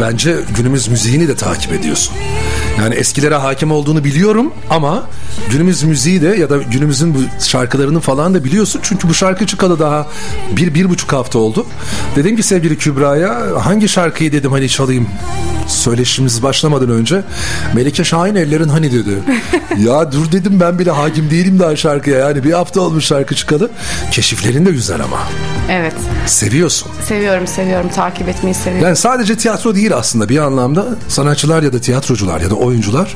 bence günümüz müziğini de takip ediyorsun. Yani eskilere hakim olduğunu biliyorum ama günümüz müziği de ya da günümüzün bu şarkılarını falan da biliyorsun. Çünkü bu şarkı çıkalı daha bir, bir buçuk hafta oldu. Dedim ki sevgili Kübra'ya hangi şarkıyı dedim hani çalayım söyleşimiz başlamadan önce Melike Şahin ellerin hani dedi. ya dur dedim ben bile hakim değilim daha şarkıya yani bir hafta olmuş şarkı çıkalı. Keşiflerin de güzel ama. Seviyorsun. Seviyorum seviyorum. Takip etmeyi seviyorum. Yani sadece tiyatro değil aslında bir anlamda sanatçılar ya da tiyatrocular ya da oyuncular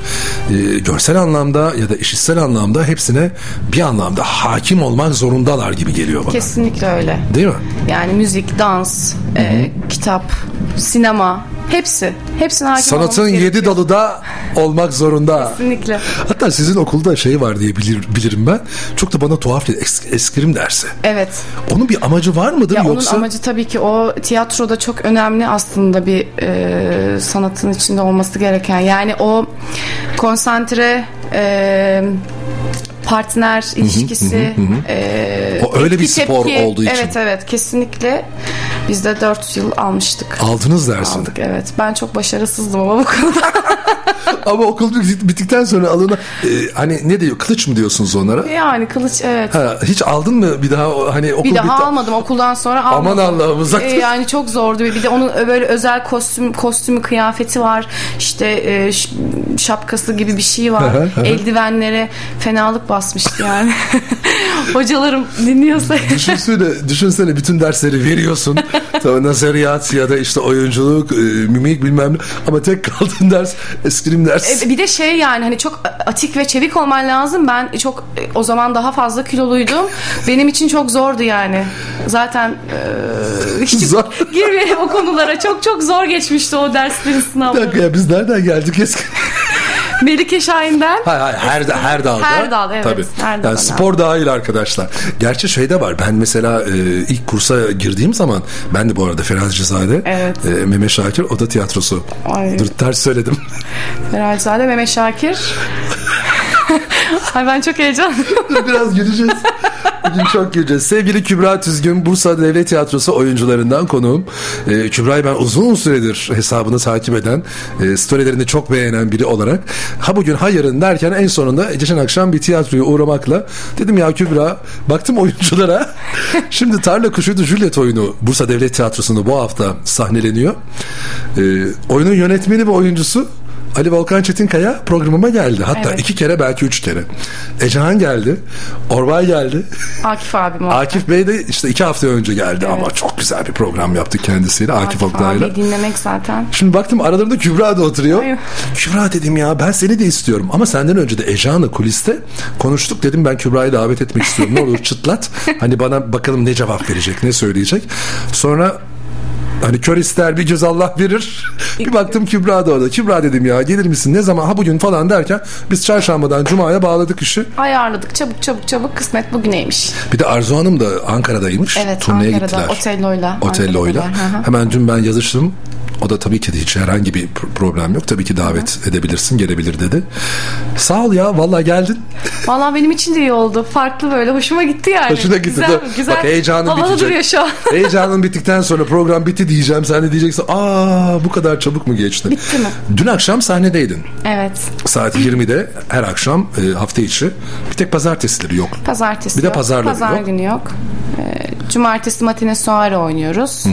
e, görsel anlamda ya da işitsel anlamda hepsine bir anlamda hakim olmak zorundalar gibi geliyor bana. Kesinlikle öyle. Değil mi? Yani müzik, dans, e, kitap, sinema hepsi. Hepsine hakim Sanatın yedi dalı da olmak zorunda. Kesinlikle. Hatta sizin okulda şey var diye bilir, bilirim ben. Çok da bana tuhaf geliyor. Es- eskrim dersi. Evet. Onun bir amacı var mıdır Ya yoksa? onun amacı tabii ki o tiyatroda çok önemli aslında bir e, sanatın içinde olması gereken. Yani o konsantre e, partner ilişkisi e, O öyle bir spor tepki. olduğu için. Evet evet kesinlikle biz de 4 yıl almıştık. Aldınız dersin. Aldık evet. Ben çok başarısızdım ama bu konuda. Ama okul bit- bittikten sonra alına e, hani ne diyor kılıç mı diyorsunuz onlara? yani kılıç evet. Ha, hiç aldın mı bir daha hani okul Bir daha bitti. almadım okuldan sonra Aman almadım. Allah'ım, uzak dur. yani çok zordu bir de onun böyle özel kostüm kostümü kıyafeti var işte e, şapkası gibi bir şey var eldivenlere fenalık basmıştı yani hocalarım dinliyorsa Düşünsene, düşünsene bütün dersleri veriyorsun. Tabii nazariyat ya da işte oyunculuk, e, mimik bilmem ne. Ama tek kaldığın ders eskrim ders. E, bir de şey yani hani çok atik ve çevik olman lazım. Ben çok e, o zaman daha fazla kiloluydum. Benim için çok zordu yani. Zaten e, hiç Zor. girmeyelim o konulara. Çok çok zor geçmişti o derslerin Bir sınavları. dakika ya biz nereden geldik eski? Melike Şahin'den Hayır hayır her, her dalda. Her dalda, evet. Tabii. Her dalda. yani spor dahil arkadaşlar. Gerçi şey de var. Ben mesela e, ilk kursa girdiğim zaman ben de bu arada Ferhat Cezade, Evet. e, Mehmet Şakir o da tiyatrosu. Ay. Dur ters söyledim. Ferhalzade Mehmet Şakir. Ay ben çok heyecanlıyım. Biraz güleceğiz. Bugün çok güleceğiz. Sevgili Kübra Tüzgün, Bursa Devlet Tiyatrosu oyuncularından konuğum. Ee, Kübra'yı ben uzun süredir hesabını takip eden, e, storylerini çok beğenen biri olarak ha bugün ha yarın derken en sonunda geçen akşam bir tiyatroya uğramakla dedim ya Kübra baktım oyunculara. Şimdi Tarla Kuşuydu Juliet oyunu Bursa Devlet Tiyatrosu'nda bu hafta sahneleniyor. Ee, oyunun yönetmeni ve oyuncusu Ali Volkan Çetinkaya programıma geldi. Hatta Evet. iki kere belki üç kere. Ecehan geldi. Orbay geldi. Akif abim o. Akif Bey de işte iki hafta önce geldi ama çok güzel bir program yaptık kendisiyle Akif, Akif Oktay'la. dinlemek zaten. Şimdi baktım aralarında Kübra da oturuyor. Ay. Kübra dedim ya ben seni de istiyorum ama senden önce de Ecehan'la kuliste konuştuk dedim ben Kübra'yı davet etmek istiyorum ne olur çıtlat. Hani bana bakalım ne cevap verecek ne söyleyecek. Sonra Hani kör ister bir göz Allah verir. Bir baktım Kübra da orada. Kübra dedim ya gelir misin ne zaman ha bugün falan derken biz çarşambadan cumaya bağladık işi. Ayarladık çabuk çabuk çabuk kısmet bugüneymiş. Bir de Arzu Hanım da Ankara'daymış. Evet Turneye Ankara'da gittiler. Otello'yla. Otello'yla. Hemen dün ben yazıştım. O da tabii ki de hiç herhangi bir pr- problem yok. Tabii ki davet edebilirsin, gelebilir dedi. Sağ ol ya, vallahi geldin. Valla benim için de iyi oldu. Farklı böyle. Hoşuma gitti yani. Hoşuna gitti Güzel, güzel. Bak heyecanın Havalı bitecek. duruyor şu an. Heyecanın bittikten sonra program bitti diyeceğim. Sen de diyeceksin aa bu kadar çabuk mu geçti? Bitti mi? Dün akşam sahnedeydin. evet. Saat 20'de her akşam e, hafta içi. Bir tek pazartesileri yok. Pazartesi Bir de yok. pazarları Pazar yok. günü yok. Ee, cumartesi matine soare oynuyoruz.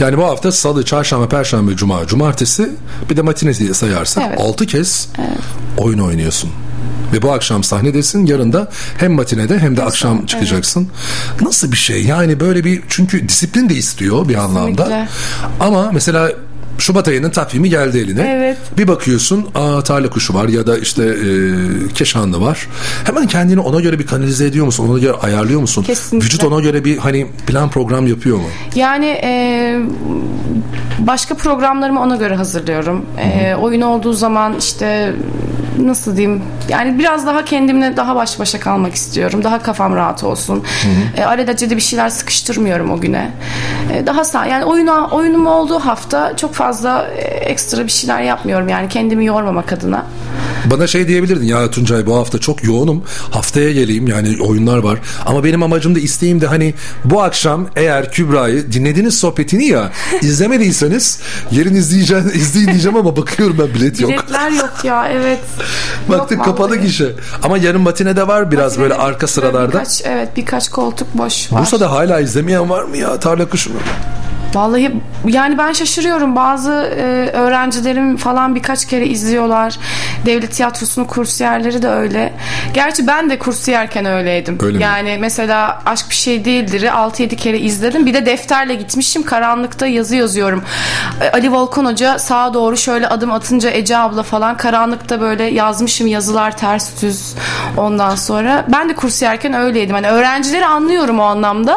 Yani bu hafta salı, çarşamba, perşembe, cuma, cumartesi bir de matine diye sayarsak Evet. 6 kez oyun oynuyorsun. Ve bu akşam sahnedesin. Yarın da hem matinede hem de akşam çıkacaksın. Nasıl bir şey? Yani böyle bir çünkü disiplin de istiyor bir anlamda. Ama mesela Şubat ayının takvimi geldi eline. Evet. Bir bakıyorsun aa tarla kuşu var ya da işte e, keşanlı var. Hemen kendini ona göre bir kanalize ediyor musun? Ona göre ayarlıyor musun? Kesinlikle. Vücut ona göre bir hani plan program yapıyor mu? Yani e, başka programlarımı ona göre hazırlıyorum. E, oyun olduğu zaman işte nasıl diyeyim yani biraz daha kendimle daha baş başa kalmak istiyorum. Daha kafam rahat olsun. E, arada bir şeyler sıkıştırmıyorum o güne. E, daha sağ yani oyuna oyunum olduğu hafta çok fazla e, ekstra bir şeyler yapmıyorum. Yani kendimi yormamak adına. Bana şey diyebilirdin ya Tuncay bu hafta çok yoğunum haftaya geleyim yani oyunlar var ama benim amacım da isteğim de hani bu akşam eğer Kübra'yı dinlediğiniz sohbetini ya izlemediyseniz yarın izleyeceğim, izleyin diyeceğim ama bakıyorum ben bilet yok. Biletler yok ya evet. Baktık kapalı gişe ama yarın matinede var biraz böyle Matinede arka sıralarda. Birkaç, evet birkaç koltuk boş var. Bursa'da hala izlemeyen var mı ya tarla kuşu mu? Vallahi yani ben şaşırıyorum. Bazı e, öğrencilerim falan birkaç kere izliyorlar. Devlet tiyatrosunun kursiyerleri de öyle. Gerçi ben de kursiyerken öyleydim. Öyle mi? yani mesela Aşk Bir Şey Değildir'i 6-7 kere izledim. Bir de defterle gitmişim. Karanlıkta yazı yazıyorum. E, Ali Volkan Hoca sağa doğru şöyle adım atınca Ece abla falan karanlıkta böyle yazmışım yazılar ters düz ondan sonra. Ben de kursiyerken öyleydim. Hani öğrencileri anlıyorum o anlamda.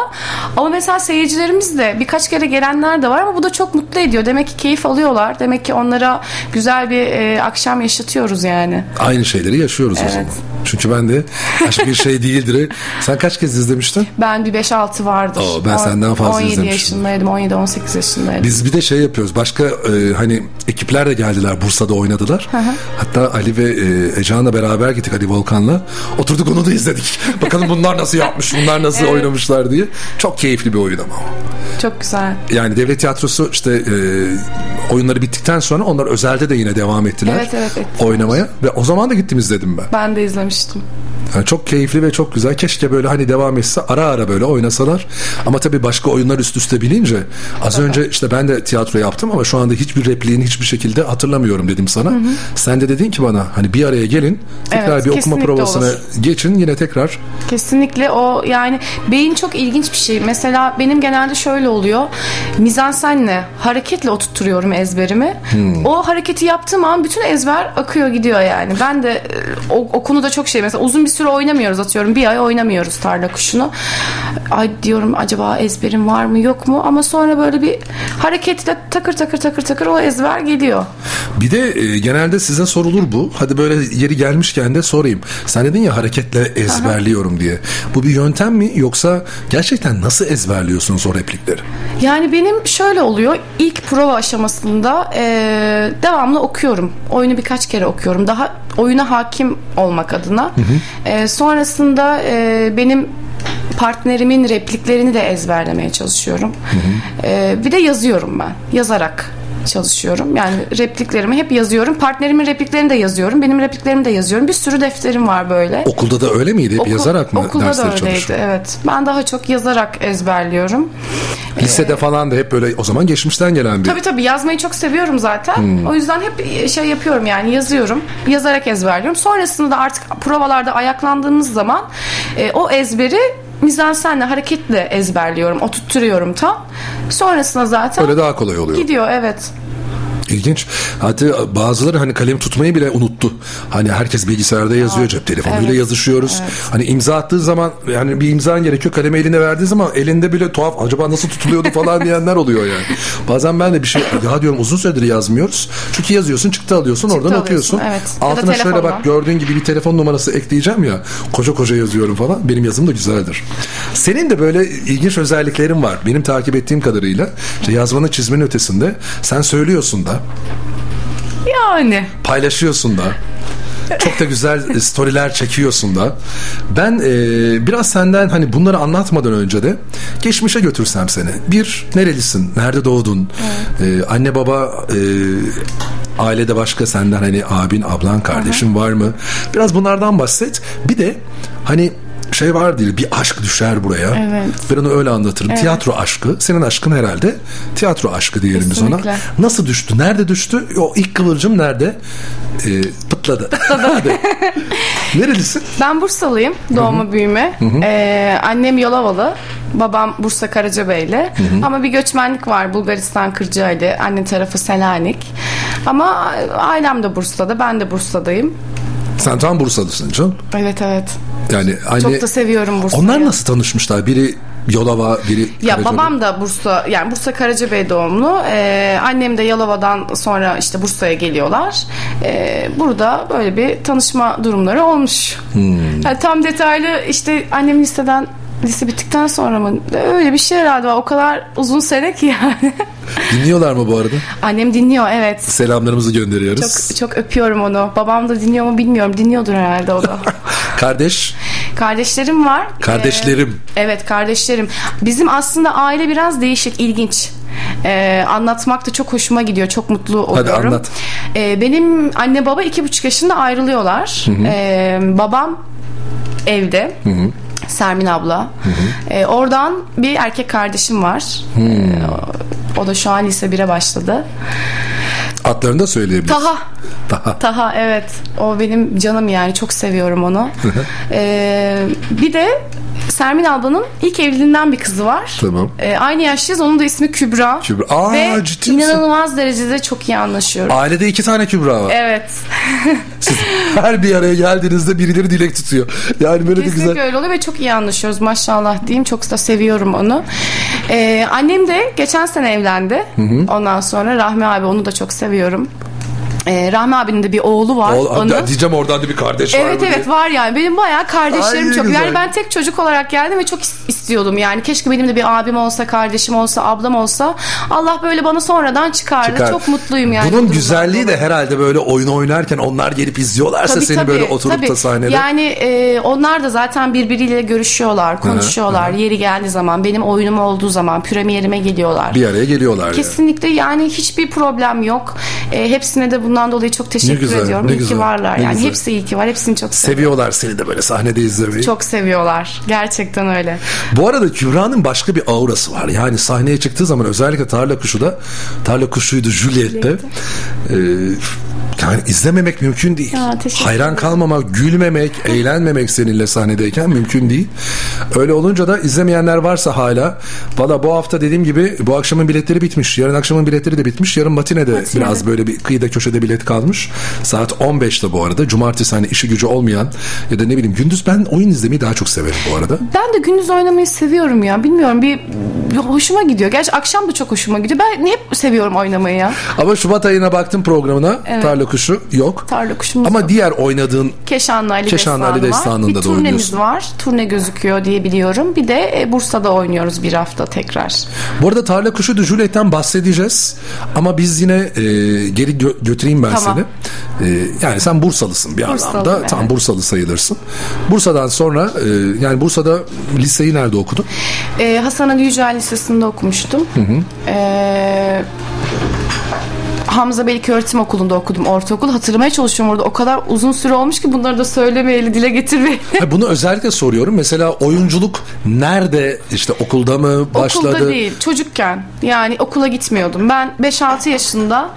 Ama mesela seyircilerimiz de birkaç kere gelenler de var ama bu da çok mutlu ediyor. Demek ki keyif alıyorlar. Demek ki onlara güzel bir e, akşam yaşatıyoruz yani. Aynı şeyleri yaşıyoruz o Evet. zaman. Çünkü ben de aşk bir şey değildir. Sen kaç kez izlemiştin? Ben bir 5-6 vardır. Oo, ben senden fazla 17 izlemiştim. yaşındaydım. 17-18 yaşındaydım. Biz bir de şey yapıyoruz. Başka e, hani ekipler de geldiler Bursa'da oynadılar. Hatta Ali ve e, Ecehan'la beraber gittik Ali Volkan'la. Oturduk onu da izledik. Bakalım bunlar nasıl yapmış, bunlar nasıl oynamışlar diye. Çok keyifli bir oyun ama. Çok güzel. Yani devlet tiyatrosu işte e, oyunları bittikten sonra onlar özelde de yine devam ettiler. Evet, evet, ettiler. Oynamaya ve o zaman da gittim izledim ben. Ben de izlemiştim. Yani çok keyifli ve çok güzel. Keşke böyle hani devam etse ara ara böyle oynasalar. Ama tabii başka oyunlar üst üste binince az önce işte ben de tiyatro yaptım ama şu anda hiçbir repliğini hiçbir şekilde hatırlamıyorum dedim sana. Sen de dedin ki bana hani bir araya gelin tekrar Evet, bir okuma provasına olur. geçin yine tekrar Kesinlikle o yani beyin çok ilginç bir şey. Mesela benim genelde şöyle oluyor. Mizansenle, hareketle oturtturuyorum ezberimi. O hareketi yaptığım an bütün ezber akıyor gidiyor yani. Ben de e, o, o konuda çok şey mesela uzun bir süre oynamıyoruz atıyorum. Bir ay oynamıyoruz tarla kuşunu. Ay diyorum acaba ezberim var mı yok mu? Ama sonra böyle bir hareketle takır takır takır takır o ezber geliyor. Bir de e, genelde size sorulur bu. Hadi böyle yeri gelmişken de sorayım. Sen dedin ya hareketle ezberliyorum diye. Bu bir yöntem mi yoksa gerçekten nasıl ezberliyorsunuz o replikleri? Yani benim şöyle oluyor. İlk prova aşamasında e, devamlı okuyorum. Oyunu birkaç kere okuyorum. Daha oyuna hakim olmak adına. E, sonrasında e, benim partnerimin repliklerini de ezberlemeye çalışıyorum. E, bir de yazıyorum ben. Yazarak çalışıyorum. Yani repliklerimi hep yazıyorum. Partnerimin repliklerini de yazıyorum. Benim repliklerimi de yazıyorum. Bir sürü defterim var böyle. Okulda da öyle miydi? Hep Okul- yazarak mı Okulda da dersleri öyleydi çalışıyordun? evet. Ben daha çok yazarak ezberliyorum. Lisede falan da hep böyle o zaman geçmişten gelen bir Tabii tabii yazmayı çok seviyorum zaten. Hmm. O yüzden hep şey yapıyorum yani yazıyorum. Yazarak ezberliyorum. Sonrasında da artık provalarda ayaklandığımız zaman e, o ezberi mizansenle hareketle ezberliyorum. Oturtturuyorum tam. Sonrasında zaten öyle daha kolay oluyor. gidiyor evet. İlginç. Hatta bazıları hani kalem tutmayı bile unuttu. Hani herkes bilgisayarda yazıyor, cep telefonuyla Evet. yazışıyoruz. Hani imza attığı zaman yani bir imzan gerekiyor. Kalemi eline verdiği zaman elinde bile tuhaf acaba nasıl tutuluyordu falan diyenler oluyor yani. Bazen ben de bir şey ya diyorum uzun süredir yazmıyoruz. Çünkü yazıyorsun, çıktı alıyorsun, oradan alıyorsun, okuyorsun. evet. Altına şöyle bak gördüğün gibi bir telefon numarası ekleyeceğim ya. Koca koca yazıyorum falan. Benim yazım da güzeldir. Senin de böyle ilginç özelliklerin var. Benim takip ettiğim kadarıyla işte yazmanın çizmenin ötesinde sen söylüyorsun da Yani. paylaşıyorsun da. Çok da güzel storyler çekiyorsun da. Ben e, biraz senden hani bunları anlatmadan önce de geçmişe götürsem seni. Bir, nerelisin? Nerede doğdun? E, anne baba e, ailede başka senden hani abin, ablan, kardeşin var mı? Biraz bunlardan bahset. Bir de hani şey var değil bir aşk düşer buraya. Evet. Ben onu öyle anlatırım. Tiyatro aşkı. Senin aşkın herhalde tiyatro aşkı diyelim biz ona. Nasıl düştü? Nerede düştü? O ilk kıvılcım nerede? Ee, pıtladı. Hadi. Nerelisin? Ben Bursalıyım. Doğma büyüme. Ee, annem Yolovalı. Babam Bursa Karacabeyli. Ama bir göçmenlik var. Bulgaristan Kırcaali. Anne tarafı Selanik. Ama ailem de Bursa'da. Ben de Bursa'dayım. Sen tam Bursalısın canım. Evet evet. Yani anne... Çok da seviyorum Bursa'yı. Onlar nasıl tanışmışlar? Biri Yolova, biri Ya Karacabey. babam da Bursa yani Bursa Karacabey doğumlu. Ee, annem de Yalova'dan sonra işte Bursa'ya geliyorlar. Ee, burada böyle bir tanışma durumları olmuş. Hmm. Yani tam detaylı işte annem liseden lise bittikten sonra mı öyle bir şey herhalde var. O kadar uzun sene ki yani. Dinliyorlar mı bu arada? annem dinliyor evet. Selamlarımızı gönderiyoruz. Çok çok öpüyorum onu. Babam da dinliyor mu bilmiyorum. Dinliyordur herhalde o da. Kardeş, Kardeşlerim var. kardeşlerim. Ee, evet kardeşlerim. Bizim aslında aile biraz değişik, ilginç. Ee, anlatmak da çok hoşuma gidiyor. Çok mutlu oluyorum. anlat. Ee, benim anne baba iki buçuk yaşında ayrılıyorlar. Ee, babam evde. Sermin abla. Ee, oradan bir erkek kardeşim var. Ee, o- o da şu an lise 1'e başladı. Adlarını da söyleyebiliriz. Taha. Taha. Taha evet. O benim canım yani çok seviyorum onu. Ee, bir de Sermin ablanın ilk evliliğinden bir kızı var. Tamam. Ee, aynı yaşlıyız. Onun da ismi Kübra. Kübra. Aa, Ve ciddi misin? inanılmaz derecede çok iyi anlaşıyoruz. Ailede iki tane Kübra var. Evet. Siz her bir araya geldiğinizde birileri dilek tutuyor. Yani böyle de Kesinlikle güzel. öyle oluyor ve çok iyi anlaşıyoruz maşallah diyeyim. Çok da seviyorum onu. Ee, annem de geçen sene evlendi. Ondan sonra Rahmi abi onu da çok seviyorum. Ee, Rahmi abinin de bir oğlu var. Oğul, onu. diyeceğim oradan da bir kardeş var Evet mı evet diye. var yani. Benim bayağı kardeşlerim Ay, çok. güzel. Yani ben tek çocuk olarak geldim ve çok is- istiyordum. Yani keşke benim de bir abim olsa, kardeşim olsa, ablam olsa. Allah böyle bana sonradan çıkardı. Çıkar. Çok mutluyum yani. bu Bunun güzelliği de herhalde böyle oyun oynarken onlar gelip izliyorlarsa Tabii, seni tabii, böyle oturup tabii. da sahnede. Yani e, onlar da zaten birbiriyle görüşüyorlar, konuşuyorlar. Yeri geldiği zaman, benim oyunum olduğu zaman, premierime geliyorlar. bir araya geliyorlar yani. Kesinlikle yani hiçbir problem yok. E, hepsine de bundan dolayı çok teşekkür güzel, ediyorum. ne iyi güzel, ki varlar. ne yani güzel. hepsi iyi ki var. Hepsini çok seviyorum. Seviyorlar seni de böyle sahnede izlemeyi. Çok seviyorlar. Gerçekten öyle. Bu arada Kübra'nın başka bir aurası var. Yani sahneye çıktığı zaman özellikle Tarla Kuşu da Tarla Kuşu'ydu Juliet'te. Ee, yani izlememek mümkün değil. Ya, Hayran kalmamak, gülmemek, eğlenmemek seninle sahnedeyken mümkün değil. Öyle olunca da izlemeyenler varsa hala valla bu hafta dediğim gibi bu akşamın biletleri bitmiş. Yarın akşamın biletleri de bitmiş. Yarın matinede, Matinede. biraz böyle bir kıyıda köşede bilet kalmış. Saat 15'te bu arada. Cumartesi hani işi gücü olmayan ya da ne bileyim gündüz ben oyun izlemeyi daha çok severim bu arada. Ben de gündüz oynamayı seviyorum ya. Bilmiyorum bir, bir hoşuma gidiyor. Gerçi akşam da çok hoşuma gidiyor. Ben hep seviyorum oynamayı ya. Ama Şubat ayına baktım programına. Evet. Tarla kuşu yok. Tarla kuşumuz Ama yok. diğer oynadığın Keşanlı Ali Keşanlı Ali. Destanı'nda Bir da turnemiz oynuyorsun. var. Turne gözüküyor diye biliyorum. Bir de e, Bursa'da oynuyoruz bir hafta tekrar. Bu arada Tarla Kuşu de Juliet'ten bahsedeceğiz. Ama biz yine e, geri gö- götüreyim ben Tamam. seni. E, yani sen Bursalısın bir Bursalıyım, anlamda. evet. Tam Bursalı sayılırsın. Bursa'dan sonra e, yani Bursa'da liseyi nerede okudun? E, Hasan Ali Yücel Lisesi'nde okumuştum. E, Hamza Belik Öğretim Okulu'nda okudum ortaokul. Hatırlamaya çalışıyorum orada. O kadar uzun süre olmuş ki bunları da söylemeyeli, dile getirmeyeli. Bunu özellikle soruyorum. Mesela oyunculuk nerede işte okulda mı başladı? Okulda değil, çocukken. Yani okula gitmiyordum. Ben 5-6 yaşında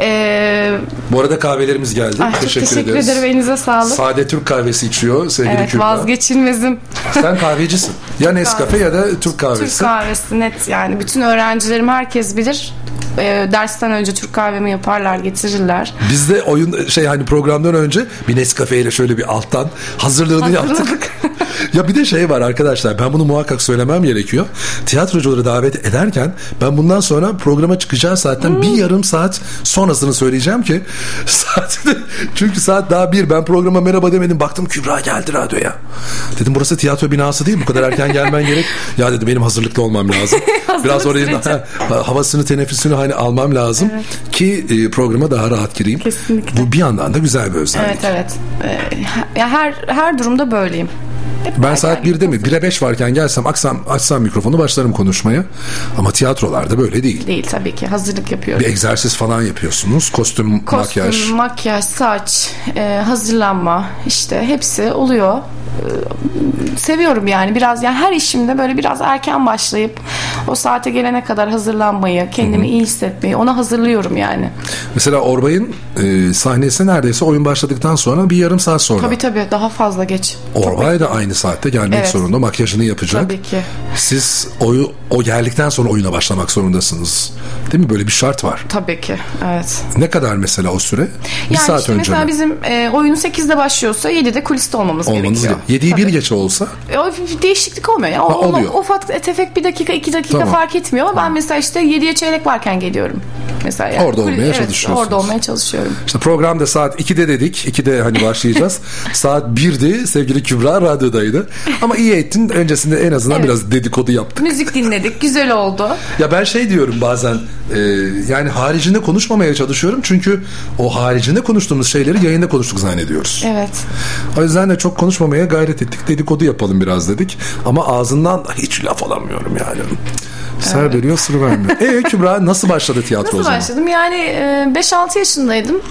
e, Bu arada kahvelerimiz geldi. ay, çok teşekkür, teşekkür ederiz. ederim. Elinize sağlık. Sade Türk kahvesi içiyor sevgili Evet Kübra. vazgeçilmezim. Sen kahvecisin. Ya Nescafe ya da Türk kahvesi. Türk kahvesi net yani bütün öğrencilerim herkes bilir. E, dersten önce Türk kahvemi yaparlar getirirler. Biz de oyun şey hani programdan önce bir Nescafe ile şöyle bir alttan hazırlığını yaptık. Hazırladık. ya bir de şey var arkadaşlar ben bunu muhakkak söylemem gerekiyor. Tiyatrocuları davet ederken ben bundan sonra programa çıkacağı saatten bir yarım saat sonrasını söyleyeceğim ki saat çünkü saat daha bir ben programa merhaba demedim baktım Kübra geldi radyoya. Dedim burası tiyatro binası değil bu kadar erken gelmen gerek. Ya dedim benim hazırlıklı olmam lazım. Biraz orayı havasını teneffüsünü hani almam lazım ki e, programa daha rahat gireyim. Kesinlikle. Bu bir yandan da güzel bir özellik. Evet evet. Ee, ya her her durumda böyleyim. Hep Ben saat gidip 1'de mi 1'e 5 varken gelsem açsam, açsam mikrofonu başlarım konuşmaya. Ama tiyatrolarda böyle değil. Değil tabii ki. Hazırlık yapıyorum. Bir egzersiz falan yapıyorsunuz. Kostüm, Kostüm, makyaj. makyaj, saç, e, hazırlanma işte hepsi oluyor. E, seviyorum yani biraz yani her işimde böyle biraz erken başlayıp o saate gelene kadar hazırlanmayı, kendimi iyi hissetmeyi ona hazırlıyorum yani. Mesela Orbay'ın e, sahnesi neredeyse oyun başladıktan sonra bir yarım saat sonra. Tabii tabii daha fazla geç. Orbay da aynı saatte gelmek Evet. zorunda. Makyajını yapacak. Tabii ki. Siz oyu, o geldikten sonra oyuna başlamak zorundasınız. Değil mi? Böyle bir şart var. Tabii ki evet. Ne kadar mesela o süre? Bir yani saat işte önce mesela mi? bizim e, oyunu 8'de başlıyorsa 7'de kuliste olmamız Olmanız gerekiyor. 7'yi bir Tabii. geçe olsa E, O değişiklik olmuyor. Ya. O, Ha, oluyor. O, ufak tefek bir dakika iki dakika Tamam. fark etmiyor. ama Ben mesela işte 7'ye çeyrek varken geliyorum. Mesela yani. Orada olmaya evet, çalışıyorsunuz. Orada olmaya çalışıyorum. İşte programda saat 2'de dedik. 2'de hani başlayacağız. saat 1'di sevgili Kübra radyodaydı. Ama iyi ettin. Öncesinde en azından Evet. biraz dedikodu yaptık. Müzik dinledik. Güzel oldu. Ya ben şey diyorum bazen e, yani haricinde konuşmamaya çalışıyorum. Çünkü o haricinde konuştuğumuz şeyleri yayında konuştuk zannediyoruz. Evet. O yüzden de çok konuşmamaya gayret ettik. Dedikodu yapalım biraz dedik. Ama ağzından hiç laf alamıyorum yani. Ser veriyor sır vermiyor. E Kübra nasıl başladı tiyatro o Nasıl zaman? başladım? Yani e, 5-6 yaşındaydım.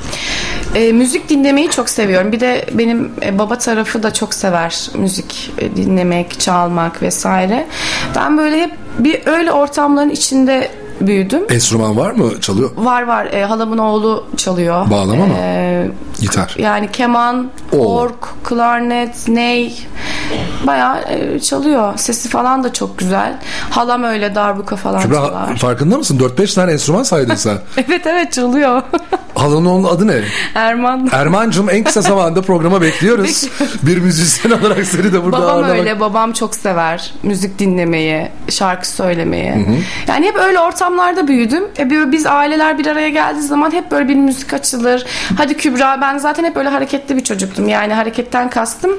E, müzik dinlemeyi çok seviyorum. Bir de benim e, baba tarafı da çok sever müzik e, dinlemek, çalmak vesaire. Ben böyle hep bir öyle ortamların içinde büyüdüm. Enstrüman var mı? Çalıyor. Var var. E, halamın oğlu çalıyor. Bağlama mı? E, Gitar. yani keman, Oo. org, klarnet, ney bayağı e, çalıyor. Sesi falan da çok güzel. Halam öyle darbuka falan Kübra çalar. farkında mısın? 4-5 tane enstrüman saydın sen. Evet evet çalıyor. Halanın onun adı ne? Erman. Erman'cığım en kısa zamanda programa bekliyoruz. bir müzisyen olarak seni de burada Babam ağırlamak. öyle, babam çok sever müzik dinlemeyi, şarkı söylemeyi. Yani hep öyle ortamlarda büyüdüm. E böyle biz aileler bir araya geldiği zaman hep böyle bir müzik açılır. Hadi Kübra ben zaten hep böyle hareketli bir çocuktum. Yani hareketten kastım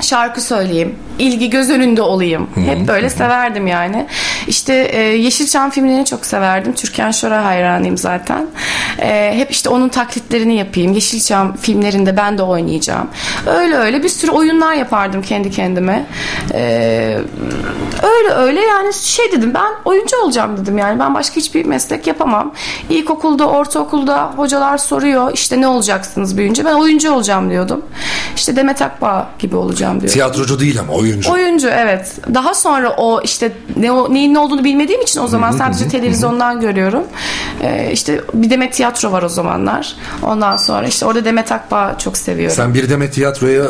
şarkı söyleyeyim, ilgi göz önünde olayım. Hep böyle severdim yani. İşte e, Yeşilçam filmlerini çok severdim. Türkan Şoray hayranıyım zaten. E, hep işte onun taklitlerini yapayım. Yeşilçam filmlerinde ben de oynayacağım. Öyle öyle bir sürü oyunlar yapardım kendi kendime. E, öyle öyle yani şey dedim ben oyuncu olacağım dedim yani ben başka hiçbir meslek yapamam. İlkokulda, ortaokulda hocalar soruyor işte ne olacaksınız büyüyünce ben oyuncu olacağım diyordum. İşte Demet Akbağ gibi olacağım diyordum. Tiyatrocu değil ama oyuncu. Oyuncu evet. Daha sonra o işte ne o, neyin ne olduğunu bilmediğim için o zaman sadece televizyondan görüyorum. Ee, işte bir Demet Tiyatro var o zamanlar. Ondan sonra işte orada Demet Akbağ çok seviyorum. Sen bir demet tiyatroya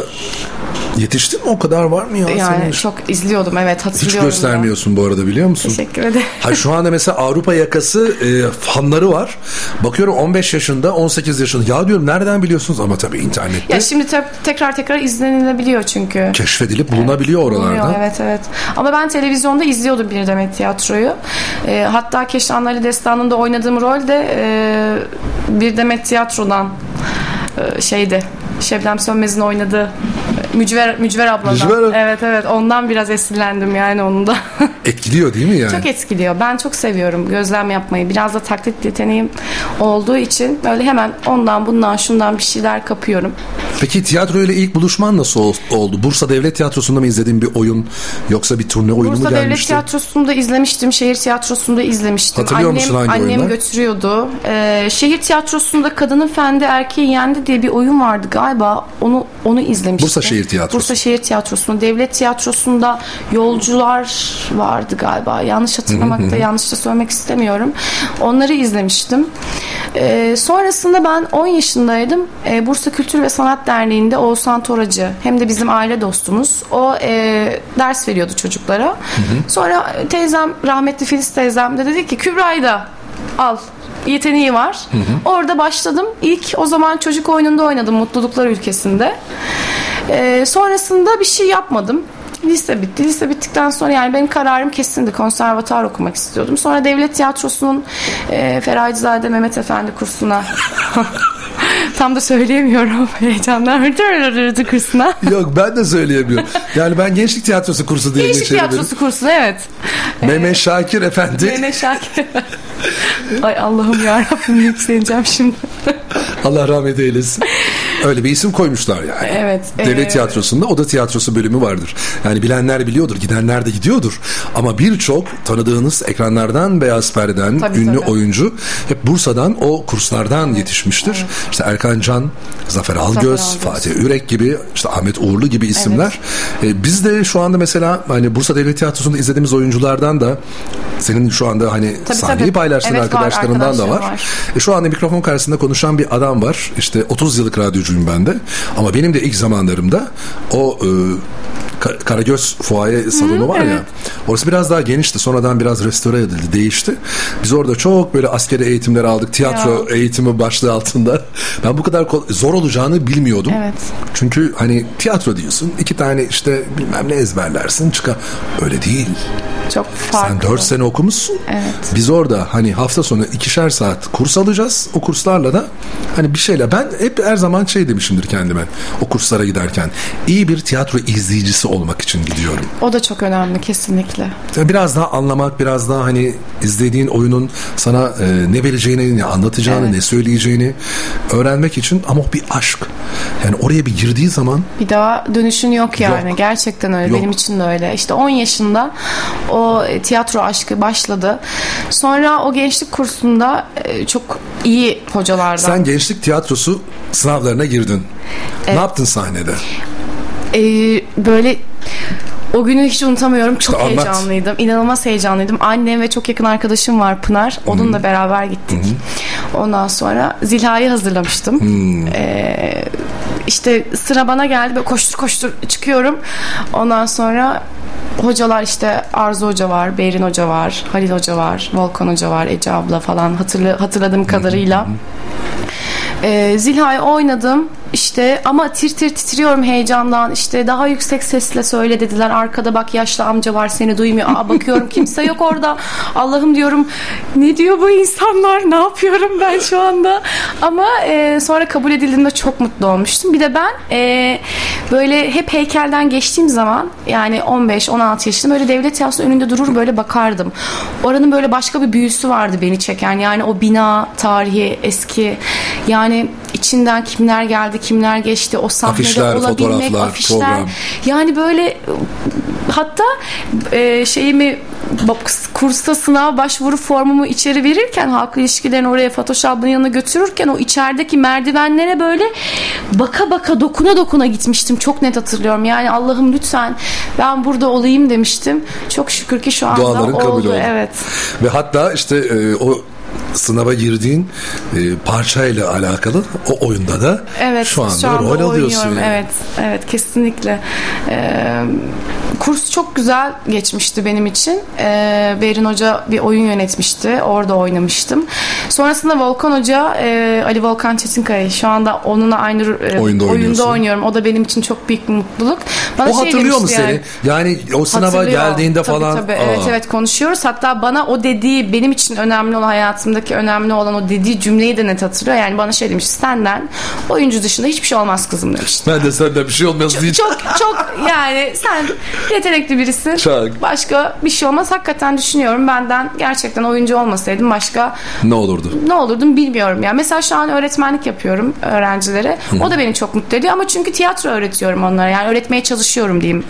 yetiştin mi? O kadar var mı ya? yani senin? çok izliyordum evet Hiç hatırlıyorum. da. göstermiyorsun bu arada biliyor musun? Teşekkür ederim. Ha şu anda mesela Avrupa yakası e, fanları var. Bakıyorum 15 yaşında, 18 yaşında. Ya diyorum nereden biliyorsunuz? Ama tabii internette Ya şimdi te- tekrar tekrar izlenilebiliyor çünkü. Keşfedilip bulunabiliyor oralarda. Bulunuyor, Evet evet. Ama ben televizyonda izliyordum bir Demet Tiyatro'yu. Ee, hatta Keşan Ali Destanı'nda oynadığım rol de e, bir Demet Tiyatro'dan e, şeydi. Şebnem Sönmez'in oynadığı e, Mücver, Mücver abladan. Mücver. Evet evet ondan biraz esinlendim yani onun da. Etkiliyor değil mi yani? çok etkiliyor. Ben çok seviyorum gözlem yapmayı. Biraz da taklit yeteneğim olduğu için böyle hemen ondan bundan şundan bir şeyler kapıyorum. Peki tiyatro ile ilk buluşman nasıl ol- oldu? Bursa Devlet Tiyatrosu'nda mı izlediğin bir oyun yoksa bir turne oyunu Bursa mu Devlet gelmişti? Tiyatrosu'nda izlemiştim. Şehir tiyatrosunda izlemiştim. Hatırlıyor annem, musun hangi Annem oyunlar? götürüyordu. Ee, şehir tiyatrosunda kadının fendi erkeği yendi diye bir oyun vardı galiba. Onu onu izlemiştim. Bursa Şehir Tiyatrosu. Bursa Şehir Tiyatrosu'nda. Devlet Tiyatrosu'nda yolcular vardı galiba. Yanlış hatırlamakta yanlış da söylemek istemiyorum. Onları izlemiştim. Ee, sonrasında ben 10 yaşındaydım. Ee, Bursa Kültür ve Sanat Derneği'nde Oğuzhan Toracı hem de bizim aile dostumuz. O e, ders veriyordu çocuklara. Sonra teyzem rahmetli Filiz teyzem de dedi ki Kübra'yı da al yeteneği var. Orada başladım. İlk o zaman çocuk oyununda oynadım Mutluluklar Ülkesi'nde. Ee, sonrasında bir şey yapmadım. Lise bitti. Lise bittikten sonra yani benim kararım kesindi. Konservatuar okumak istiyordum. Sonra Devlet Tiyatrosu'nun e, Ferahizade Mehmet Efendi kursuna tam da söyleyemiyorum heyecandan kursuna. Yok ben de söyleyemiyorum. Yani ben gençlik tiyatrosu kursu diye Gençlik. Tiyatrosu kursuna evet. Mehmet Şakir Efendi. Mehmet Şakir. Ay Allah'ım yarabbim yükseleceğim şimdi. Allah rahmet eylesin. Öyle bir isim koymuşlar yani. Evet. Devlet Ee, tiyatrosunda oda tiyatrosu bölümü vardır. Yani bilenler biliyordur, gidenler de gidiyordur. Ama birçok tanıdığınız ekranlardan beyaz perdeden Tabii, ünlü tabii. oyuncu hep Bursa'dan o kurslardan yetişmiştir. İşte Erkan Can, Zafer Algöz, Algöz. Fatih Ürek gibi, işte Ahmet Uğurlu gibi isimler. Ee, biz de şu anda mesela hani Bursa Devlet Tiyatrosu'nda izlediğimiz oyunculardan da senin şu anda hani Tabii, sahneyi tabii. Paylaştığın Evet, var, arkadaşlarından da var. var. E, şu anda mikrofon karşısında konuşan bir adam var. İşte 30 yıllık radyocuyum ben de. Ama benim de ilk zamanlarımda o e, Ka- Karagöz fuaye salonu var ya. evet. Orası biraz daha genişti. Sonradan biraz restore edildi, değişti. Biz orada çok böyle askeri eğitimler aldık. Tiyatro eğitimi başlığı altında. Ben bu kadar zor olacağını bilmiyordum. Evet. Çünkü hani tiyatro diyorsun. iki tane işte bilmem ne ezberlersin. Çıkar. Öyle değil. Çok farklı. Sen 4 sene okumuşsun. Evet. Biz orada hani hafta sonu ikişer saat kurs alacağız. O kurslarla da hani bir şeyle ben hep her zaman şey demişimdir kendime o kurslara giderken. iyi bir tiyatro izleyicisi olmak için gidiyorum. O da çok önemli kesinlikle. Biraz daha anlamak, biraz daha hani izlediğin oyunun sana e, ne vereceğini, ne anlatacağını, Evet. ne söyleyeceğini öğrenmek için ama bir aşk. Yani oraya bir girdiği zaman Bir daha dönüşün yok yani. Yok. Gerçekten öyle. Yok. Benim için de öyle. İşte 10 yaşında o tiyatro aşkı başladı. Sonra o gençlik kursunda e, çok iyi hocalardan. sen gençlik tiyatrosu sınavlarına girdin. Ne yaptın sahnede? E, böyle o günü hiç unutamıyorum. Çok İşte anlat. heyecanlıydım. İnanılmaz heyecanlıydım. Annem ve çok yakın arkadaşım var Pınar. Onunla beraber gittik. Ondan sonra Zilha'yı hazırlamıştım. Ee, işte sıra bana geldi. Böyle koştur koştur çıkıyorum. Ondan sonra hocalar işte Arzu Hoca var, Behrin Hoca var, Halil Hoca var, Volkan Hoca var, Ece abla falan hatırlı, hatırladığım kadarıyla. Ee, Zilha'yı oynadım işte ama tir tir titriyorum heyecandan. İşte daha yüksek sesle söyle dediler. Arkada bak yaşlı amca var seni duymuyor. Aa, bakıyorum kimse yok orada. Allah'ım diyorum ne diyor bu insanlar? Ne yapıyorum ben şu anda? Ama e, sonra kabul edildiğinde çok mutlu olmuştum. Bir de ben e, böyle hep heykelden geçtiğim zaman yani 15-16 yaşında böyle devlet tiyatrosu önünde durur böyle bakardım. Oranın böyle başka bir büyüsü vardı beni çeken. Yani o bina tarihi eski. Yani içinden kimler geldi kimler geçti o sahnede Afişler, olabilmek afişler. program. yani böyle hatta e, şeyimi kursa sınav başvuru formumu içeri verirken halk ilişkilerini oraya Photoshop'ın yanına götürürken o içerideki merdivenlere böyle baka baka dokuna dokuna gitmiştim. Çok net hatırlıyorum. Yani Allah'ım lütfen ben burada olayım. demiştim. Çok şükür ki şu anda Duaların kabul oldu. evet. Ve hatta işte e, o sınava girdiğin e, parçayla alakalı o oyunda da Evet, şu anda, rol alıyorsun. yani. Evet, evet kesinlikle. Ee, kurs çok güzel geçmişti benim için. Ee, Berin Hoca bir oyun yönetmişti. Orada oynamıştım. Sonrasında Volkan Hoca, e, Ali Volkan Çetinkaya şu anda onunla aynı e, Oyunda oynuyorsun. oynuyorum. O da benim için çok büyük bir mutluluk. Bana O şey hatırlıyor mu seni? Yani o sınava geldiğinde Tabii, falan. Tabii, Aa, evet evet konuşuyoruz. Hatta bana o dediği benim için önemli olan hayatımdaki önemli olan o dediği cümleyi de net hatırlıyor. Yani bana şey demiş senden oyuncu dışında hiçbir şey olmaz kızım demiş. Ben de senden bir şey olmaz diyeceğim. Çok çok yani sen yetenekli birisin. Çok. Başka bir şey olmaz. Hakikaten düşünüyorum benden gerçekten oyuncu olmasaydım başka Ne olurdu? ne olurdum bilmiyorum ya. Mesela şu an öğretmenlik yapıyorum öğrencilere. O da beni çok mutlu ediyor ama çünkü tiyatro öğretiyorum onlara. Yani öğretmeye çalışıyorum diyeyim.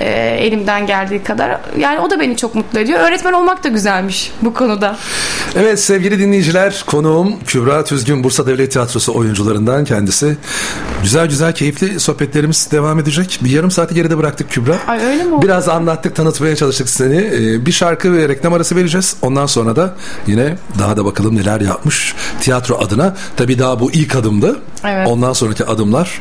Ee, elimden geldiği kadar. Yani o da beni çok mutlu ediyor. Öğretmen olmak da güzelmiş bu konuda. Evet sevgili dinleyiciler konuğum Kübra Tüzgün Bursa Devlet Tiyatrosu oyuncularından kendisi. Güzel güzel keyifli sohbetlerimiz devam edecek. Bir yarım saati geride bıraktık Kübra. Ay öyle mi oldu? Biraz anlattık tanıtmaya çalıştık seni. Ee, bir şarkı ve reklam arası vereceğiz. Ondan sonra da yine daha da bakalım neler yapmış tiyatro adına. Tabii daha bu ilk adımdı. Evet. Ondan sonraki adımlar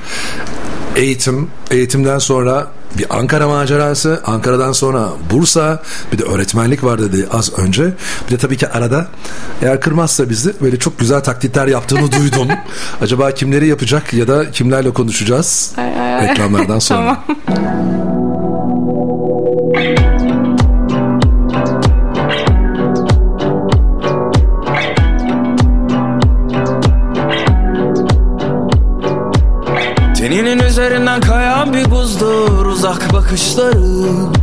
eğitim, eğitimden sonra bir Ankara macerası, Ankara'dan sonra Bursa, bir de öğretmenlik var dedi az önce. Bir de tabii ki arada eğer kırmazsa bizi böyle çok güzel taklitler yaptığını duydum. Acaba kimleri yapacak ya da kimlerle konuşacağız Ay, ay, ay. reklamlardan sonra. tamam. Teninin üzerinden kayan bir buzdur uzak bakışların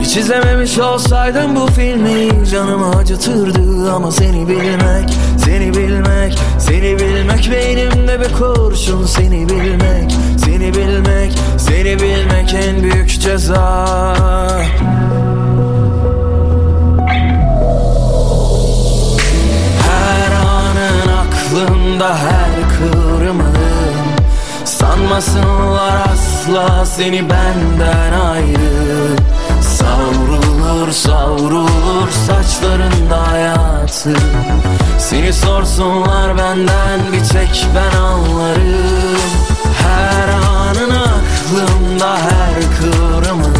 Hiç izlememiş olsaydım bu filmi canımı acıtırdı. Ama seni bilmek, seni bilmek, seni bilmek Beynimde bir kurşun. Seni bilmek, seni bilmek, seni bilmek en büyük ceza. Her anın aklımda her Sanmasınlar asla seni benden ayrı. Savrulur savrulur saçlarında hayatı. Seni sorsunlar benden bir tek ben anlarım. Her anın aklımda her kıvrımın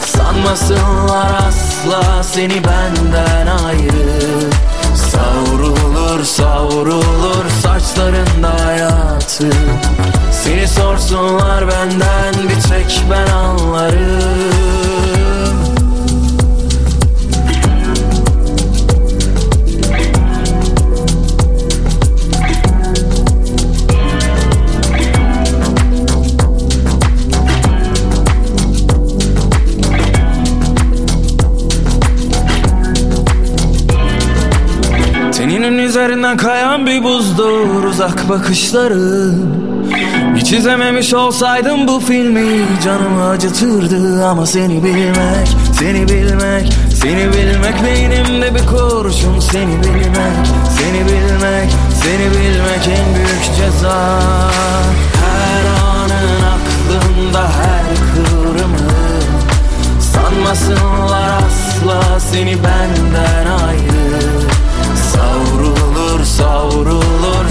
Sanmasınlar asla seni benden ayrı. Savrulur savrulur uzak bakışların Hiç izlememiş olsaydım bu filmi canımı acıtırdı. Ama seni bilmek, seni bilmek, seni bilmek Beynimde bir kurşun. Seni bilmek, seni bilmek, seni bilmek en büyük ceza. Her anın aklımda her kıvrımı. Sanmasınlar asla seni benden ayrı. Savrulur savrulur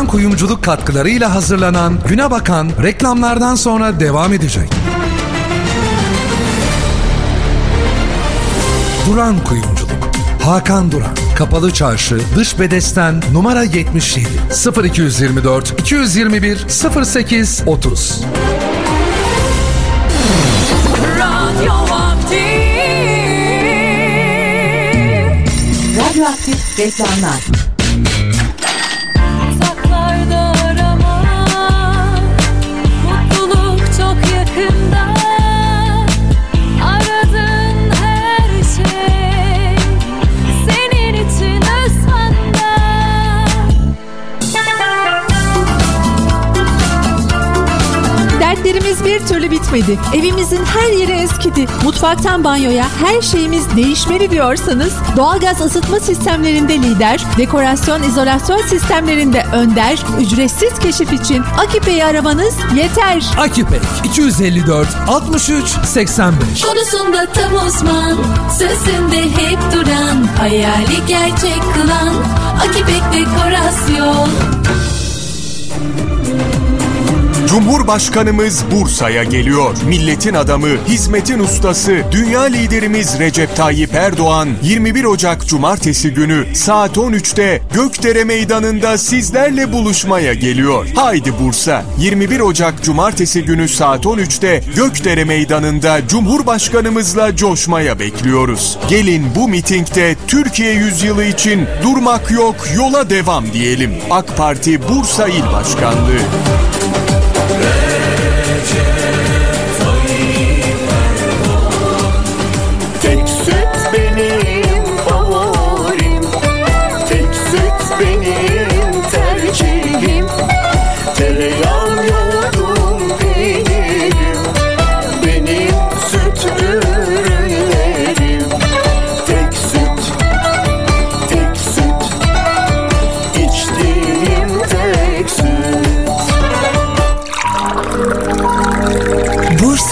Duran Kuyumculuk katkılarıyla hazırlanan Güne Bakan reklamlardan sonra devam edecek. Duran Kuyumculuk. Hakan Duran. Kapalı Çarşı Dış Bedesten numara 77 0224 221 08 30 Radyo Aktif Radyoaktif reklamlar. Bir türlü bitmedi. Evimizin her yeri eskidi. Mutfaktan banyoya her şeyimiz değişmeli diyorsanız doğalgaz ısıtma sistemlerinde lider, dekorasyon izolasyon sistemlerinde önder, ücretsiz keşif için Akipe'yi aramanız yeter. Akipek 254 63 85 Konusunda tam uzman Sözünde hep duran Hayali gerçek kılan Akipek Dekorasyon Cumhurbaşkanımız Bursa'ya geliyor. Milletin adamı, hizmetin ustası, dünya liderimiz Recep Tayyip Erdoğan 21 Ocak Cumartesi günü saat 13'te Gökdere Meydanı'nda sizlerle buluşmaya geliyor. Haydi Bursa 21 Ocak Cumartesi günü saat 13'te Gökdere Meydanı'nda Cumhurbaşkanımızla coşmaya bekliyoruz. Gelin bu mitingde Türkiye yüzyılı için durmak yok yola devam diyelim. AK Parti Bursa İl Başkanlığı.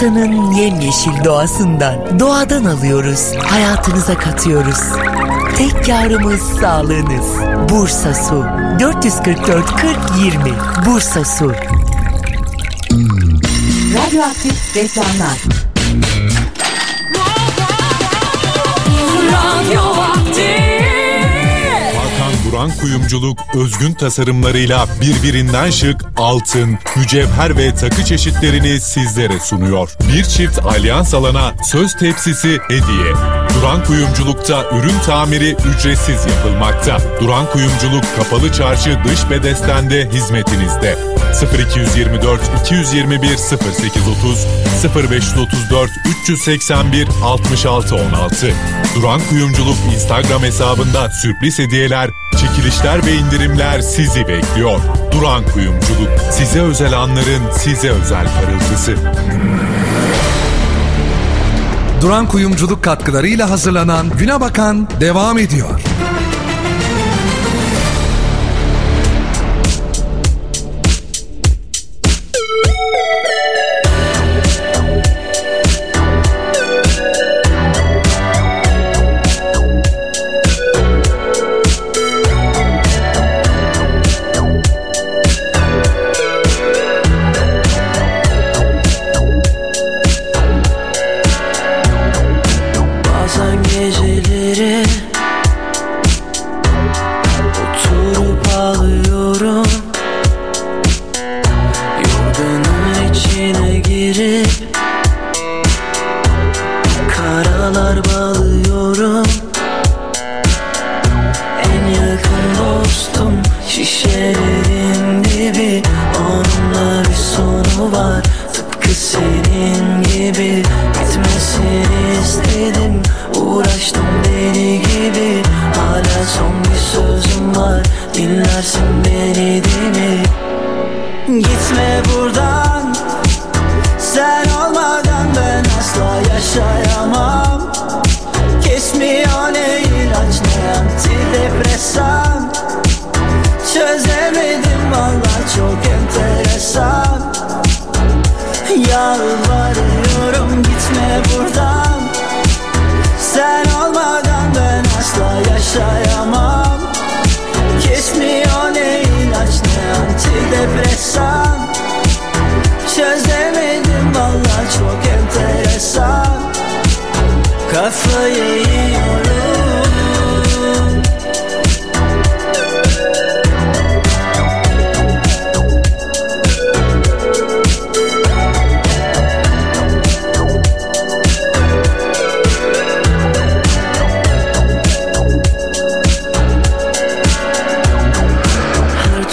Bursa'nın yemyeşil doğasından, doğadan alıyoruz, hayatınıza katıyoruz. Tek yarımız sağlığınız. Bursa Su. 444 40 20. Bursa Su. Radyoaktif reklamlar. Hakan Duran Kuyumculuk özgün tasarımlarıyla birbirinden şık altın, mücevher ve takı çeşitlerini sizlere sunuyor. Bir çift alyans alana söz tepsisi hediye. Duran Kuyumculuk'ta ürün tamiri ücretsiz yapılmakta. Duran Kuyumculuk Kapalı Çarşı dış bedestende hizmetinizde. 0224 221 0830 0534 381 66 16 Duran Kuyumculuk Instagram hesabında sürpriz hediyeler, çekilişler ve indirimler sizi bekliyor. Duran Kuyumculuk size özel anların size özel parıltısı. Duran Kuyumculuk katkılarıyla hazırlanan Güne Bakan devam ediyor.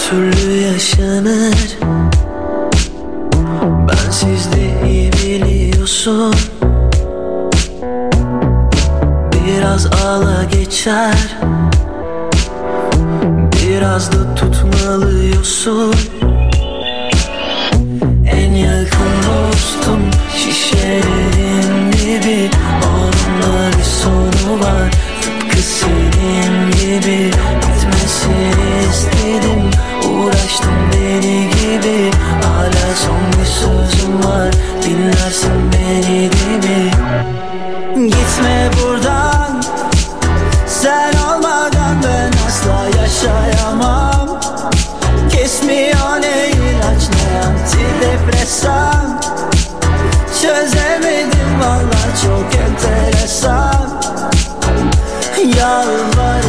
Türlü yaşanır. Ben sizde iyi biliyorsun. Biraz ağla geçer. Biraz da tutmalıyorsun. En yakın dostum şişelerin dibi Onunla bir sonu var Tıpkı senin gibi Deli gibi. Hala son bir sözüm var. Dinlersin beni mi? Gitme buradan. Sen olmadan ben asla yaşayamam. Kesmiyor ne ilaç ne antidepresan? Çözemedim valla çok enteresan. Yalvarıyorum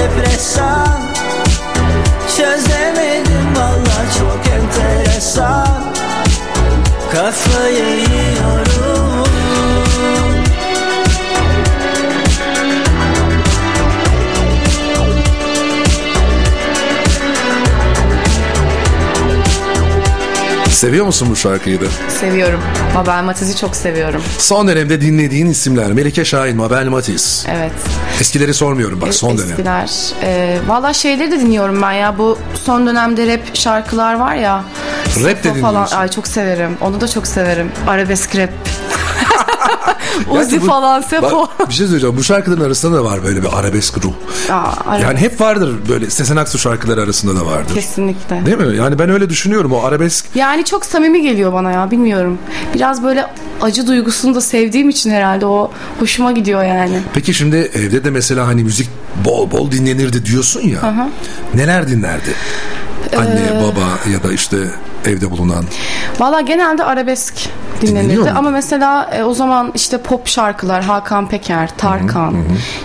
antidepresan Çözemedim valla çok enteresan. Kafayı yiyorum Seviyor musun bu şarkıyı da? Seviyorum. Mabel Matiz'i çok seviyorum. Son dönemde dinlediğin isimler Melike Şahin, Mabel Matiz. Evet. Eskileri sormuyorum bak son dönem. Eskiler. Ee, Valla şeyleri de dinliyorum ben ya. Bu son dönemde rap şarkılar var ya. Rap de Sefo falan. dinliyorsun. Ay çok severim. Onu da çok severim. Arabesk rap. Uzi bu- falan Sefo. Bak, bir şey söyleyeceğim. Bu şarkıların arasında da var böyle bir arabesk ruh. Aa, arabesk. Yani hep vardır böyle Sezen Aksu şarkıları arasında da vardır. Kesinlikle. Değil mi? Yani ben öyle düşünüyorum o arabesk. Yani çok samimi geliyor bana ya bilmiyorum. Biraz böyle acı duygusunu da sevdiğim için herhalde o hoşuma gidiyor yani. Peki şimdi evde de mesela hani müzik bol bol dinlenirdi diyorsun ya. Aha. Neler dinlerdi? Anne, Ee, baba ya da işte evde bulunan. Valla genelde arabesk dinlenirdi ama mesela e, o zaman işte pop şarkılar Hakan Peker, Tarkan,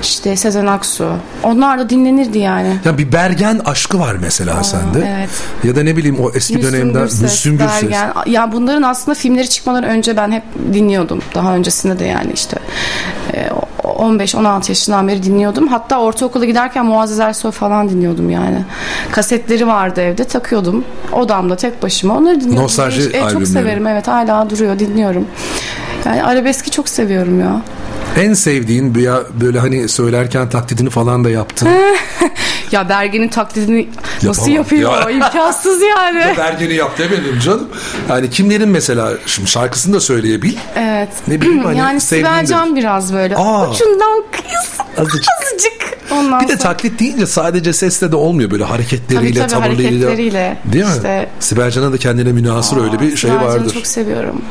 işte Sezen Aksu onlar da dinlenirdi yani. Ya bir Bergen aşkı var mesela sende. evet. Ya da ne bileyim o eski dönemden Müslüm Gürses. Bergen. Ya bunların aslında filmleri çıkmadan önce ben hep dinliyordum. Daha öncesinde de yani işte e, 15-16 yaşından beri dinliyordum. Hatta ortaokula giderken Muazzez Ersoy falan dinliyordum yani. Kasetleri vardı evde takıyordum. Odamda tek başıma onları dinliyordum. Nostalji E, albümleri. Çok severim evet hala duruyor dinliyorum. Yani arabeski çok seviyorum ya. En sevdiğin ya böyle hani söylerken taklidini falan da yaptın. Ya Bergen'in taklidini nasıl Yapamam. yapıyor? Ya. İmkansız yani. Bergen'i yap demedim canım. Yani kimlerin mesela şimdi şarkısını da söyleyebil. Evet. Ne bileyim hani yani Sibel Can biraz böyle. Aa. Ucundan kıyıs. Azıcık. Azıcık. Ondan Bir de sonra- taklit deyince sadece sesle de olmuyor böyle hareketleriyle, Tabii, tabii, tavırlarıyla. hareketleriyle. Değil mi? İşte- Sibel Can'ın da kendine münasır öyle bir şey Sibel vardır. çok seviyorum.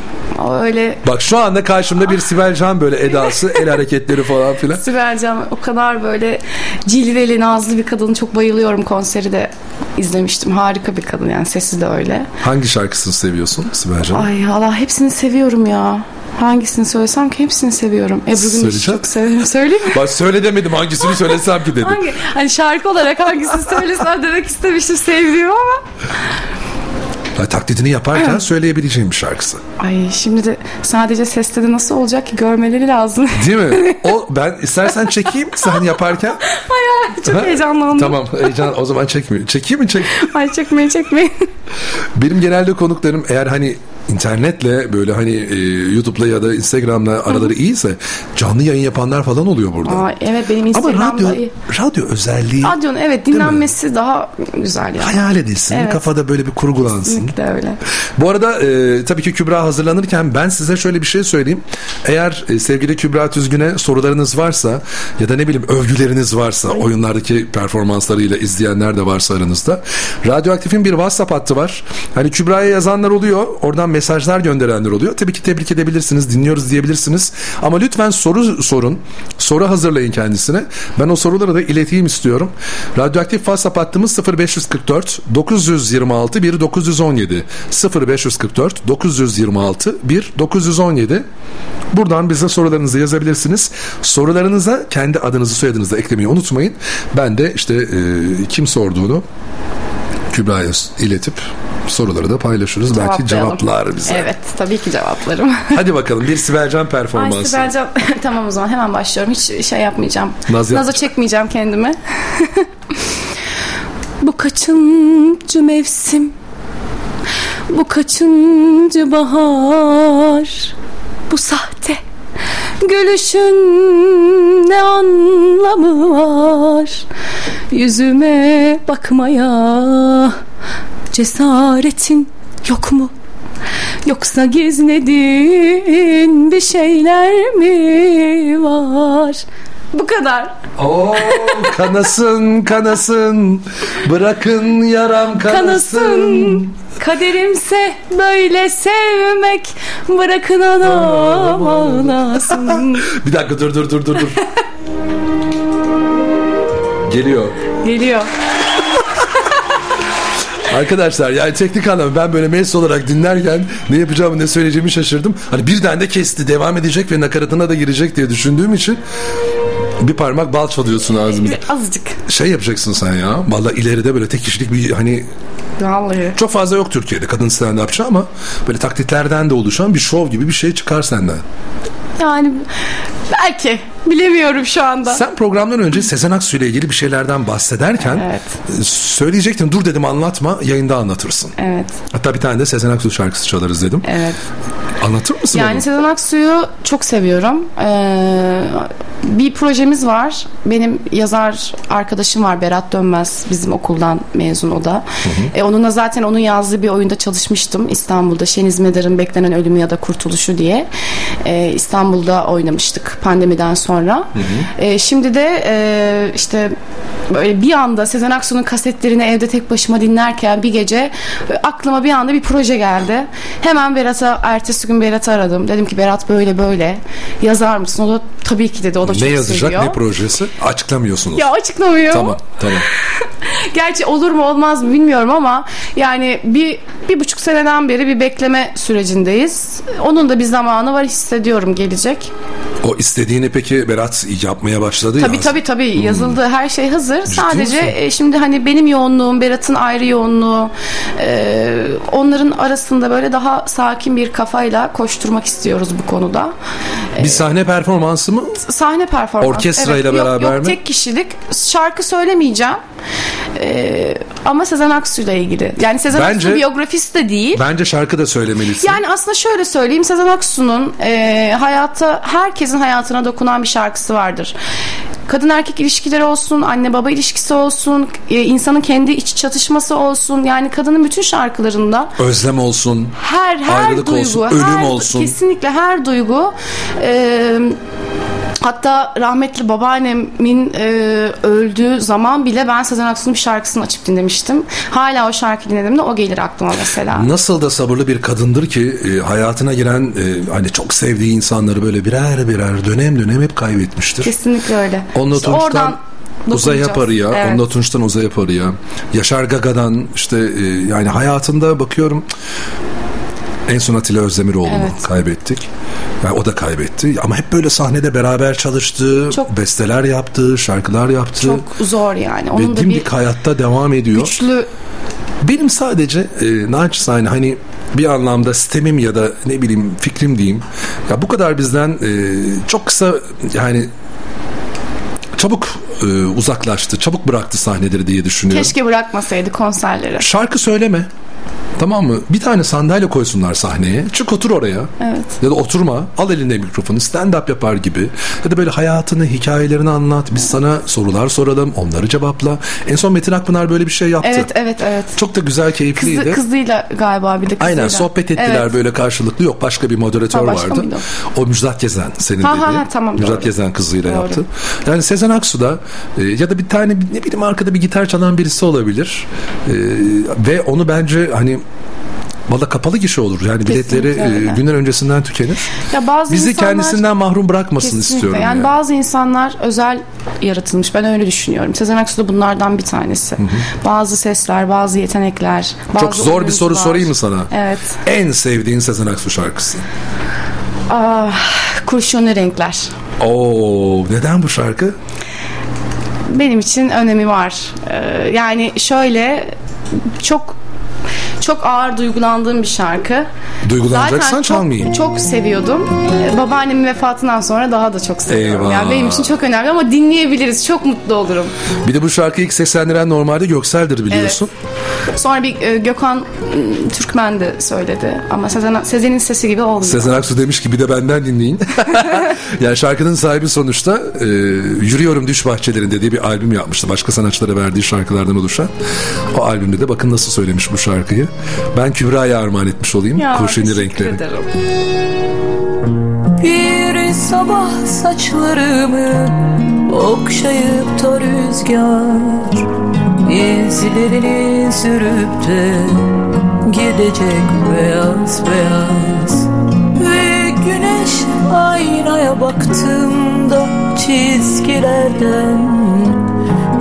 O öyle Bak şu anda karşımda bir Sibel Can böyle edası, el hareketleri falan filan. Sibel Can o kadar böyle cilveli, nazlı bir kadın. Çok bayılıyorum konseri de izlemiştim. Harika bir kadın yani sesi de öyle. Hangi şarkısını seviyorsun Sibel Can'ın? Ay Allah hepsini seviyorum ya. Hangisini söylesem ki hepsini seviyorum. Ebru Söyleyeceğim. çok severim. Söyleyeyim mi? Bak söyle demedim hangisini söylesem ki dedim. Hangi? Hani şarkı olarak hangisini söylesem demek istemiştim sevdiğim ama. Ha, taklidini yaparken söyleyebileceğim bir şarkısı. Ay şimdi de sadece seste de nasıl olacak ki görmeleri lazım. Değil mi? O ben istersen çekeyim sen yaparken. Çok Ha? heyecanlandım. Tamam heyecan o zaman çekmiyor. Çekeyim mi çek? Ay çekmeyin çekmeyin. Benim genelde konuklarım eğer hani internetle böyle hani e, YouTube'la ya da Instagram'la araları iyiyse canlı yayın yapanlar falan oluyor burada. Ay, evet benim Ama Instagram'da radyo, iyi. radyo özelliği Radyonun evet dinlenmesi daha güzel yani. hayal edilsin. Evet. Kafada böyle bir kurgulansın. Kesinlikle öyle. Bu arada e, tabii ki Kübra hazırlanırken ben size şöyle bir şey söyleyeyim. Eğer e, sevgili Kübra Tüzgün'e sorularınız varsa ya da ne bileyim övgüleriniz varsa oyunlardaki performanslarıyla izleyenler de varsa aranızda. Radyoaktif'in bir WhatsApp hattı var. Hani Kübra'ya yazanlar oluyor. Oradan mesajlar gönderenler oluyor. Tabii ki tebrik edebilirsiniz, dinliyoruz diyebilirsiniz. Ama lütfen soru sorun. Soru hazırlayın kendisine. Ben o soruları da ileteyim istiyorum. Radyoaktif WhatsApp hattımız 0544 926 1 917 0544 926 1 917 Buradan bize sorularınızı yazabilirsiniz. Sorularınıza kendi adınızı soyadınızı eklemeyi unutmayın. Ben de işte e, kim sorduğunu Kübra'ya iletip soruları da paylaşırız. Belki cevaplar bize. Evet tabii ki cevaplarım. Hadi bakalım bir Sibelcan Ay performansı. Sibelcan tamam o zaman hemen başlıyorum. Hiç şey yapmayacağım. Naz Naza yapmayacak. çekmeyeceğim kendimi. Bu kaçıncı mevsim? Bu kaçıncı bahar? Bu sahte gülüşün ne anlamı var? Yüzüme bakmaya cesaretin yok mu? Yoksa gizlediğin bir şeyler mi var? Bu kadar. Oo, kanasın kanasın bırakın yaram kanasın. Kanasın. Kaderimse böyle sevmek bırakın onu ağlasın. Bir dakika dur dur dur dur dur. Geliyor. Geliyor. Arkadaşlar yani teknik anlamda ben böyle mes olarak dinlerken ne yapacağımı ne söyleyeceğimi şaşırdım. Hani birden de kesti devam edecek ve nakaratına da girecek diye düşündüğüm için bir parmak bal çalıyorsun ağzımıza. Azıcık. Şey yapacaksın sen ya. Valla ileride böyle tek kişilik bir hani Vallahi. çok fazla yok Türkiye'de kadın stand-upçı ama böyle taklitlerden de oluşan bir şov gibi bir şey çıkar senden. Yani belki bilemiyorum şu anda. Sen programdan önce Sezen Aksu ile ilgili bir şeylerden bahsederken Evet. e, söyleyecektin dur dedim anlatma yayında anlatırsın. Evet. Hatta bir tane de Sezen Aksu şarkısı çalarız dedim. Evet. Anlatır mısın Yani onu? Sezen Aksu'yu çok seviyorum. Ee, bir projemiz var. Benim yazar arkadaşım var Berat Dönmez. Bizim okuldan mezun o da. E, onunla zaten onun yazdığı bir oyunda çalışmıştım. İstanbul'da Şeniz Medar'ın Beklenen Ölümü ya da Kurtuluşu diye. Ee, İstanbul'da oynamıştık pandemiden sonra. Ee, şimdi de e, işte böyle bir anda Sezen Aksu'nun kasetlerini evde tek başıma dinlerken bir gece e, aklıma bir anda bir proje geldi. Hemen Berat'a ertesi gün Berat'ı aradım. Dedim ki Berat böyle böyle yazar mısın? O da tabii ki dedi. O da Ne çok yazacak seviyor. ne projesi? Açıklamıyorsunuz. Ya açıklamıyor. Tamam tamam. Gerçi olur mu olmaz mı bilmiyorum ama yani bir bir buçuk seneden beri bir bekleme sürecindeyiz. Onun da bir zamanı var hissediyorum gelecek. O istediğini peki Berat yapmaya başladı Tabii ya. tabii tabii yazıldı her şey hazır. Sadece misin? e, şimdi hani benim yoğunluğum, Berat'ın ayrı yoğunluğu, e, onların arasında böyle daha sakin bir kafayla koşturmak istiyoruz bu konuda. Bir sahne performansı mı? Sahne performansı. Orkestrayla Evet, yok, beraber yok, mi? tek kişilik. Şarkı söylemeyeceğim. E, ama Sezen Aksu'yla ilgili. Yani Sezen Bence- Aksu biyografisi de değil. Bence şarkı da söylemelisin. Yani aslında şöyle söyleyeyim Sezen Aksu'nun e, hayata herkesin hayatına dokunan bir şarkısı vardır. Kadın erkek ilişkileri olsun, anne baba ilişkisi olsun, e, insanın kendi iç çatışması olsun. Yani kadının bütün şarkılarında Özlem olsun. her her duygu, olsun, her, ölüm olsun. kesinlikle her duygu e, Hatta rahmetli babaannemin e, öldüğü zaman bile ben Sezen Aksu'nun bir şarkısını açıp dinlemiştim. Hala o şarkı dinlediğimde o gelir aklıma mesela. Nasıl da sabırlı bir kadındır ki e, hayatına giren e, hani çok sevdiği insanları böyle birer birer dönem dönem hep kaybetmiştir. Kesinlikle öyle. Onunla İşte Tunç'tan oradan Uzay. Yaparı'ya, Evet. Onunla Tunç'tan Uzay Yaparı'ya, Yaşar Gaga'dan işte e, yani hayatında bakıyorum en son Atilla Özdemiroğlu'nu Evet. kaybettik. Yani o da kaybetti ama hep böyle sahnede beraber çalıştı, Çok- besteler yaptı, şarkılar yaptı. Çok zor yani. ve Onun da bir hayatta devam ediyor. güçlü Benim sadece e, naçizane hani bir anlamda sistemim ya da ne bileyim fikrim diyeyim. Ya bu kadar bizden e, çok kısa yani çabuk e, uzaklaştı, çabuk bıraktı sahneleri diye düşünüyorum. keşke bırakmasaydı konserleri. Şarkı söyleme. Tamam mı? Bir tane sandalye koysunlar sahneye. Çık otur oraya. Evet. Ya da oturma. Al eline mikrofonu. Stand up yapar gibi. Ya da böyle hayatını, hikayelerini anlat. Biz sana sorular soralım. Onları cevapla. En son Metin Akpınar böyle bir şey yaptı. Evet evet evet. Çok da güzel, keyifliydi. Kızı, kızıyla galiba bir de kızıyla. Aynen sohbet ettiler Evet. böyle karşılıklı. Yok başka bir moderatör Ha, başka vardı. mıydı O Müjdat Gezen senin Ha, dediğin. ha, ha, tamam, Müjdat doğru. Gezen kızıyla Doğru. yaptı. Yani Sezen Aksu da e, ya da bir tane ne bileyim arkada bir gitar çalan birisi olabilir. E, ve onu bence hani Valla kapalı gişe olur. Yani biletleri Kesinlikle e, öyle. günler öncesinden tükenir. Ya bazı Bizi insanlar- kendisinden mahrum bırakmasın Kesinlikle. istiyorum. Yani, yani. bazı insanlar özel yaratılmış. Ben öyle düşünüyorum. Sezen Aksu da bunlardan bir tanesi. Bazı sesler, bazı yetenekler, bazı Çok zor bir soru sorayım mı sana? Evet. En sevdiğin Sezen Aksu şarkısı. Ah, kurşunlu renkler. Oo, neden bu şarkı? benim için önemi var. Ee, yani şöyle çok çok ağır duygulandığım bir şarkı. Duygulanacaksan Zaten çalmayayım. Çok seviyordum. Ee, Babaannemin vefatından sonra daha da çok seviyorum. Eyvah. Yani benim için çok önemli ama dinleyebiliriz. Çok mutlu olurum. Bir de bu şarkıyı ilk seslendiren normalde Göksel'dir biliyorsun. Sonra bir e, Gökhan m, Türkmen de söyledi. Ama Sezen, Sezen'in sesi gibi olmuyor. Sezen Aksu demiş ki bir de benden dinleyin. yani şarkının sahibi sonuçta e, Yürüyorum Düş Bahçelerinde diye bir albüm yapmıştı. Başka sanatçılara verdiği şarkılardan oluşan. O albümde de bakın nasıl söylemiş bu şarkıyı. Ben Kübra'ya armağan etmiş olayım. Ya, Kurşuni renkleri. ederim. Bir sabah saçlarımı okşayıp da rüzgar İzlerini sürüp de gidecek beyaz beyaz Ve güneş aynaya baktığımda çizgilerden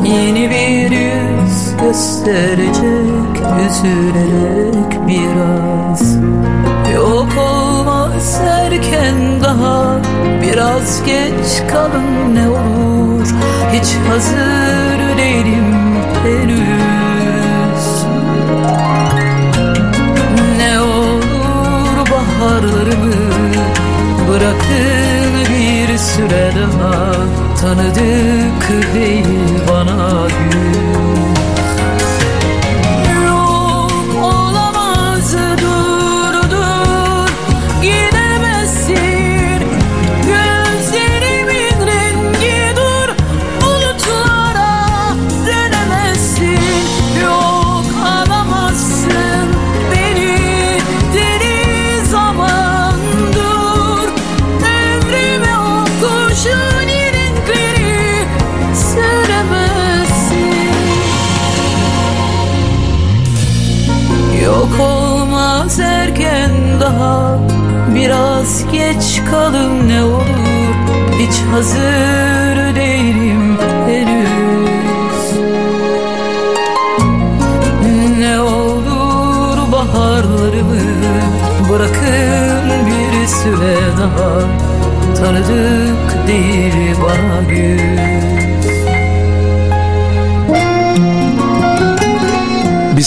Yeni bir yüz gösterecek üzülerek biraz. Yok olmaz erken daha Biraz geç kalın ne olur. Hiç hazır değilim henüz. Ne olur baharlarımı Bırakın bir süre daha. Tanıdık değil bana gün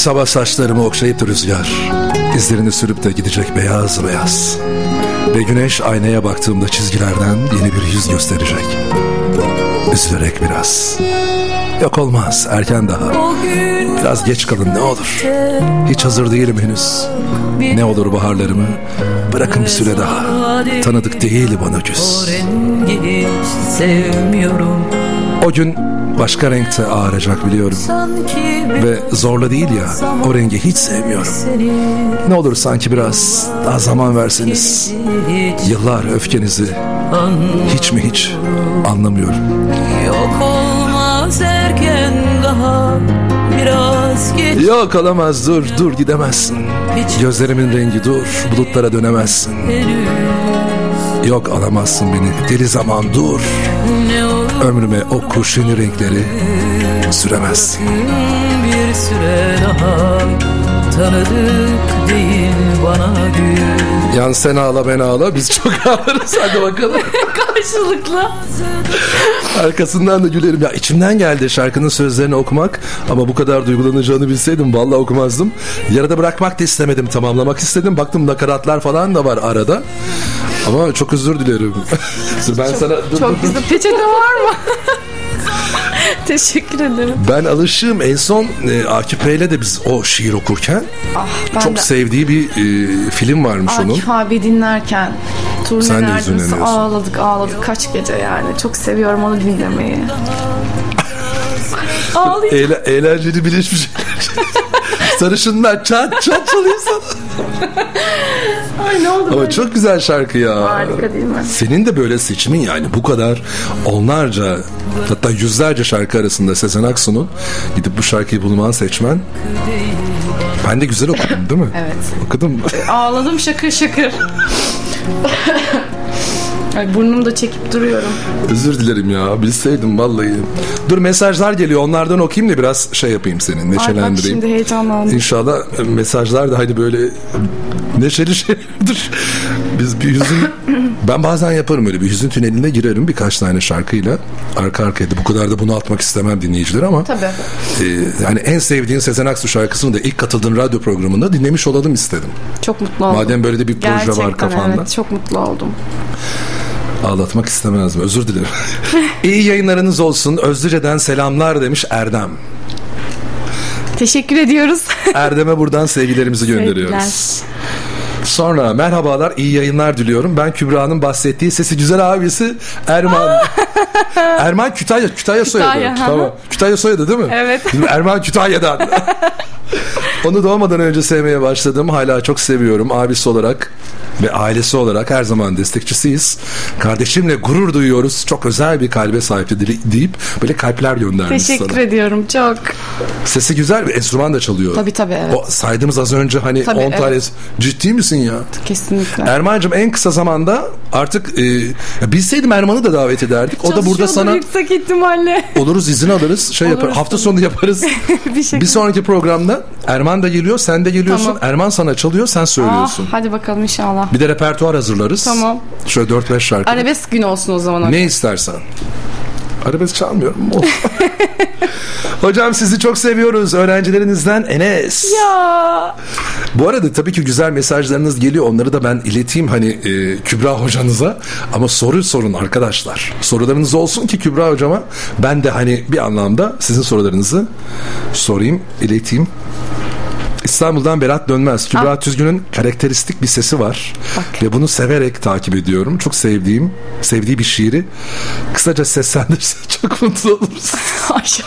sabah saçlarımı okşayıp rüzgar izlerini sürüp de gidecek beyaz beyaz. Ve güneş aynaya baktığımda çizgilerden yeni bir yüz gösterecek. Üzülerek biraz. Yok olmaz erken daha. Biraz geç kalın ne olur. Hiç hazır değilim henüz. Ne olur baharlarımı Bırakın bir süre daha. Tanıdık değil bana sevmiyorum. O gün başka renkte ağaracak biliyorum. Ve zorla değil ya o rengi hiç sevmiyorum. Ne olur sanki biraz daha zaman verseniz. Yıllar öfkenizi hiç mi hiç anlamıyorum? Yok olmaz erken daha Biraz geç. Yok olamaz dur dur gidemezsin. Gözlerimin rengi dur bulutlara dönemezsin. Yok alamazsın beni deli zaman dur. Ne olur Ömrüme o kurşuni renkleri süremezsin bir süre daha Tanıdık değil bana gün Yan sen ağla ben ağla biz çok ağlarız hadi bakalım Karşılıklı. Arkasından da gülerim. Ya içimden geldi şarkının sözlerini okumak ama bu kadar duygulanacağını bilseydim vallahi okumazdım. Yarıda bırakmak da istemedim. Tamamlamak istedim. Baktım nakaratlar falan da var arada. Ama çok özür dilerim. Ben sana dur, Çok güzel. Peçete var mı? Teşekkür ederim. Ben alışığım. En son e, Akif Bey'le de biz o şiir okurken Ah, ben çok de sevdiği bir e, film varmış onun. Akif abi dinlerken Sen de turnelerden hüzünleniyorsun. ağladık ağladık kaç gece yani. Çok seviyorum onu dinlemeyi. Ağlayacağım. Eğle, eğlenceli birleşmiş. Sarışınlar çat çat çalayım sana. Ay ne oldu Ama böyle? çok güzel şarkı ya. Harika değil mi? Senin de böyle seçimin yani bu kadar onlarca hatta yüzlerce şarkı arasında Sezen Aksu'nun gidip bu şarkıyı bulman seçmen. Ben de güzel okudum değil mi? Evet. Okudum. Ağladım şakır şakır. Ay burnumu da çekip duruyorum. Özür dilerim ya bilseydim vallahi. Dur mesajlar geliyor onlardan okuyayım da biraz şey yapayım seni Ay bak neşelendireyim. şimdi heyecanlandım. İnşallah mesajlar da hani böyle neşeli şeylerdir. Biz bir hüzün ben bazen yaparım öyle bir hüzün tüneline girerim birkaç tane şarkıyla arka arkaya da bu kadar da bunu atmak istemem dinleyiciler ama Tabii. e, yani en sevdiğin Sezen Aksu şarkısını da ilk katıldığın radyo programında dinlemiş olalım istedim. Çok mutlu oldum. Madem böyle de bir proje var Gerçekten kafanda. evet çok mutlu oldum. Ağlatmak istemezdim. Özür dilerim. İyi yayınlarınız olsun. Özlüce'den selamlar demiş Erdem. Teşekkür ediyoruz. Erdem'e buradan sevgilerimizi gönderiyoruz. Sonra merhabalar, iyi yayınlar diliyorum. Ben Kübra'nın bahsettiği sesi güzel abisi Erman. Erman Kütahya, Kütahya soyadı. Kütahya. Tamam. Kütahya soyadı değil mi? Evet. Erman Kütahya'dan. Onu doğmadan önce sevmeye başladım. Hala çok seviyorum. Abisi olarak ve ailesi olarak her zaman destekçisiyiz. Kardeşimle gurur duyuyoruz. Çok özel bir kalbe sahiptir deyip böyle kalpler göndermiş Teşekkür sana. ediyorum çok. Sesi güzel bir enstrüman da çalıyor. Tabii, tabii, evet. O saydığımız az önce hani 10 Tabii, evet. tane ciddi misin ya? Kesinlikle. Erman'cığım en kısa zamanda artık e, bilseydim Erman'ı da davet ederdik. O da burada sana yüksek ihtimalle. oluruz izin alırız. Şey yapar, Oluruz hafta sonu yaparız. bir şekilde. bir sonraki programda Erman da geliyor, sen de geliyorsun. Tamam. Erman sana çalıyor, sen Ah, söylüyorsun. hadi bakalım inşallah. Bir de repertuar hazırlarız. Tamam. Şöyle 4-5 şarkı. Arabesk günü olsun o zaman. Ne istersen. Arabesk çalmıyorum. Hocam sizi çok seviyoruz. Öğrencilerinizden Enes. Ya. Bu arada tabii ki güzel mesajlarınız geliyor. Onları da ben ileteyim hani e, Kübra hocanıza. Ama soru sorun arkadaşlar. Sorularınız olsun ki Kübra hocama ben de hani bir anlamda sizin sorularınızı sorayım, ileteyim. İstanbul'dan Berat Dönmez. Kübra Tüzgün'ün karakteristik bir sesi var. Ve bunu severek takip ediyorum. Çok sevdiğim, sevdiği bir şiiri. Kısaca seslendirse çok mutlu oluruz.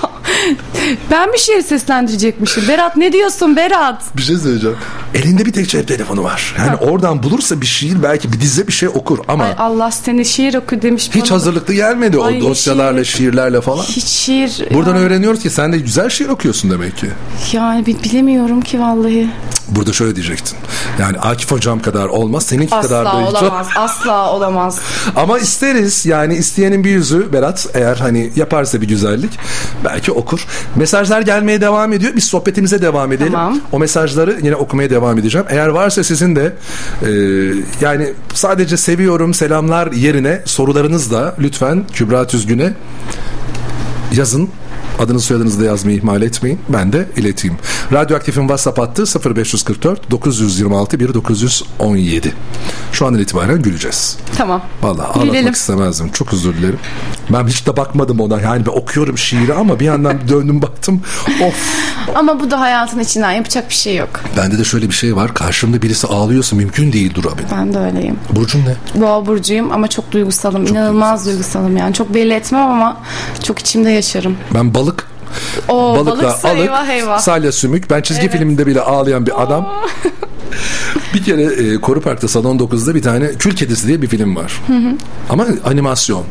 Ben bir şiir seslendirecekmişim. Berat ne diyorsun Berat? Bir şey söyleyeceğim. Elinde bir tek cep telefonu var. Yani oradan bulursa bir şiir belki bir dize bir şey okur ama Ay Allah seni şiir oku demiş hiç bana. hazırlıklı gelmedi Ay, o dosyalarla, şiirlerle falan. Hiç şiir. Buradan yani, öğreniyoruz ki sen de güzel şiir okuyorsun demek ki. yani bi- bilemiyorum ki vallahi. Burada şöyle diyecektin. Yani Akif hocam kadar olmaz, seninki kadar Asla da hiç olamaz. Asla olamaz. Ama isteriz yani isteyenin bir yüzü Berat eğer hani yaparsa bir güzellik belki okur. Mesajlar gelmeye devam ediyor. Biz sohbetimize devam edelim. Tamam. O mesajları yine okumaya devam edeceğim. Eğer varsa sizin de e, yani sadece seviyorum selamlar yerine sorularınız da lütfen Kübra Tüzgün'e yazın. Adınızı soyadınızı da yazmayı ihmal etmeyin. Ben de ileteyim. Radyoaktif'in WhatsApp hattı 0544 926 1917. Şu andan itibaren güleceğiz. Tamam. Vallahi ağlatmak Gülelim. istemezdim. Çok özür dilerim. Ben hiç de bakmadım ona. Yani ben okuyorum şiiri ama bir yandan döndüm baktım. Of. Ama bu da hayatın içinden yapacak bir şey yok. Bende de şöyle bir şey var. Karşımda birisi ağlıyorsa mümkün değil durabilir. Ben de öyleyim. Burcun ne? Boğa burcuyum ama çok duygusalım. İnanılmaz duygusalım yani. Çok belli etmem ama çok içimde yaşarım. Ben balık. O Balıkla balıksa alık, eyvah eyvah. salya sümük. Ben çizgi filminde bile ağlayan bir adam. bir kere e, Koru Park'ta Salon 9'da bir tane Kül Kedisi diye bir film var. Ama animasyon.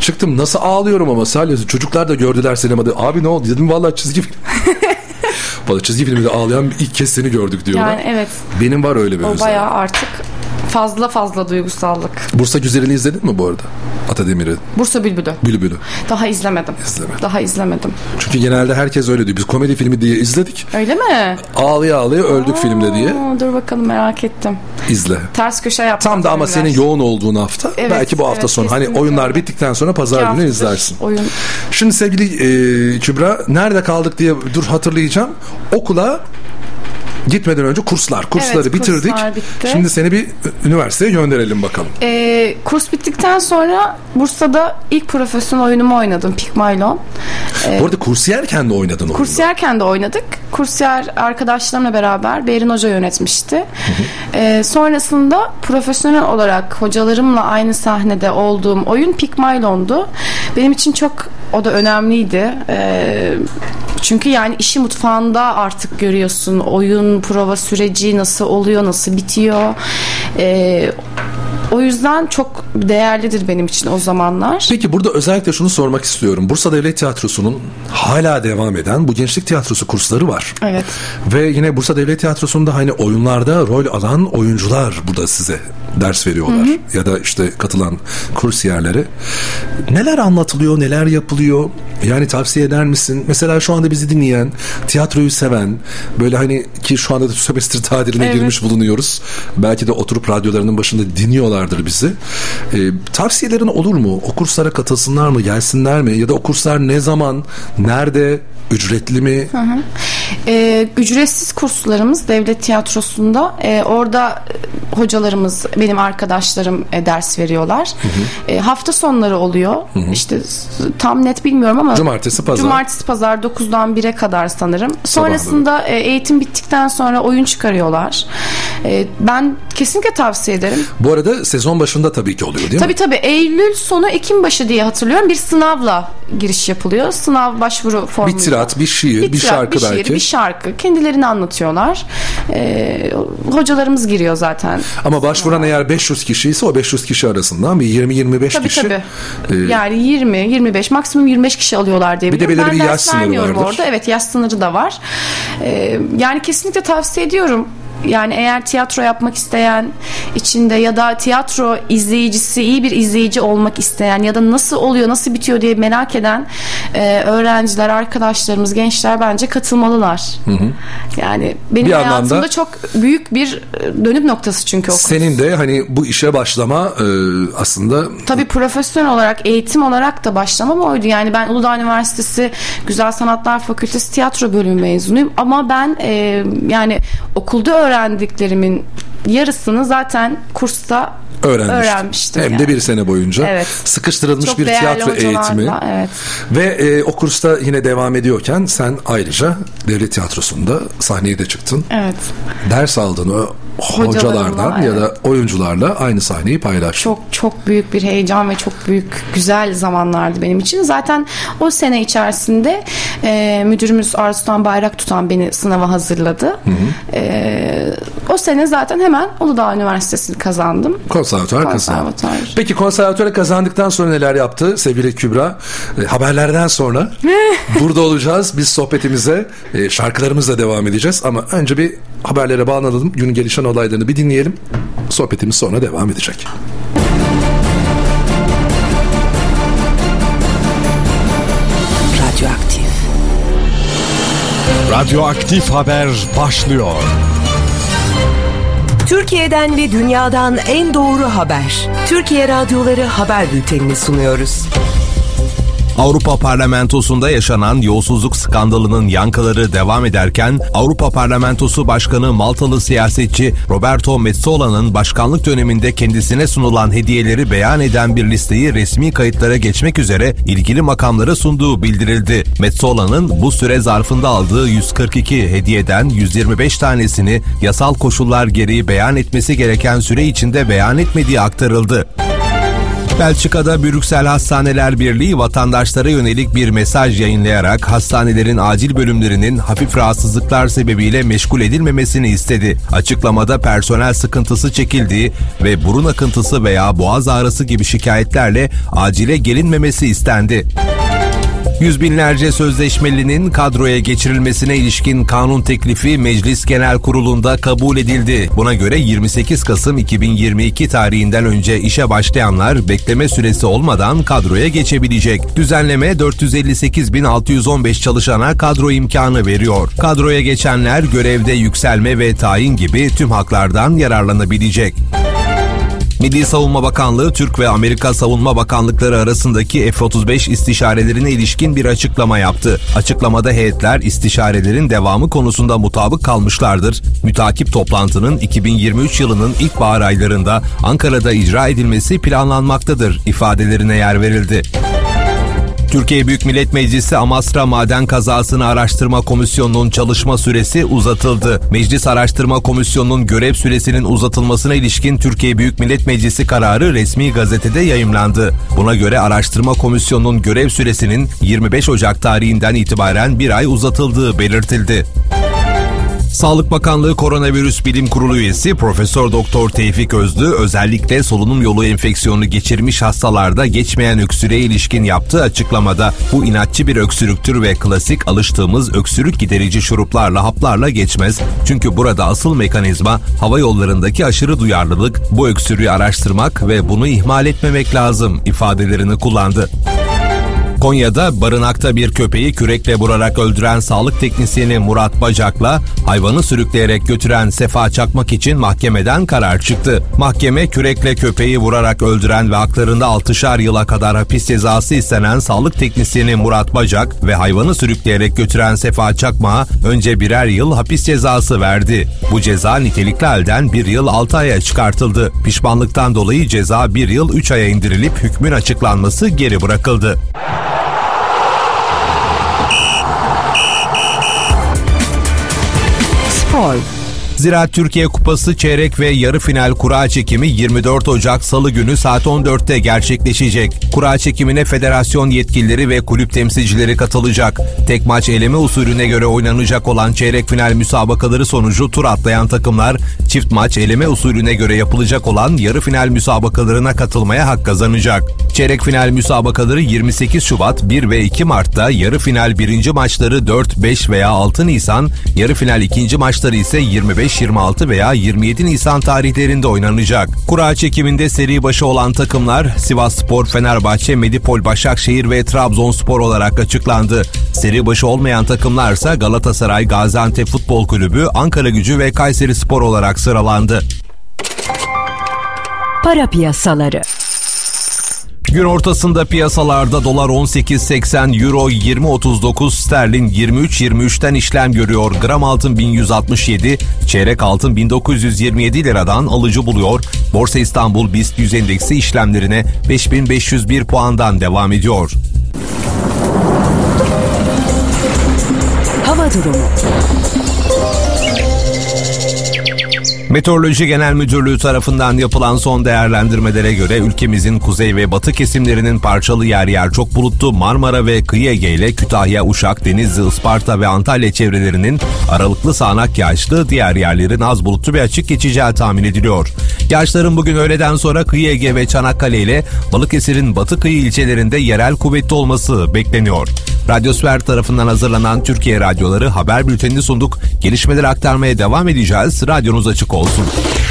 Çıktım nasıl ağlıyorum ama salya çocuklar da gördüler sinemada. Abi ne oldu dedim vallahi çizgi film. Valla çizgi filmde ağlayan ilk kez seni gördük diyorlar. Yani evet. Benim var öyle bir O özellik. bayağı artık fazla fazla duygusallık. Bursa Güzeli'ni izledin mi bu arada? Atademir'i. Bursa Bülbülü. Bülbülü. Daha izlemedim. İzlemedim. Daha izlemedim. Çünkü genelde herkes öyle diyor. Biz komedi filmi diye izledik. Öyle mi? Ağlaya ağlaya öldük filmde diye. Aa, dur bakalım merak ettim. İzle. Ters köşe yaptım. Tam da ama senin yoğun olduğun hafta. Evet, belki bu hafta evet, sonu. Hani oyunlar öyle. bittikten sonra pazar günü izlersin. Oyun. Şimdi sevgili e, Kübra nerede kaldık diye dur hatırlayacağım. Okula gitmeden önce kurslar. Kursları Evet, bitirdik. kurslar bitti. Şimdi seni bir üniversiteye gönderelim bakalım. Ee, kurs bittikten sonra Bursa'da ilk profesyonel oyunumu oynadım. Pigmalion. Bu arada kursiyerken de oynadın oyunu. Kursiyerken de oynadık. Kursiyer arkadaşlarımla beraber Behrin Hoca yönetmişti. Ee, sonrasında profesyonel olarak hocalarımla aynı sahnede olduğum oyun Pigmalion'du. Benim için çok o da önemliydi. Ee, çünkü yani işi mutfağında artık görüyorsun. Oyun, prova süreci nasıl oluyor, nasıl bitiyor. Ee, o yüzden çok değerlidir benim için o zamanlar. Peki burada özellikle şunu sormak istiyorum. Bursa Devlet Tiyatrosu'nun hala devam eden bu gençlik tiyatrosu kursları var. Evet. Ve yine Bursa Devlet Tiyatrosu'nda hani oyunlarda rol alan oyuncular burada size ders veriyorlar. Ya da işte katılan kursiyerlere. Neler anlatılıyor, neler yapılıyor? Yani tavsiye eder misin? Mesela şu anda bizi dinleyen, tiyatroyu seven, böyle hani ki şu anda da sömestr tatiline Evet. girmiş bulunuyoruz. Belki de oturup radyolarının başında dinliyorlardır bizi. Ee, tavsiyelerin olur mu? O kurslara katılsınlar mı? Gelsinler mi? Ya da o kurslar ne zaman? Nerede? Ücretli mi? Ee, ücretsiz kurslarımız devlet tiyatrosunda. Ee, orada e, hocalarımız, benim arkadaşlarım e, ders veriyorlar. E, hafta sonları oluyor. İşte s- tam net bilmiyorum ama Cumartesi, pazar. Cumartesi pazar 9'dan 1'e kadar sanırım. Sonrasında e, eğitim bittikten sonra oyun çıkarıyorlar. E, ben Kesinlikle tavsiye ederim. Bu arada sezon başında tabii ki oluyor değil Tabii mi? tabii Eylül sonu Ekim başı diye hatırlıyorum. Bir sınavla giriş yapılıyor. Sınav başvuru formu. Bir tirat, bir şiir, bir, tirat, şarkı bir şiir, belki. bir şarkı. Kendilerini anlatıyorlar. Ee, hocalarımız giriyor zaten. Ama başvuran eğer 500 kişi ise o 500 kişi arasından bir 20-25 Tabii kişi. tabii. e, yani 20, 25 maksimum 25 kişi alıyorlar diye Bir de belirli ben bir yaş sınırı vardır. orada. Evet yaş sınırı da var. Ee, yani kesinlikle tavsiye ediyorum. Yani eğer tiyatro yapmak isteyen içinde ya da tiyatro izleyicisi iyi bir izleyici olmak isteyen ya da nasıl oluyor nasıl bitiyor diye merak eden e, öğrenciler arkadaşlarımız gençler bence katılmalılar. Yani benim Bir hayatımda çok büyük bir e, dönüm noktası çünkü o. Senin de hani bu işe başlama e, aslında Tabii profesyonel olarak, eğitim olarak da başlamam oydu. Yani ben Uludağ Üniversitesi Güzel Sanatlar Fakültesi tiyatro bölümü mezunuyum. Ama ben e, yani okulda öğrendiklerimin yarısını zaten kursta öğrenmiştim. öğrenmiştim. Hem yani. de bir sene boyunca. Evet. Sıkıştırılmış Çok bir tiyatro eğitimi. Evet. Ve e, o kursta yine devam ediyorken sen ayrıca devlet tiyatrosunda sahneye de çıktın. Evet. Ders aldın o hocalardan ya da evet. oyuncularla aynı sahneyi paylaştın. Çok çok büyük bir heyecan ve çok büyük güzel zamanlardı benim için. Zaten o sene içerisinde e, müdürümüz Arslan Bayrak tutan beni sınava hazırladı. E, o sene zaten hemen Uludağ Üniversitesi'ni kazandım. Konservatuar. Konservatuar. Peki konservatuarı kazandıktan sonra neler yaptı sevgili Kübra? E, haberlerden sonra burada olacağız. Biz sohbetimize e, şarkılarımızla devam edeceğiz. Ama önce bir haberlere bağlanalım. Günün gelişen olaylarını bir dinleyelim. Sohbetimiz sonra devam edecek. Radyoaktif. Radyoaktif haber başlıyor. Türkiye'den ve dünyadan en doğru haber. Türkiye Radyoları Haber Bülteni'ni sunuyoruz. Avrupa Parlamentosu'nda yaşanan yolsuzluk skandalının yankıları devam ederken Avrupa Parlamentosu Başkanı Maltalı siyasetçi Roberto Metsola'nın başkanlık döneminde kendisine sunulan hediyeleri beyan eden bir listeyi resmi kayıtlara geçmek üzere ilgili makamlara sunduğu bildirildi. Metsola'nın bu süre zarfında aldığı 142 hediyeden 125 tanesini yasal koşullar gereği beyan etmesi gereken süre içinde beyan etmediği aktarıldı. Belçika'da Brüksel Hastaneler Birliği vatandaşlara yönelik bir mesaj yayınlayarak hastanelerin acil bölümlerinin hafif rahatsızlıklar sebebiyle meşgul edilmemesini istedi. Açıklamada personel sıkıntısı çekildiği ve burun akıntısı veya boğaz ağrısı gibi şikayetlerle acile gelinmemesi istendi. Yüz binlerce sözleşmelinin kadroya geçirilmesine ilişkin kanun teklifi Meclis Genel Kurulu'nda kabul edildi. Buna göre 28 Kasım 2022 tarihinden önce işe başlayanlar bekleme süresi olmadan kadroya geçebilecek. Düzenleme 458.615 çalışana kadro imkanı veriyor. Kadroya geçenler görevde yükselme ve tayin gibi tüm haklardan yararlanabilecek. Milli Savunma Bakanlığı, Türk ve Amerika Savunma Bakanlıkları arasındaki F-35 istişarelerine ilişkin bir açıklama yaptı. Açıklamada heyetler istişarelerin devamı konusunda mutabık kalmışlardır. Mütakip toplantının 2023 yılının ilkbahar aylarında Ankara'da icra edilmesi planlanmaktadır ifadelerine yer verildi. Türkiye Büyük Millet Meclisi Amasra Maden Kazasını Araştırma Komisyonu'nun çalışma süresi uzatıldı. Meclis Araştırma Komisyonu'nun görev süresinin uzatılmasına ilişkin Türkiye Büyük Millet Meclisi kararı resmi gazetede yayımlandı. Buna göre Araştırma Komisyonu'nun görev süresinin 25 Ocak tarihinden itibaren bir ay uzatıldığı belirtildi. Sağlık Bakanlığı Koronavirüs Bilim Kurulu üyesi Profesör Doktor Tevfik Özlü özellikle solunum yolu enfeksiyonu geçirmiş hastalarda geçmeyen öksürüğe ilişkin yaptığı açıklamada bu inatçı bir öksürüktür ve klasik alıştığımız öksürük giderici şuruplarla haplarla geçmez. Çünkü burada asıl mekanizma hava yollarındaki aşırı duyarlılık, bu öksürüğü araştırmak ve bunu ihmal etmemek lazım ifadelerini kullandı. Konya'da barınakta bir köpeği kürekle vurarak öldüren sağlık teknisyeni Murat Bacak'la hayvanı sürükleyerek götüren Sefa Çakmak için mahkemeden karar çıktı. Mahkeme kürekle köpeği vurarak öldüren ve haklarında 6'şar yıla kadar hapis cezası istenen sağlık teknisyeni Murat Bacak ve hayvanı sürükleyerek götüren Sefa Çakmak'a önce birer yıl hapis cezası verdi. Bu ceza nitelikli halden bir yıl 6 aya çıkartıldı. Pişmanlıktan dolayı ceza bir yıl 3 aya indirilip hükmün açıklanması geri bırakıldı. Spor. Ziraat Türkiye Kupası çeyrek ve yarı final kura çekimi 24 Ocak Salı günü saat 14'te gerçekleşecek. Kura çekimine federasyon yetkilileri ve kulüp temsilcileri katılacak. Tek maç eleme usulüne göre oynanacak olan çeyrek final müsabakaları sonucu tur atlayan takımlar çift maç eleme usulüne göre yapılacak olan yarı final müsabakalarına katılmaya hak kazanacak. Çeyrek final müsabakaları 28 Şubat, 1 ve 2 Mart'ta, yarı final birinci maçları 4, 5 veya 6 Nisan, yarı final ikinci maçları ise 25, 26 veya 27 Nisan tarihlerinde oynanacak. Kura çekiminde seri başı olan takımlar Sivas Spor, Fenerbahçe, Medipol, Başakşehir ve Trabzonspor olarak açıklandı. Seri başı olmayan takımlarsa Galatasaray, Gaziantep Futbol Kulübü, Ankara Gücü ve Kayseri Spor olarak sıralandı. Para piyasaları. Gün ortasında piyasalarda dolar 18.80, euro 20.39, sterlin 23.23'ten işlem görüyor. Gram altın 1167, çeyrek altın 1927 liradan alıcı buluyor. Borsa İstanbul BIST 100 endeksi işlemlerine 5501 puandan devam ediyor. Hava durumu. Meteoroloji Genel Müdürlüğü tarafından yapılan son değerlendirmelere göre ülkemizin kuzey ve batı kesimlerinin parçalı yer yer çok bulutlu Marmara ve Kıyı Ege ile Kütahya, Uşak, Denizli, Isparta ve Antalya çevrelerinin aralıklı sağanak yağışlı, diğer yerlerin az bulutlu ve açık geçeceği tahmin ediliyor. Yağışların bugün öğleden sonra Kıyı Ege ve Çanakkale ile Balıkesir'in batı kıyı ilçelerinde yerel kuvvetli olması bekleniyor. Radyosfer tarafından hazırlanan Türkiye Radyoları haber bültenini sunduk. Gelişmeleri aktarmaya devam edeceğiz. Radyonuz açık olsun. 投诉。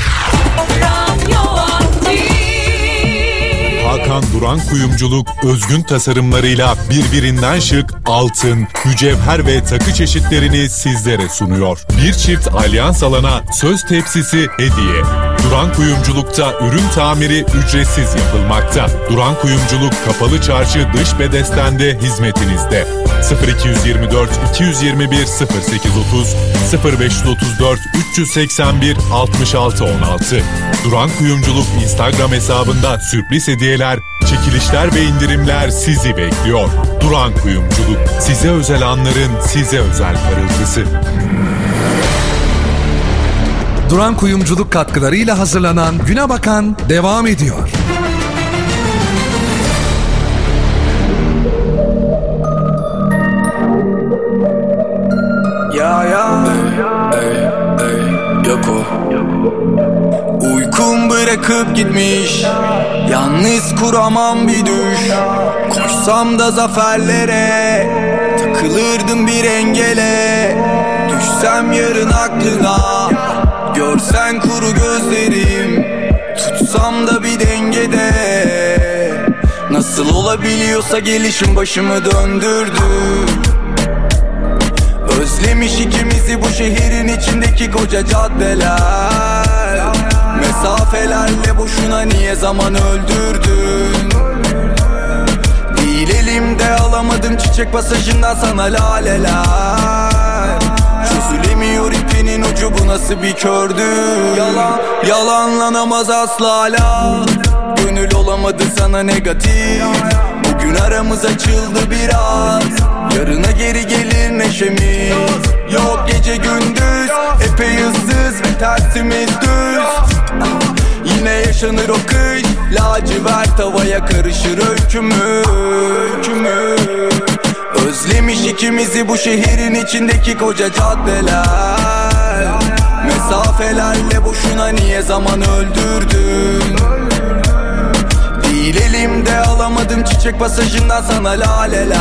Hakan Duran Kuyumculuk özgün tasarımlarıyla birbirinden şık altın, mücevher ve takı çeşitlerini sizlere sunuyor. Bir çift alyans alana söz tepsisi hediye. Duran Kuyumculuk'ta ürün tamiri ücretsiz yapılmakta. Duran Kuyumculuk Kapalı Çarşı dış bedestende hizmetinizde. 0224 221 0830 0534 381 66 16 Duran Kuyumculuk Instagram hesabında sürpriz hediyeler, çekilişler ve indirimler sizi bekliyor. Duran Kuyumculuk size özel anların size özel parıltısı. Duran Kuyumculuk katkılarıyla hazırlanan Güne Bakan devam ediyor. Ya ya ey, ey, Yok o Uykum bırakıp gitmiş Yalnız kuramam bir düş. Koşsam da zaferlere. Takılırdım bir engele. Düşsem yarın aklına. Görsen kuru gözlerim. Tutsam da bir dengede. Nasıl olabiliyorsa gelişim başımı döndürdü. Özlemiş ikimizi bu şehrin içindeki koca caddeler Mesafelerle boşuna niye zaman öldürdün? Değil elimde alamadım çiçek pasajından sana laleler. Çözülemiyor ipinin ucu bu nasıl bir kördü Yalan, yalanlanamaz asla hala. Gönül olamadı sana negatif. Bugün aramız açıldı biraz. Yarına geri gelir neşemiz. Yok gece gündüz Epey ıssız tersimiz düz Yine yaşanır o kış? Lacivert havaya karışır öykümüz öykümüz. Özlemiş ikimizi bu şehrin içindeki koca caddeler. Mesafelerle boşuna niye zaman öldürdün? Değil elimde alamadım çiçek pasajından sana laleler.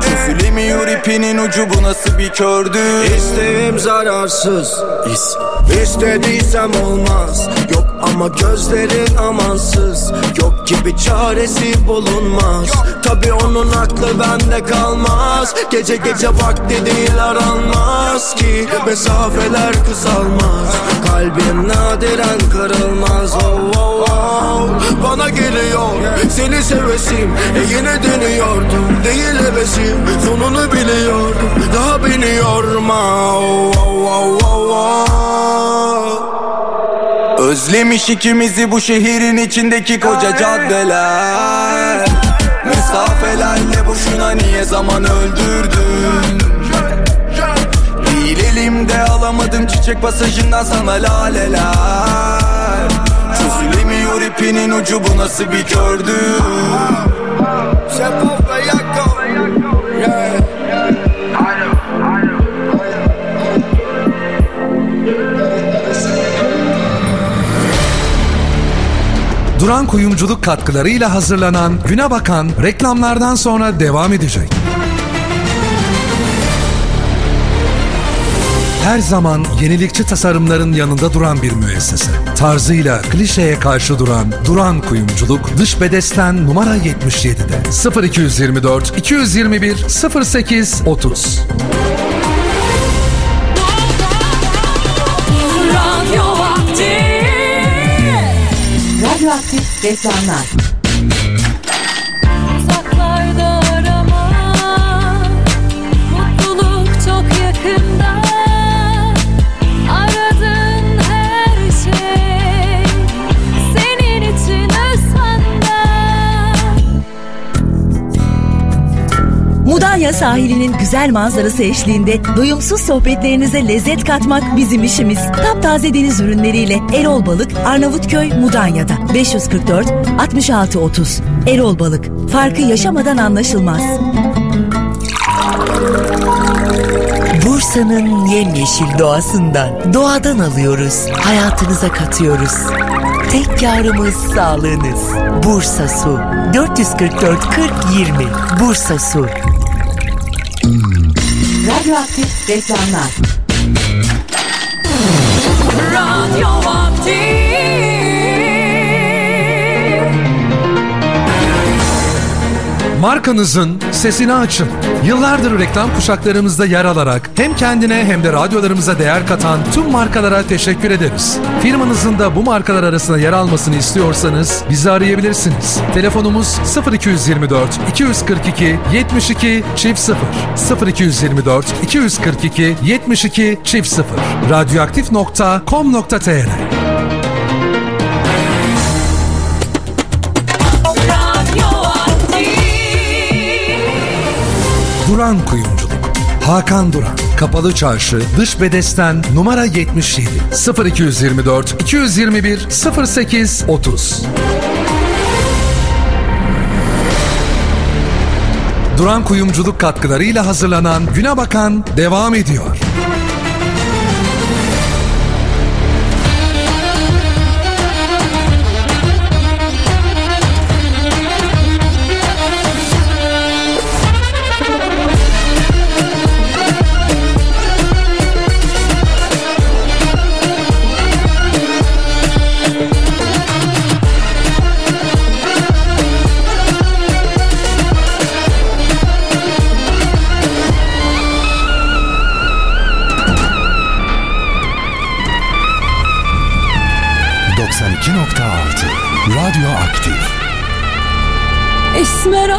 Çözülemiyor ipinin ucu bu nasıl bir kördü İsteğim zararsız. İs İstediysem olmaz. Yok ama gözlerin amansız Yok gibi çaresi bulunmaz. Tabi onun aklı bende kalmaz. Gece gece vakti değil aranmaz ki. Mesafeler kısalmaz Kalbim nadiren kırılmaz. Oh, oh, oh. Bana geliyor seni sevesim. E yine deniyordum değil hevesim. Sonunu biliyordum daha beni yorma. Oh, oh, oh, oh, oh. Özlemiş ikimizi bu şehrin içindeki koca caddeler. Mesafelerle boşuna niye zaman öldürdün? Değil elim Yüreğimde alamadım çiçek pasajından sana laleler. Çözülemiyor ipinin ucu bu nasıl bir gördüm Şeffaf ve Duran Kuyumculuk katkılarıyla hazırlanan Güne Bakan reklamlardan sonra devam edecek. Her zaman yenilikçi tasarımların yanında duran bir müessese. Tarzıyla klişeye karşı duran Duran Kuyumculuk dış bedesten numara 77'de 0224 221 08 30. Radyoaktif reklamlar. Mudanya sahilinin güzel manzarası eşliğinde doyumsuz sohbetlerinize lezzet katmak bizim işimiz. Taptaze deniz ürünleriyle Erol Balık, Arnavutköy, Mudanya'da. 544 66 30. Erol Balık, farkı yaşamadan anlaşılmaz. Bursa'nın yemyeşil doğasından, doğadan alıyoruz, hayatınıza katıyoruz. Tek karımız sağlığınız. Bursa Su. 444 40 20. Bursa Su. Radyoaktif reklamlar. Radyo vakti. Markanızın sesini açın. Yıllardır reklam kuşaklarımızda yer alarak hem kendine hem de radyolarımıza değer katan tüm markalara teşekkür ederiz. Firmanızın da bu markalar arasında yer almasını istiyorsanız bizi arayabilirsiniz. Telefonumuz 0224 242 72 çift 0 0224 242 72 çift 0 radyoaktif.com.tr Duran Kuyumculuk. Hakan Duran. Kapalı Çarşı, Dış Bedesten numara 77. 0224 221 08 30. Duran Kuyumculuk katkılarıyla hazırlanan Güne Bakan devam ediyor.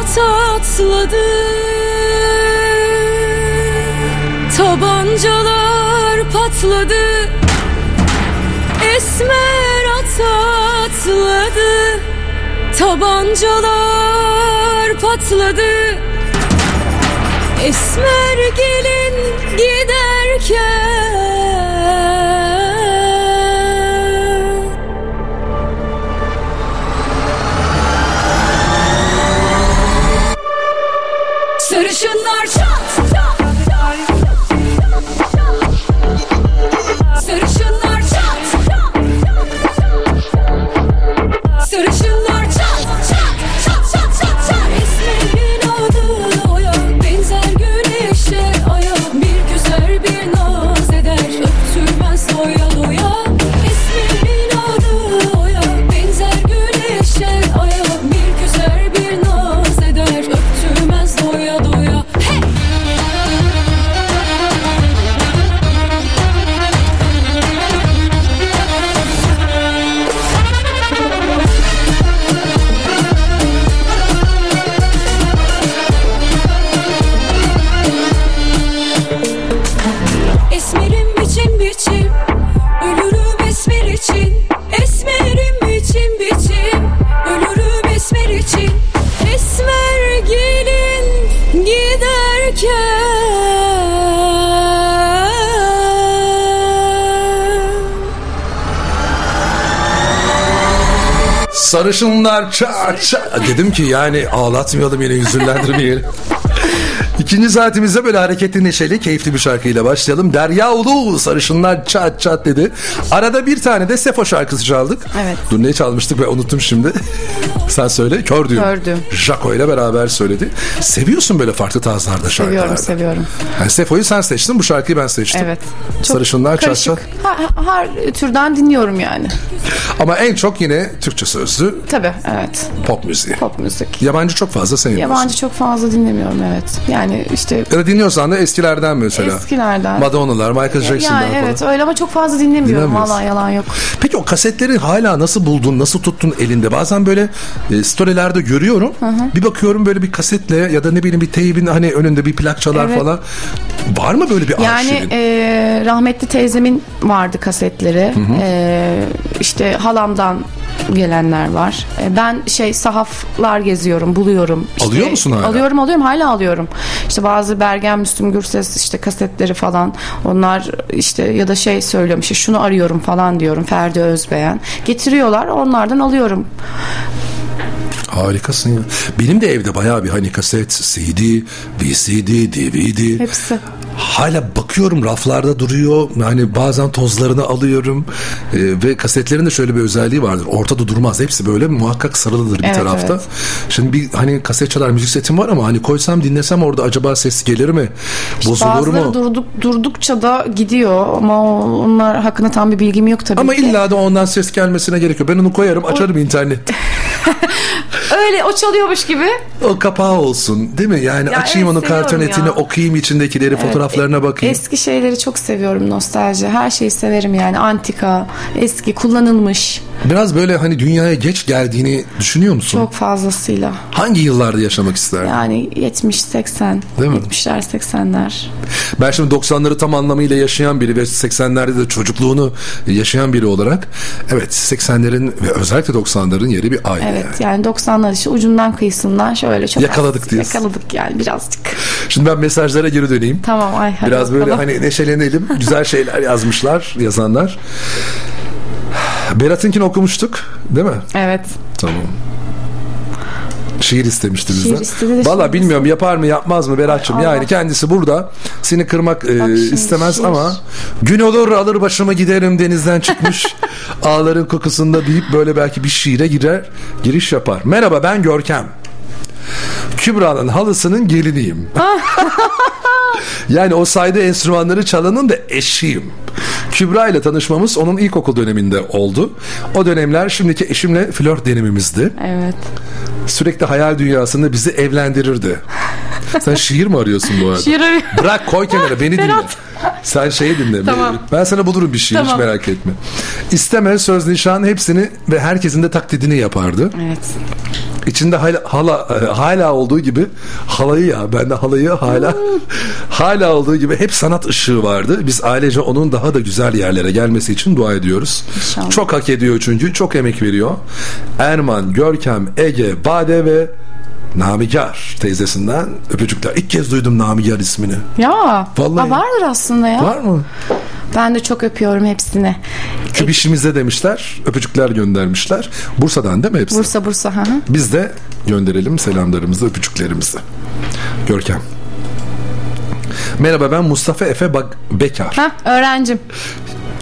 Esmer ata atladı Tabancalar patladı. Esmer atladı. Tabancalar patladı. Esmer gelin giderken Sarışınlar çat çat. Dedim ki yani ağlatmayalım yine hüzünlendirmeyelim. İkinci saatimizde böyle hareketli neşeli keyifli bir şarkıyla başlayalım. Derya Ulu sarışınlar çat çat dedi. Arada bir tane de Sefo şarkısı çaldık. Evet. Dur ne çalmıştık ve unuttum şimdi. Sen söyle. Kör düğüm. Kör düğüm. Jaco ile beraber söyledi. Seviyorsun böyle farklı tarzlarda şarkılarda. Seviyorum seviyorum. Yani Sefo'yu sen seçtin bu şarkıyı ben seçtim. Evet. Sarışınlar çat Karışık. çat. Her, her türden dinliyorum yani. Ama en çok yine Türkçe sözlü Tabii evet. pop müziği. Pop müzik. Yabancı çok fazla sevmiyorsun. Yabancı çok fazla dinlemiyorum evet. Yani işte Ya da dinliyorsan da eskilerden mesela. Eskilerden. Madonna'lar, Michael Jackson'lar yani falan. evet öyle ama çok fazla dinlemiyorum. Valla yalan yok. Peki o kasetleri hala nasıl buldun, nasıl tuttun elinde? Bazen böyle e, storylerde görüyorum. Bir bakıyorum böyle bir kasetle ya da ne bileyim bir teybin hani önünde bir plak çalar Evet. falan. Var mı böyle bir Yani arşivin? e, rahmetli teyzemin vardı kasetleri. Hı hı. E, işte halamdan gelenler var. E, ben şey sahaflar geziyorum, buluyorum. İşte, Alıyor musun hala? Alıyorum, alıyorum, hala alıyorum. İşte bazı Bergen Müslüm Gürses işte kasetleri falan. Onlar işte ya da şey söylüyorum işte şunu arıyorum falan diyorum. Ferdi Özbeğen. Getiriyorlar, onlardan alıyorum. Harikasın ya. Benim de evde bayağı bir hani kaset, CD, VCD, DVD. Hepsi. Hala bakıyorum raflarda duruyor. Hani bazen tozlarını alıyorum. Ee, ve kasetlerin de şöyle bir özelliği vardır. Ortada durmaz. Hepsi böyle muhakkak sarılıdır bir Evet, tarafta. evet. Şimdi bir hani kaset çalar müzik setim var ama hani koysam dinlesem orada acaba ses gelir mi? Bozulur Bazıları mu? durduk, durdukça da gidiyor ama o- onlar hakkında tam bir bilgim yok tabii Ama ki. illa da ondan ses gelmesine gerek yok. Ben onu koyarım açarım internet. Öyle o çalıyormuş gibi. O kapağı olsun değil mi? Yani Ya açayım evet, onu kartonetini ya. okuyayım içindekileri fotoğraflarına bakayım. Eski şeyleri çok seviyorum nostalji. Her şeyi severim yani antika, eski, kullanılmış. Biraz böyle hani dünyaya geç geldiğini düşünüyor musun? Çok fazlasıyla. Hangi yıllarda yaşamak isterdin? Yani 70-80. Değil mi? 70'ler 80'ler. Ben şimdi 90'ları tam anlamıyla yaşayan biri ve 80'lerde de çocukluğunu yaşayan biri olarak evet 80'lerin ve özellikle 90'ların yeri bir ayrı. Evet yani 90'lar işte ucundan kıyısından şöyle çok Yakaladık az- diyorsun. Yakaladık yani birazcık. Şimdi ben mesajlara geri döneyim. Tamam ay hadi Biraz böyle bakalım. hani neşelenelim. Güzel şeyler yazmışlar yazanlar. Berat'ınkini okumuştuk değil mi? Evet. Tamam. Şiir istemişti bizden. Şiir istedi de Valla şiir bilmiyorum yapar mı yapmaz mı Berat'cığım. Yani kendisi burada. Seni kırmak e, şimdi istemez şiir. ama gün olur alır başıma giderim denizden çıkmış ağların kokusunda deyip böyle belki bir şiire girer giriş yapar. Merhaba ben Görkem. Kübra'nın halısının geliniyim. Yani o saydığı enstrümanları çalanın da eşiyim. Kübra ile tanışmamız onun ilkokul döneminde oldu. O dönemler şimdiki eşimle flört dönemimizdi. Evet. Sürekli hayal dünyasında bizi evlendirirdi. Sen şiir mi arıyorsun bu arada? Şiir arıyorum. Bırak koy kenara beni dinle. Sen şeyi dinle. Tamam. Ben sana bulurum bir şiir hiç Tamam. merak etme. İsteme, söz, nişan hepsini ve herkesin de taklidini yapardı. Evet. İçinde hala, hala, e, hala olduğu gibi halayı ya ben de halayı hala hala olduğu gibi hep sanat ışığı vardı. Biz ailece onun daha da güzel yerlere gelmesi için dua ediyoruz. İnşallah. Çok hak ediyor çünkü çok emek veriyor. Erman, Görkem, Ege, Bade ve Namigar teyzesinden öpücükler. İlk kez duydum Namigar ismini. Ya. Vallahi. Aa, vardır aslında ya. Var mı? Ben de çok öpüyorum hepsini. Kübişimize demişler. Öpücükler göndermişler. Bursa'dan değil mi hepsi? Bursa Bursa. Hı hı. Biz de gönderelim selamlarımızı, öpücüklerimizi. Görkem. Merhaba ben Mustafa Efe Bak Bekar. Hah, öğrencim.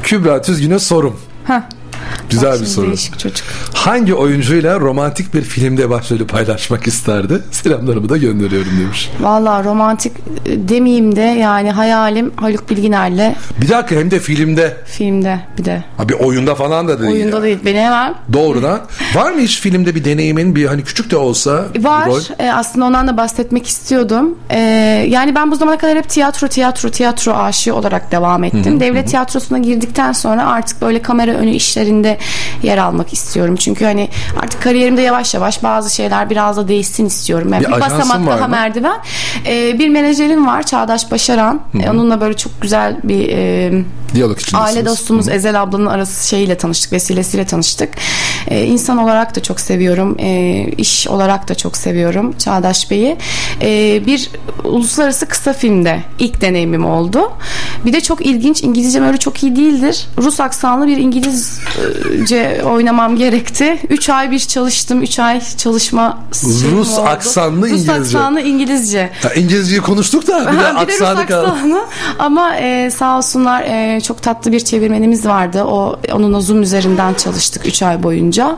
Kübra Tüzgün'e sorum. Hah. Güzel Bak bir soru. Değişik çocuk. Hangi oyuncuyla romantik bir filmde başrolü paylaşmak isterdi? Selamlarımı da gönderiyorum demiş. Valla romantik e, demeyeyim de yani hayalim Haluk Bilginer'le Bir dakika hem de filmde. filmde bir de. Ha bir oyunda falan da değil. Oyunda ya. değil. Beni hemen Doğrudan. Var mı hiç filmde bir deneyimin bir hani küçük de olsa Var. rol? E, aslında ondan da bahsetmek istiyordum. E, yani ben bu zamana kadar hep tiyatro, tiyatro, tiyatro aşığı olarak devam ettim. Hı hı, Devlet tiyatrosuna girdikten sonra artık böyle kamera önü işlerinde yer almak istiyorum. Çünkü hani artık kariyerimde yavaş yavaş bazı şeyler biraz da değişsin istiyorum. Yani Bir bir, basamak daha mı? merdiven. E, bir menajerim var Çağdaş Başaran. E, onunla böyle çok güzel bir e, Diyalog. Aile dostumuz Ezel ablanın arası şeyiyle tanıştık, vesilesiyle tanıştık. Ee, insan olarak da çok seviyorum, ee, iş olarak da çok seviyorum Çağdaş Bey'i. Ee, bir uluslararası kısa filmde ilk deneyimim oldu. Bir de çok ilginç, İngilizcem öyle çok iyi değildir. Rus aksanlı bir İngilizce oynamam gerekti. bitti. 3 ay bir çalıştım. 3 ay çalışma Rus oldu. aksanlı Rus İngilizce. aksanlı İngilizce. Ha, İngilizceyi konuştuk da bir de Ha, bir de Rus aksanı. Ama e, sağ olsunlar e, çok tatlı bir çevirmenimiz vardı. O onunla Zoom üzerinden çalıştık 3 ay boyunca.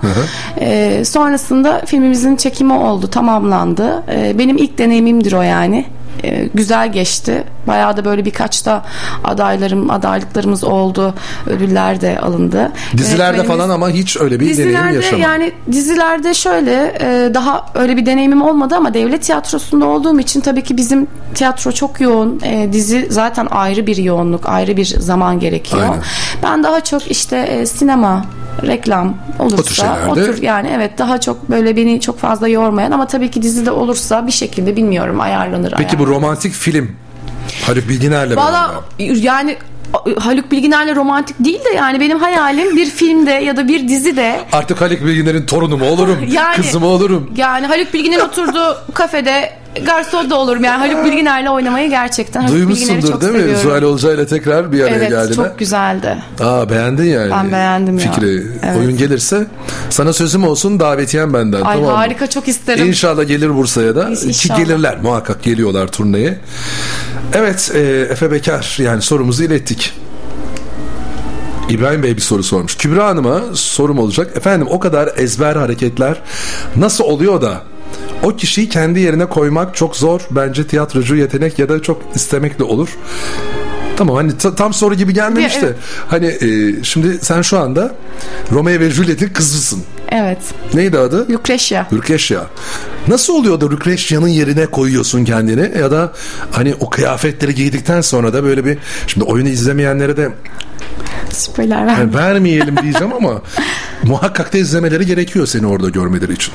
E, sonrasında filmimizin çekimi oldu, tamamlandı. E, benim ilk deneyimimdir o yani. E, güzel geçti. Bayağı da böyle birkaç da adaylarım, adaylıklarımız oldu. Ödüller de alındı. Dizilerde falan ama hiç öyle bir deneyim Dizilerde yaşamadım. yani dizilerde şöyle e, daha öyle bir deneyimim olmadı ama devlet tiyatrosunda olduğum için tabii ki bizim tiyatro çok yoğun. E, dizi zaten ayrı bir yoğunluk, ayrı bir zaman gerekiyor. Aynen. Ben daha çok işte e, sinema reklam olursa O tür şeylerde. o tür yani evet daha çok böyle beni çok fazla yormayan ama tabii ki dizide olursa bir şekilde bilmiyorum ayarlanır. Peki bu romantik film Haluk Bilginer'le Valla yani Haluk Bilginer'le romantik değil de yani benim hayalim bir filmde ya da bir dizide Artık Haluk Bilginer'in torunu mu olurum? Yani- Kızı mı olurum? Yani Haluk Bilginer'in oturduğu kafede garson da olurum. Yani Haluk Bilginer'le oynamayı gerçekten Haluk Duymuşsundur çok değil mi? seviyorum. Zuhal Olcay ile tekrar bir araya Evet geldiler. çok güzeldi. Aa beğendin yani. Ben beğendim ya. Fikri. Evet. Oyun gelirse sana sözüm olsun davetiyen benden. Ay tamam harika çok isterim. İnşallah gelir Bursa'ya da. Ki İnşallah. gelirler muhakkak geliyorlar turneye. Evet e, Efe Bekar yani sorumuzu ilettik. İbrahim Bey bir soru sormuş. Kübra Hanım'a sorum olacak. Efendim o kadar ezber hareketler nasıl oluyor da o kişiyi kendi yerine koymak çok zor. Bence tiyatrocu yetenek ya da çok istemekle olur. Tamam hani ta- tam soru gibi gelmemiş Ya, de. evet. Hani e, şimdi sen şu anda Romeo ve Juliet'in kızısın. Evet. Neydi adı? Lucretia. Lucretia. Nasıl oluyor da Lucretia'nın yerine koyuyorsun kendini ya da hani o kıyafetleri giydikten sonra da böyle bir şimdi oyunu izlemeyenlere de Spoiler ver. yani vermeyelim diyeceğim ama muhakkak da izlemeleri gerekiyor seni orada görmeleri için.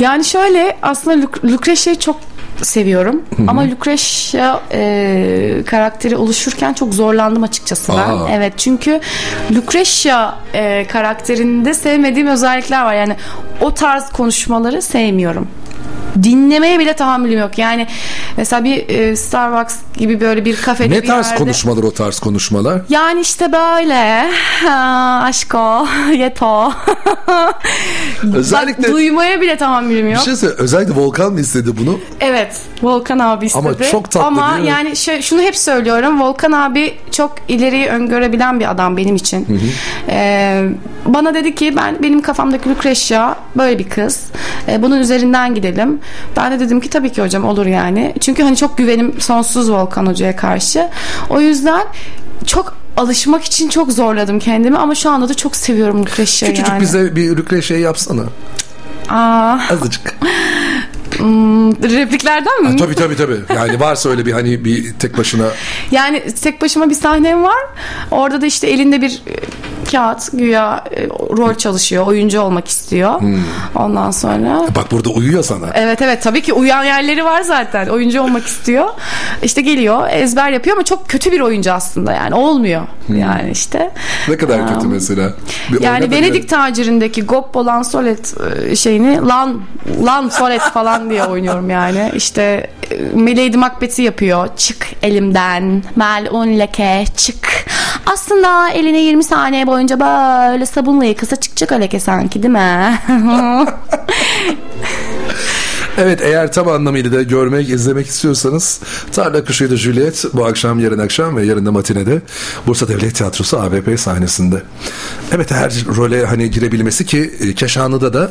Yani şöyle aslında Luc- Lucretia'yı çok seviyorum. Hı hı. Ama Lucretia e, karakteri oluşurken çok zorlandım açıkçası ben. Aa. Evet çünkü Lucretia e, karakterinde sevmediğim özellikler var. Yani o tarz konuşmaları sevmiyorum. Dinlemeye bile tahammülüm yok. Yani mesela bir e, Starbucks gibi böyle bir kafede Ne bir tarz yerde- konuşmalar o tarz konuşmalar? Yani işte böyle ha, aşko yeto Özellikle- Bak, duymaya bile tahammülüm Bir yok. şey söyle özellikle Volkan mı istedi bunu? Evet Volkan abi istedi. Ama çok tatlı Ama değil mi? yani şey, şunu hep söylüyorum Volkan abi çok ileriyi öngörebilen bir adam benim için. Ee, bana dedi ki ben benim kafamdaki Lucretia böyle bir kız. Ee, bunun üzerinden gidelim. Ben de dedim ki tabii ki hocam olur yani. Çünkü hani çok güvenim sonsuz Volkan hocaya karşı. O yüzden çok alışmak için çok zorladım kendimi ama şu anda da çok seviyorum Lucretia'yı Küçücük yani. bize bir Lucretia yapsana. Aa, Azıcık. hmm, repliklerden mi? Ha, tabii tabii tabii. Yani varsa öyle bir hani bir tek başına Yani tek başıma bir sahnem var. Orada da işte elinde bir kağıt güya e, rol çalışıyor. Oyuncu olmak istiyor. Hmm. Ondan sonra bak burada uyuyor sana. Evet evet tabii ki uyan yerleri var zaten. Oyuncu olmak istiyor. İşte geliyor ezber yapıyor ama çok kötü bir oyuncu aslında yani olmuyor. Yani işte. Ne kadar kötü mesela. Bir Yani oyna da Venedik tacirindeki Goppo Lansolet e, şeyini Lan Lan Solet falan diye oynuyorum yani. İşte e, Lady Macbeth'i yapıyor. Çık elimden. Melun leke çık. Aslında eline 20 saniye boyunca böyle sabunla yıkasa çıkacak o leke sanki değil mi? Evet eğer tam anlamıyla da görmek, izlemek istiyorsanız Tarla Kuşuydu Juliet bu akşam, yarın akşam ve yarın da matinede Bursa Devlet Tiyatrosu AVP sahnesinde. Evet her role hani girebilmesi ki e, Keşanlı'da da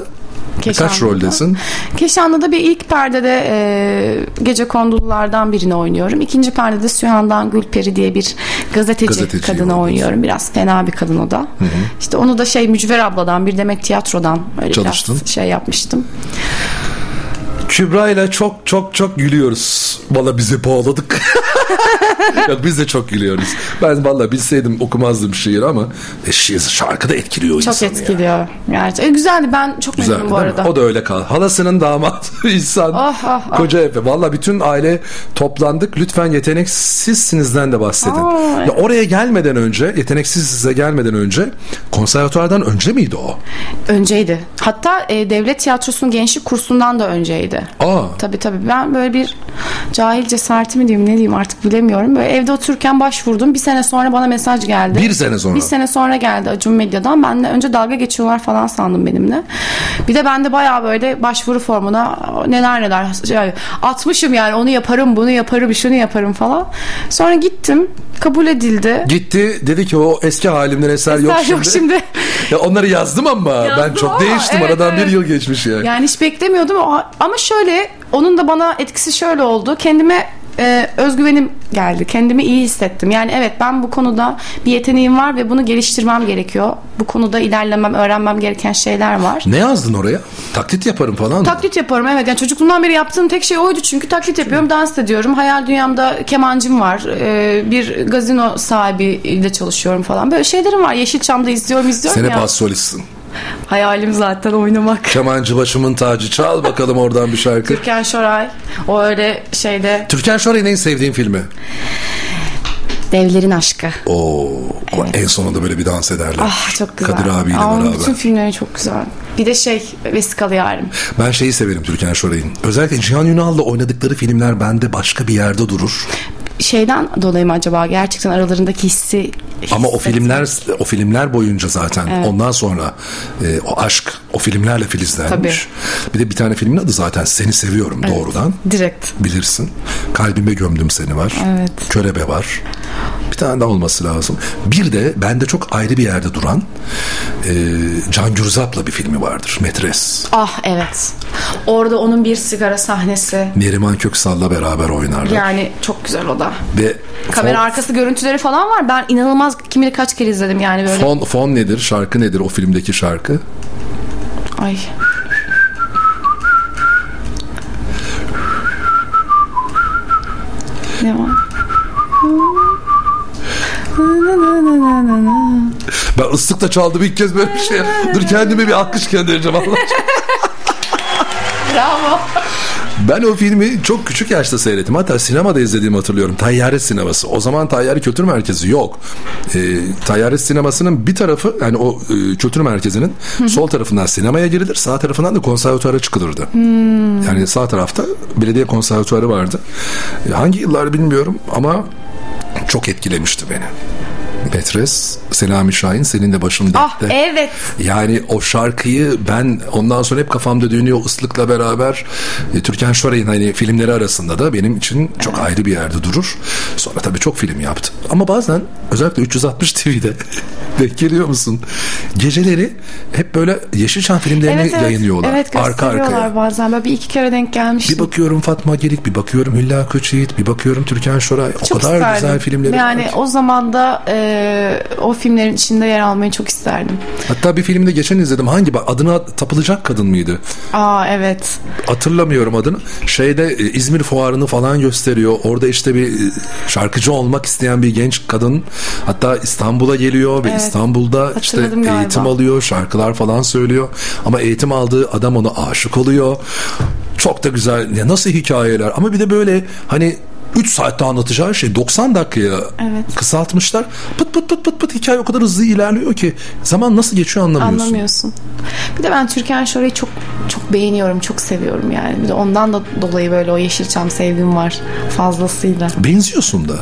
kaç roldesin? Keşanlı'da bir ilk perdede e, gece kondululardan birini oynuyorum. İkinci perdede Sühan'dan Gülperi diye bir gazeteci, Gazeteciyi kadını oynuyorum. Biraz fena bir kadın o da. İşte onu da şey Mücver abladan bir demek tiyatrodan öyle Çalıştın. biraz şey yapmıştım. Kübra ile çok çok çok gülüyoruz. Valla bizi bağladık. Yok biz de çok gülüyoruz. Ben valla bilseydim okumazdım şiir ama e, şiir şarkı da etkiliyor Çok insanı ya. etkiliyor. Gerçekten. E, güzeldi. Ben çok Güzel memnunum bu değil mi? arada. O da öyle kal. Halasının damat İhsan. Ah, ah, ah. Koca Efe. Valla bütün aile toplandık. Lütfen yeteneksizsinizden de bahsedin. Aa, Ya oraya gelmeden önce, yeteneksiz size gelmeden önce konservatuardan önce miydi o? Önceydi. Hatta e, devlet tiyatrosunun gençlik kursundan da önceydi. Aa. Tabii tabii. Ben böyle bir cahil cesareti mi diyeyim ne diyeyim artık bilemiyorum. Böyle evde otururken başvurdum. Bir sene sonra bana mesaj geldi. Bir sene sonra? Bir sene sonra geldi Acun Medya'dan. Ben de önce dalga geçiyorlar falan sandım benimle. Bir de ben de bayağı böyle başvuru formuna neler neler yani atmışım yani onu yaparım bunu yaparım şunu yaparım falan. Sonra gittim kabul edildi. Gitti dedi ki o eski halimden eser, yok Eser şimdi. yok şimdi. ya onları yazdım ama ben Yazdım çok ama, değiştim. evet, Aradan evet. bir yıl geçmiş yani. Yani hiç beklemiyordum ama şöyle onun da bana etkisi şöyle oldu. Kendime e, özgüvenim geldi. Kendimi iyi hissettim. Yani evet ben bu konuda bir yeteneğim var ve bunu geliştirmem gerekiyor. Bu konuda ilerlemem, öğrenmem gereken şeyler var. Ne yazdın oraya? Taklit yaparım falan. Taklit yaparım evet. Yani çocukluğumdan beri yaptığım tek şey oydu çünkü taklit yapıyorum, dans ediyorum. Hayal dünyamda kemancım var. Ee, bir gazino sahibiyle çalışıyorum falan. Böyle şeylerim var. Yeşilçam'da izliyorum, izliyorum Sen hep ya. az solistsin. Hayalim zaten oynamak. Kemancı başımın tacı çal bakalım oradan bir şarkı. Türkan Şoray. O öyle şeyde Türkan Şoray'ın en sevdiğin filmi. Devlerin Aşkı. Oo, ama en sonunda böyle bir dans ederler. Ah çok güzel. Kadir abiyle Aa, beraber. Bütün filmleri çok güzel. Bir de şey Vesikalı Yarim. Ben şeyi severim Türkan Şoray'ın. Özellikle Cihan Ünal'la oynadıkları filmler bende başka bir yerde durur. Şeyden dolayı mı acaba gerçekten aralarındaki hissi Ama o filmler o filmler boyunca zaten Evet. ondan sonra e, o aşk o filmlerle filizlenmiş. Bir de bir tane filmin adı zaten Seni Seviyorum Evet. doğrudan. direkt. Bilirsin. Kalbime gömdüm seni var. Evet. Körebe var. Bir tane daha olması lazım. Bir de bende çok ayrı bir yerde duran e, Can Gürzap'la bir filmi vardır. Metres. Ah evet. Orada onun bir sigara sahnesi. Neriman Köksal'la beraber oynarlar. Yani çok güzel o da. Ve Kamera fon, arkası görüntüleri falan var. Ben inanılmaz kim bilir kaç kere izledim yani böyle. fon, fon nedir? Şarkı nedir o filmdeki şarkı? Ay. Ne var? Ben ıslıkla çaldım ilk kez böyle bir şey. Dur kendime bir alkış göndereceğim Allah. Bravo. Ben o filmi çok küçük yaşta seyrettim. Hatta sinemada izlediğimi hatırlıyorum. Tayyare sineması. O zaman Tayyare Kültür Merkezi yok. Ee, Tayyare sinemasının bir tarafı yani o e, kültür merkezinin sol tarafından sinemaya girilir. Sağ tarafından da konservatuara çıkılırdı. Hmm. Yani sağ tarafta belediye konservatuarı vardı. E, hangi yıllar bilmiyorum ama çok etkilemişti beni. Petres, Selami Şahin senin de başın dertte. Ah evet. Yani o şarkıyı ben ondan sonra hep kafamda dönüyor ıslıkla beraber e, Türkan Şoray'ın hani filmleri arasında da benim için çok ayrı bir yerde durur. Sonra tabii çok film yaptı. Ama bazen özellikle 360 TV'de denk geliyor musun? Geceleri hep böyle Yeşilçam filmlerini Evet, evet. yayınlıyorlar. Evet arka arkaya. bazen. Böyle bir iki kere denk gelmiştim. Bir bakıyorum Fatma Gelik, bir bakıyorum Hülya Koçyiğit, bir bakıyorum Türkan Şoray. O Çok kadar isterdim. güzel filmleri Yani var ki. o zaman da e, o filmlerin içinde yer almayı çok isterdim. Hatta bir filmde geçen izledim. Hangi bak adına tapılacak kadın mıydı? Aa evet. hatırlamıyorum adını. Şeyde e, İzmir fuarını falan gösteriyor. Orada işte bir e, şarkıcı olmak isteyen bir genç kadın hatta İstanbul'a geliyor ve Evet. İstanbul'da işte Hatırladım galiba. eğitim alıyor, şarkılar falan söylüyor. Ama eğitim aldığı adam ona aşık oluyor. Çok da güzel. Ya nasıl hikayeler ama bir de böyle hani 3 saatte anlatacağı şey 90 dakikaya Evet. kısaltmışlar. Pıt pıt pıt pıt pıt hikaye o kadar hızlı ilerliyor ki zaman nasıl geçiyor anlamıyorsun. Anlamıyorsun. Bir de ben Türkan Şoray'ı çok çok beğeniyorum, çok seviyorum yani. Bir de ondan da dolayı böyle o Yeşilçam sevgim var fazlasıyla. Benziyorsun da.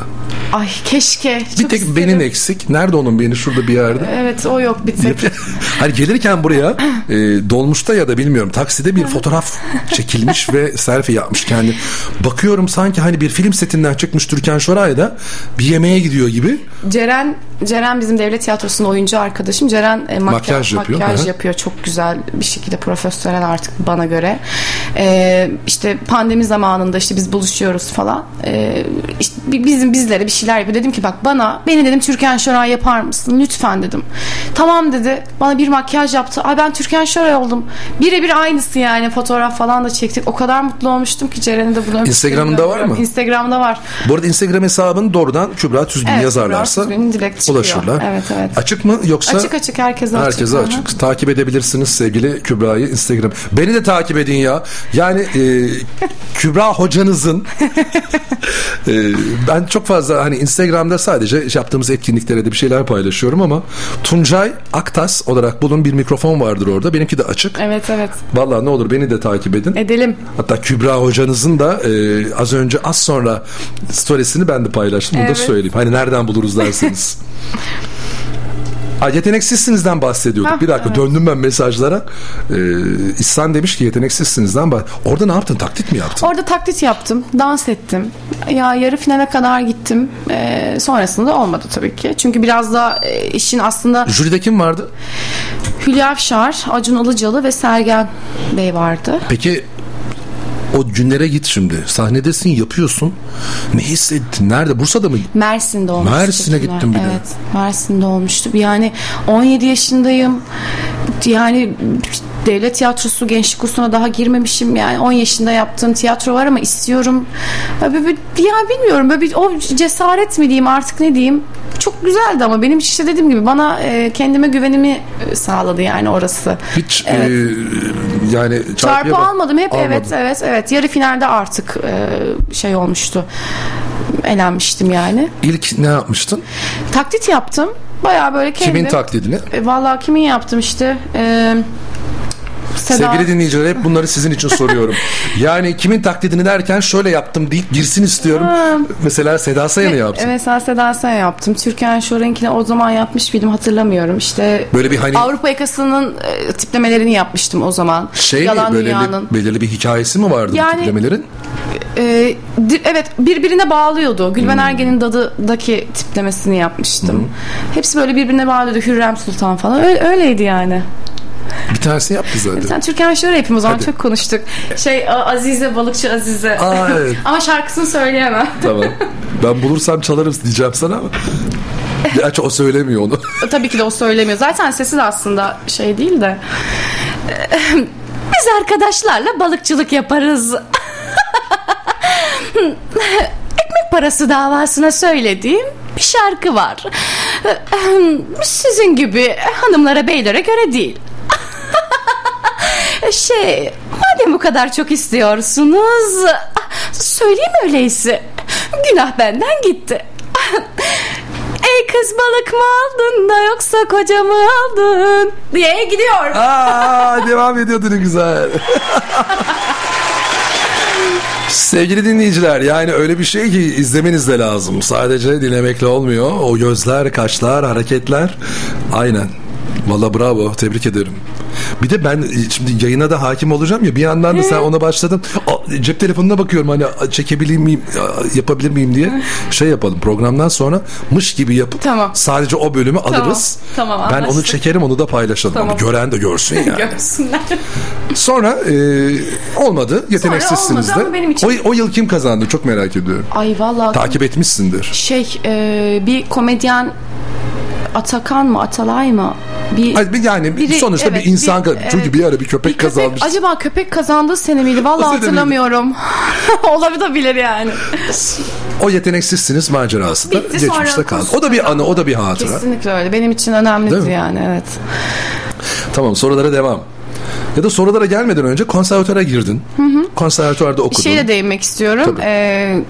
Ay keşke. Bir tek benin eksik. Nerede onun beni? Şurada bir yerde. Evet o yok bir tek. hani gelirken buraya e, dolmuşta ya da bilmiyorum takside bir fotoğraf çekilmiş ve selfie yapmış kendi. Bakıyorum sanki hani bir film setinden çıkmış Türkan Şoray da bir yemeğe gidiyor gibi. Ceren Ceren bizim devlet tiyatrosunun oyuncu arkadaşım. Ceren e, makyaj, Makyaj yapıyor, makyaj hı. yapıyor çok güzel bir şekilde profesyonel artık bana göre. E, işte pandemi zamanında işte biz buluşuyoruz falan. E, işte bi- bizim bizlere bir şeyler yapıyor. Dedim ki bak bana beni dedim Türkan Şoray yapar mısın lütfen dedim. Tamam dedi. Bana bir makyaj yaptı. Ay ben Türkan Şoray oldum. Birebir aynısı yani fotoğraf falan da çektik. O kadar mutlu olmuştum ki Ceren'e de bunu Instagram'da var mı? Instagram'da var. Bu arada Instagram hesabını doğrudan Kübra Tüzgün Evet, yazarlarsa Kübra Tüzgün'ün çıkıyor. ulaşırlar. Evet evet. Açık mı yoksa? Açık açık herkese açık. Herkese açık. Takip edebilirsiniz sevgili Kübra'yı Instagram. Beni de takip edin ya. Yani e, Kübra hocanızın e, ben çok fazla hani Instagram'da sadece yaptığımız etkinliklere de bir şeyler paylaşıyorum ama Tuncay Aktas olarak bulun bir mikrofon vardır orada. Benimki de açık. Evet evet. Vallahi ne olur beni de takip edin. Edelim. Hatta Kübra hocanızın da e, az önce az sonra storiesini ben de paylaştım. Bunu Evet. da söyleyeyim. Hani nereden buluruz derseniz. Ha, yeteneksizsinizden bahsediyorduk. Hah, bir dakika evet. döndüm ben mesajlara. Ee, İhsan demiş ki yeteneksizsinizden bah Orada ne yaptın? Taklit mi yaptın? Orada taklit yaptım, dans ettim. Ya yarı finale kadar gittim. Ee, sonrasında olmadı tabii ki. Çünkü biraz da e, işin aslında Jüride kim vardı? Hülya Avşar, Acun Ilıcalı ve Sergen Bey vardı. Peki o günlere git şimdi. Sahnedesin yapıyorsun. Ne hissettin? Nerede? Bursa'da mı? Mersin'de olmuştu. Mersin'e bunlar. gittim bir de. Evet, Mersin'de olmuştu. Yani 17 yaşındayım. Yani devlet tiyatrosu gençlik kursuna daha girmemişim. Yani 10 yaşında yaptığım tiyatro var ama istiyorum. Ya, bir- ya bilmiyorum. Böyle bir, o cesaret mi diyeyim artık ne diyeyim. Çok güzeldi ama benim işte dediğim gibi bana e, kendime güvenimi e, sağladı yani orası. Hiç Evet. e, yani Çarpı bak- almadım hep Almadın. evet evet evet yarı finalde artık e, şey olmuştu elenmiştim yani İlk ne yapmıştın? taklit yaptım baya böyle kendim Kimin taklidini? E, vallahi kimin yaptım işte e, Seda Sevgili dinleyiciler hep bunları sizin için soruyorum. yani kimin taklidini derken şöyle yaptım deyip girsin istiyorum. Mesela Seda Sayan'ı yaptın. Evet mesela Seda Sayan yaptım. Türkan Şoren'kine o zaman yapmış mıydım hatırlamıyorum. İşte Böyle bir hani- Avrupa yakasının e, tiplemelerini yapmıştım o zaman. Şey Yalan mi belirli, Dünyanın. belirli bir hikayesi mi vardı Yani- tiplemelerin? E, evet birbirine bağlıyordu. Gülben Ergen'in Dadı'daki tiplemesini yapmıştım. Hepsi böyle birbirine bağlıyordu. Hürrem Sultan falan. Öyle, öyleydi yani. Bir tanesini yaptı zaten. Sen Türkan şöyle yapayım o zaman Hadi. çok konuştuk. Şey Azize balıkçı Azize. Aa, evet. ama şarkısını söyleyemem. tamam. Ben bulursam çalarım diyeceğim sana ama. Gerçi o söylemiyor onu. Tabii ki de o söylemiyor. Zaten sesi de aslında şey değil de. Biz arkadaşlarla balıkçılık yaparız. Ekmek parası davasına söylediğim bir şarkı var. Sizin gibi hanımlara beylere göre değil. Şey, madem bu kadar çok istiyorsunuz, söyleyeyim öyleyse. Günah benden gitti. Ey kız balık mı aldın da yoksa kocamı aldın diye gidiyor. Aa, devam ediyordu ne güzel. Sevgili dinleyiciler yani öyle bir şey ki izlemeniz de lazım. Sadece dinlemekle olmuyor. O gözler, kaşlar, hareketler. Aynen. Valla bravo tebrik ederim. Bir de ben e, şimdi yayına da hakim olacağım ya bir yandan da sen ona başladın. Cep telefonuna bakıyorum hani çekebilir miyim, yapabilir miyim diye şey yapalım. Programdan sonra mış gibi yapıp Tamam. sadece o bölümü alırız. tamam, ben onu çekerim onu da paylaşalım. Tamam. Gören de görsün yani. Görsünler. Sonra e, olmadı. Yeteneksizsiniz olmadı de. benim için- O, o yıl kim kazandı? Çok merak ediyorum. Ay vallahi. Takip etmişsindir. Şey e, bir komedyen Atakan mı Atalay mı? Bir, yani biri- sonuçta evet, bir insan bir- çünkü evet. bir ara bir köpek, Bir köpek, kazanmış. acaba köpek kazandığı sene miydi? Vallahi hatırlamıyorum. Olabilir yani. O yeteneksizsiniz macerası da Bitti, geçmişte kaldı. O da bir anı, o da bir hatıra. Kesinlikle öyle. Benim için önemliydi yani evet. Tamam sorulara devam. Ya da sorulara gelmeden önce konservatuara girdin. Hı hı. Konservatuarda Bir okudun. şeyle değinmek istiyorum. Tabii. Ee,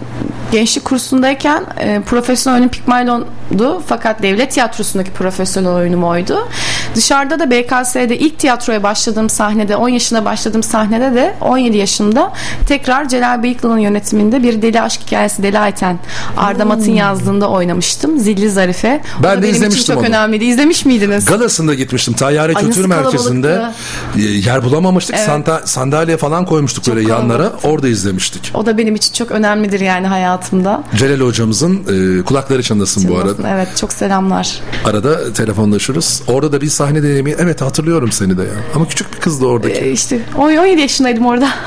gençlik kursundayken e, profesyonel olimpik maylondu fakat devlet tiyatrosundaki profesyonel oyunum oydu. Dışarıda da BKS'de ilk tiyatroya başladığım sahnede 10 yaşında başladığım sahnede de 17 yaşında tekrar Celal Bıyıklı'nın yönetiminde bir deli aşk hikayesi Deli Ayten Arda Mat'ın yazdığında oynamıştım. Zilli Zarife. O Ben da de benim için izlemiştim çok onu. önemliydi. İzlemiş miydiniz? Galasında gitmiştim. Tayyare Ay, Kültür Merkezi'nde e, yer bulamamıştık. Evet. Santa, sandalye falan koymuştuk böyle yanlara. Orada izlemiştik. O da benim için çok önemlidir yani hayatımda. Celal hocamızın e, kulakları çınlasın bu arada. Evet çok selamlar. Arada telefonlaşırız. Orada da bir sahne deneyimi. Evet hatırlıyorum seni de ya. Ama küçük bir kızdı oradaki. Ee, işte 17 yaşındaydım orada.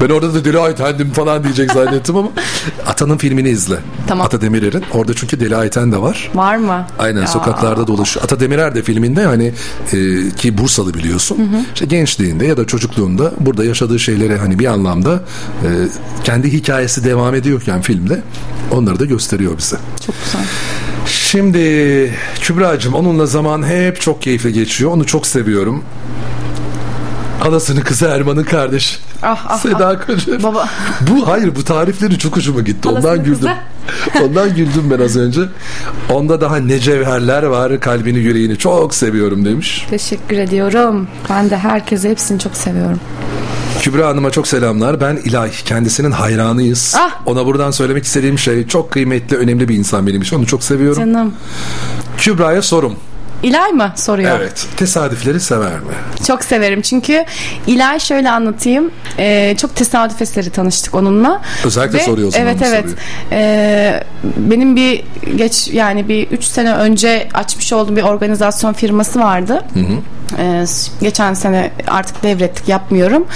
Ben orada da Deli Ayten'dim falan diyecek zannettim ama Ata'nın filmini izle. Tamam. Ata Demirer'in. Orada çünkü Deli Ayten de var. Var mı? Aynen Ya. sokaklarda dolaşıyor. Ata Demirer de filminde hani e, ki Bursalı biliyorsun. Hı hı. İşte gençliğinde ya da çocukluğunda burada yaşadığı şeyleri hani bir anlamda e, kendi hikayesi devam ediyorken filmde onları da gösteriyor bize. Çok güzel. Şimdi Kübra'cığım onunla zaman hep çok keyifli geçiyor. Onu çok seviyorum. Halasının kızı Erman'ın kardeşi. Ah, ah, Seda ah. Koca. Baba. Bu hayır bu tarifleri çok hoşuma gitti. Ondan güldüm. Ondan güldüm ben az önce. Onda daha ne cevherler var kalbini yüreğini çok seviyorum demiş. Teşekkür ediyorum. Ben de herkese hepsini çok seviyorum. Kübra Hanım'a çok selamlar. Ben İlay. Kendisinin hayranıyız. Ah. Ona buradan söylemek istediğim şey çok kıymetli, önemli bir insan benim için. Onu çok seviyorum. Canım. Kübra'ya sorum. İlay mı soruyor? Evet. Tesadüfleri sever mi? Çok severim çünkü İlay şöyle anlatayım. Ee, çok tesadüf eseri tanıştık onunla. Özellikle Ve- soruyor o zaman Evet evet. Ee, benim bir geç yani bir 3 sene önce açmış olduğum bir organizasyon firması vardı. Ee, s- geçen sene artık devrettik yapmıyorum.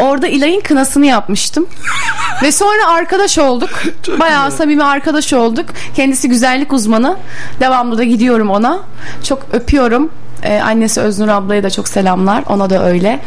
Orada İlay'ın kınasını yapmıştım. Ve sonra arkadaş olduk. Bayağı samimi arkadaş olduk. Kendisi güzellik uzmanı. Devamlı da gidiyorum ona. Çok öpüyorum. Ee, annesi Öznur ablaya da çok selamlar. Ona da öyle.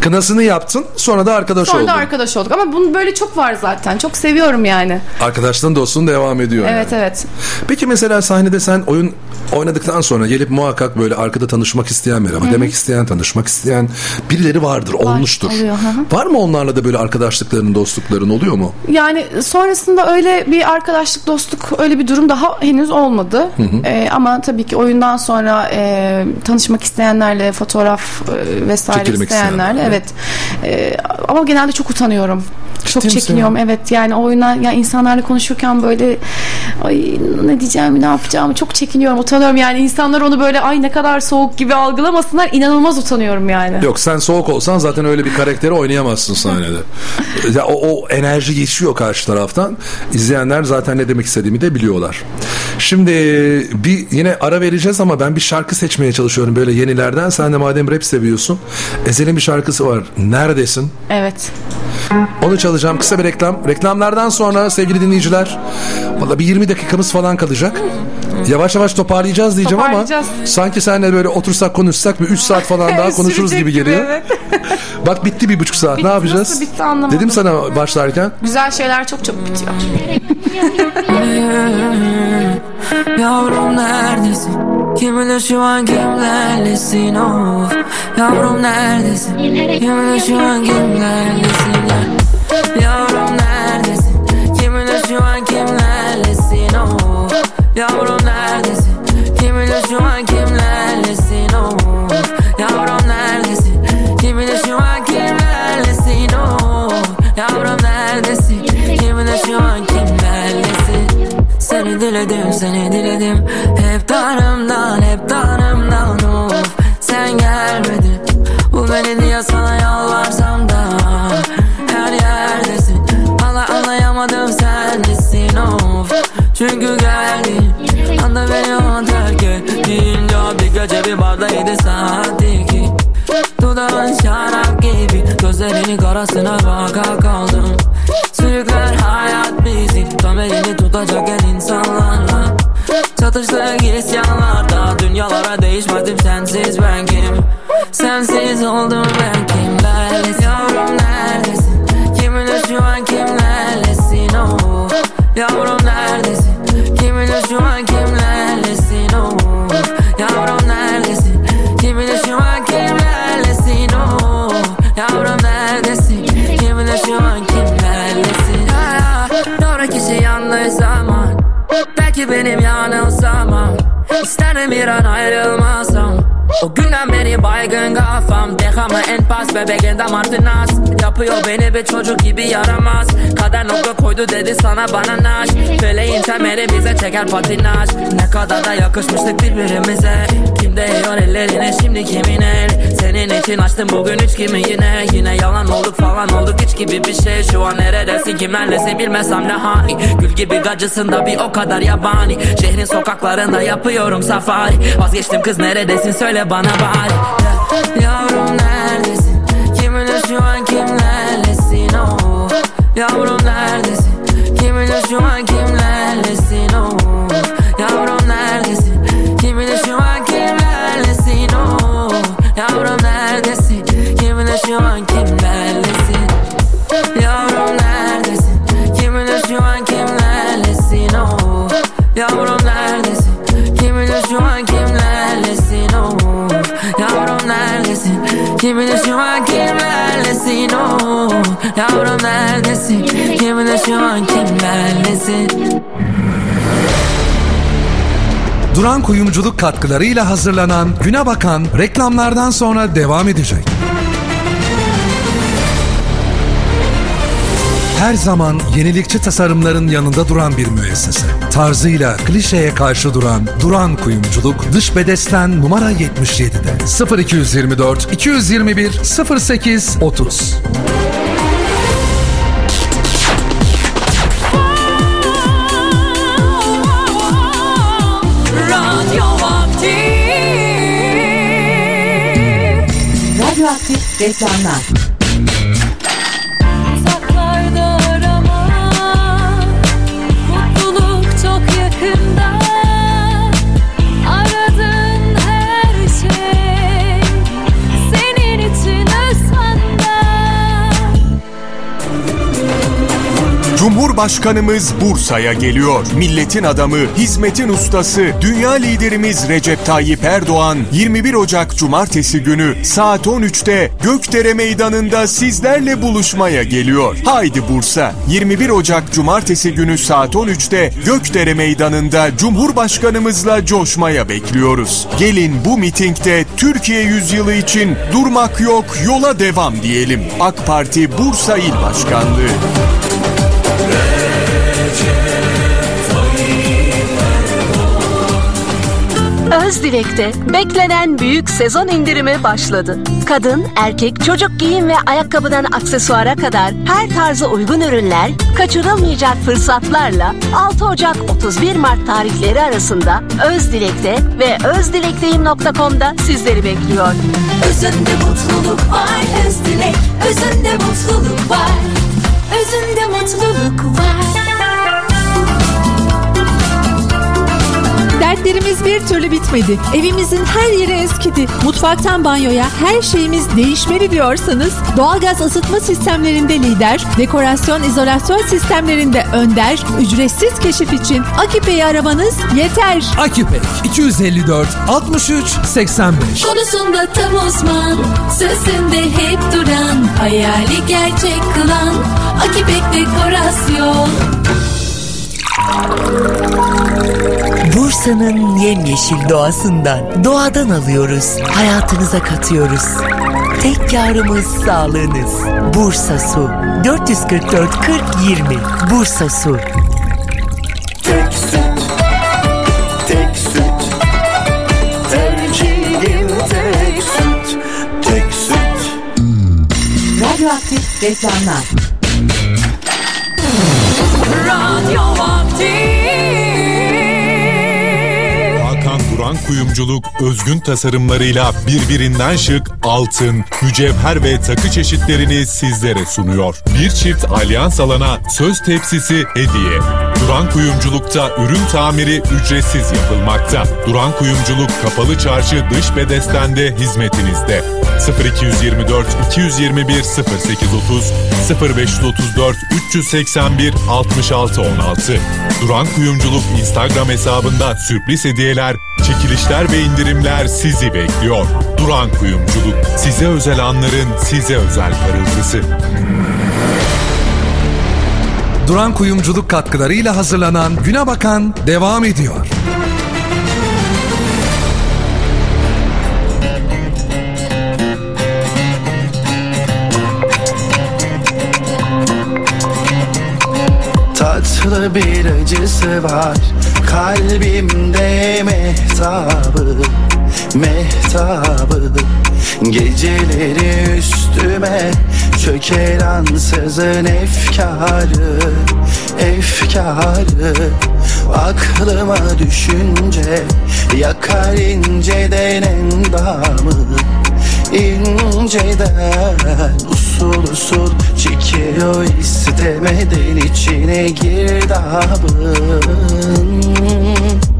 Kınasını yaptın sonra da arkadaş Sonra oldun. da arkadaş olduk. Ama bunun böyle çok var zaten. Çok seviyorum yani. Arkadaşlığın dostluğun devam ediyor. Evet yani. evet. Peki mesela sahnede sen oyun oynadıktan sonra gelip muhakkak böyle arkada tanışmak isteyen merhaba Hı hı. demek isteyen, tanışmak isteyen birileri vardır, olmuştur. oluyor, hı. Var mı onlarla da böyle arkadaşlıkların, dostlukların oluyor mu? Yani sonrasında öyle bir arkadaşlık, dostluk öyle bir durum daha henüz olmadı. Hı hı. Ee, ama tabii ki oyundan sonra e, tanışmak isteyenlerle, fotoğraf e, vesaire Çekilmek isteyenlerle. Evet. E, ama genelde çok utanıyorum. Çok misin çekiniyorum evet yani oyuna ya insanlarla konuşurken böyle ay ne diyeceğimi ne yapacağımı çok çekiniyorum utanıyorum yani insanlar onu böyle ay ne kadar soğuk gibi algılamasınlar inanılmaz utanıyorum yani. Yok sen soğuk olsan zaten öyle bir karakteri oynayamazsın sahnede. ya o, o enerji geçiyor karşı taraftan. İzleyenler zaten ne demek istediğimi de biliyorlar. Şimdi bir yine ara vereceğiz ama ben bir şarkı seçmeye çalışıyorum böyle yenilerden. Sen de madem rap seviyorsun. Ezel'in bir şarkısı var. Neredesin? Evet. Onu çalacağım. Kısa bir reklam. Reklamlardan sonra sevgili dinleyiciler valla bir 20 dakikamız falan kalacak. Yavaş yavaş toparlayacağız diyeceğim Toparlayacağız. ama sanki seninle böyle otursak konuşsak bir 3 saat falan daha konuşuruz gibi geliyor. evet. Bak bitti bir buçuk saat. Bitti, ne yapacağız? nasıl bitti anlamadım. Dedim sana başlarken. Güzel şeyler çok çok bitiyor. Yavrum neredesin? Kim bilir şu an kimlerlesin of Yavrum neredesin? Kim bilir şu an kimlerlesin diledim seni diledim. Hep tanrımdan hep tanrımdan of Sen gelmedin. Bu beni diye sana yalvarsam da Her yerdesin. Hala anlayamadım sen nesin? Of Çünkü geldin. Anda beni o terk ettin bir gece bir barda yedi saatti ki Dudağın şarap gibi Gözlerinin karasına baka kaldım isyanlarda Dünyalara değişmedim sensiz. Ben baygın kafam Dehamı en pas bebeğin damartı nas. Yapıyor beni bir çocuk gibi yaramaz. Kader nokta koydu dedi sana bana naş. Feleğin temeli bize çeker patinaj. Ne kadar da yakışmıştık birbirimize. Kim değiyor ellerine şimdi kimin el? Senin için açtım bugün üç kimi yine? Yine yalan olduk falan olduk hiç gibi bir şey. Şu an neredesin kimlerlesin bilmesem ne hani Gül gibi gacısın da bir o kadar yabani. Şehrin sokaklarında yapıyorum safari. Vazgeçtim kız neredesin? Söyle bana bari Yavrum neredesin Kim bilir şu an kimlerlesin oh. Yavrum neredesin Yavrum neredesin Kim bilir şu an kimlerlesin Duran Kuyumculuk katkılarıyla hazırlanan Güne Bakan reklamlardan sonra devam edecek. Her zaman yenilikçi tasarımların yanında duran bir müessese. Tarzıyla klişeye karşı duran Duran Kuyumculuk dış bedesten numara 77'de 0224 221 08 30. Radyoaktif Cumhurbaşkanımız Bursa'ya geliyor. Milletin adamı, hizmetin ustası, dünya liderimiz Recep Tayyip Erdoğan 21 Ocak Cumartesi günü saat 13'te Gökdere Meydanı'nda sizlerle buluşmaya geliyor. Haydi Bursa 21 Ocak Cumartesi günü saat 13'te Gökdere Meydanı'nda Cumhurbaşkanımızla coşmaya bekliyoruz. Gelin bu mitingde Türkiye yüzyılı için durmak yok yola devam diyelim. AK Parti Bursa İl Başkanlığı. Özdilek'te beklenen büyük sezon indirimi başladı. Kadın, erkek, çocuk giyim ve ayakkabıdan aksesuara kadar her tarza uygun ürünler, kaçırılmayacak fırsatlarla 6 Ocak 31 Mart tarihleri arasında Özdilek'te ve özdilekteyim.com'da sizleri bekliyor. Özünde mutluluk var Özdilek Özünde mutluluk var Özünde mutluluk var Dertlerimiz bir türlü bitmedi. Evimizin her yeri eskidi. Mutfaktan banyoya her şeyimiz değişmeli diyorsanız doğalgaz ısıtma sistemlerinde lider, dekorasyon izolasyon sistemlerinde önder, ücretsiz keşif için Akipe'yi aramanız yeter. Akipek 254 63 85 Konusunda tam uzman Sözünde hep duran Hayali gerçek kılan Akipek Dekorasyon Bursa'nın yemyeşil doğasından, doğadan alıyoruz, hayatınıza katıyoruz. Tek yarımız sağlığınız. Bursa Su. 444 40 20. Bursa Su. Tek süt, tek süt, tercihim tek süt, tek süt. Radyoaktif reklamlar. Radyo Duran Kuyumculuk özgün tasarımlarıyla birbirinden şık altın, mücevher ve takı çeşitlerini sizlere sunuyor. Bir çift alyans alana söz tepsisi hediye. Duran Kuyumculuk'ta ürün tamiri ücretsiz yapılmakta. Duran Kuyumculuk Kapalı Çarşı dış bedestende hizmetinizde. 0224 221 0830 0534 381 66 16 Duran Kuyumculuk Instagram hesabında sürpriz hediyeler, çekilişler ve indirimler sizi bekliyor. Duran Kuyumculuk size özel anların size özel parıltısı. Duran Kuyumculuk katkılarıyla hazırlanan Güne Bakan devam ediyor. Bir acısı var. Kalbimde mehtabı Mehtabı. Geceleri üstüme Çöker ansızın efkarı Efkarı. Aklıma düşünce Yakar inceden endamı inceden usul çekiyor istemeden içine girdabın. Zor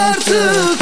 artık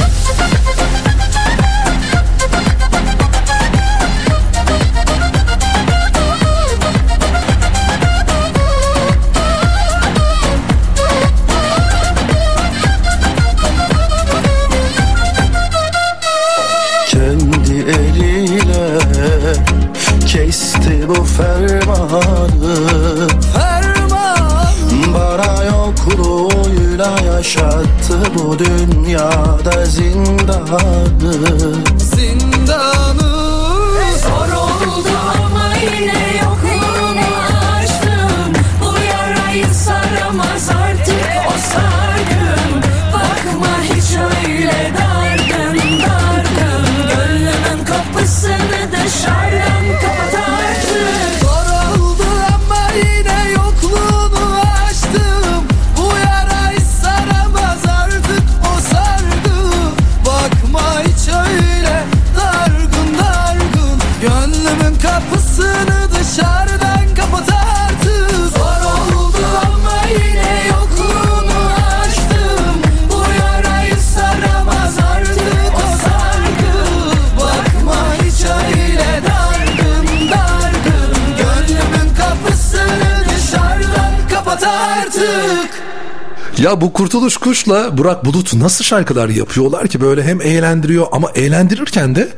Ya bu Kurtuluş Kuş'la Burak Bulut nasıl şarkılar yapıyorlar ki böyle hem eğlendiriyor ama eğlendirirken de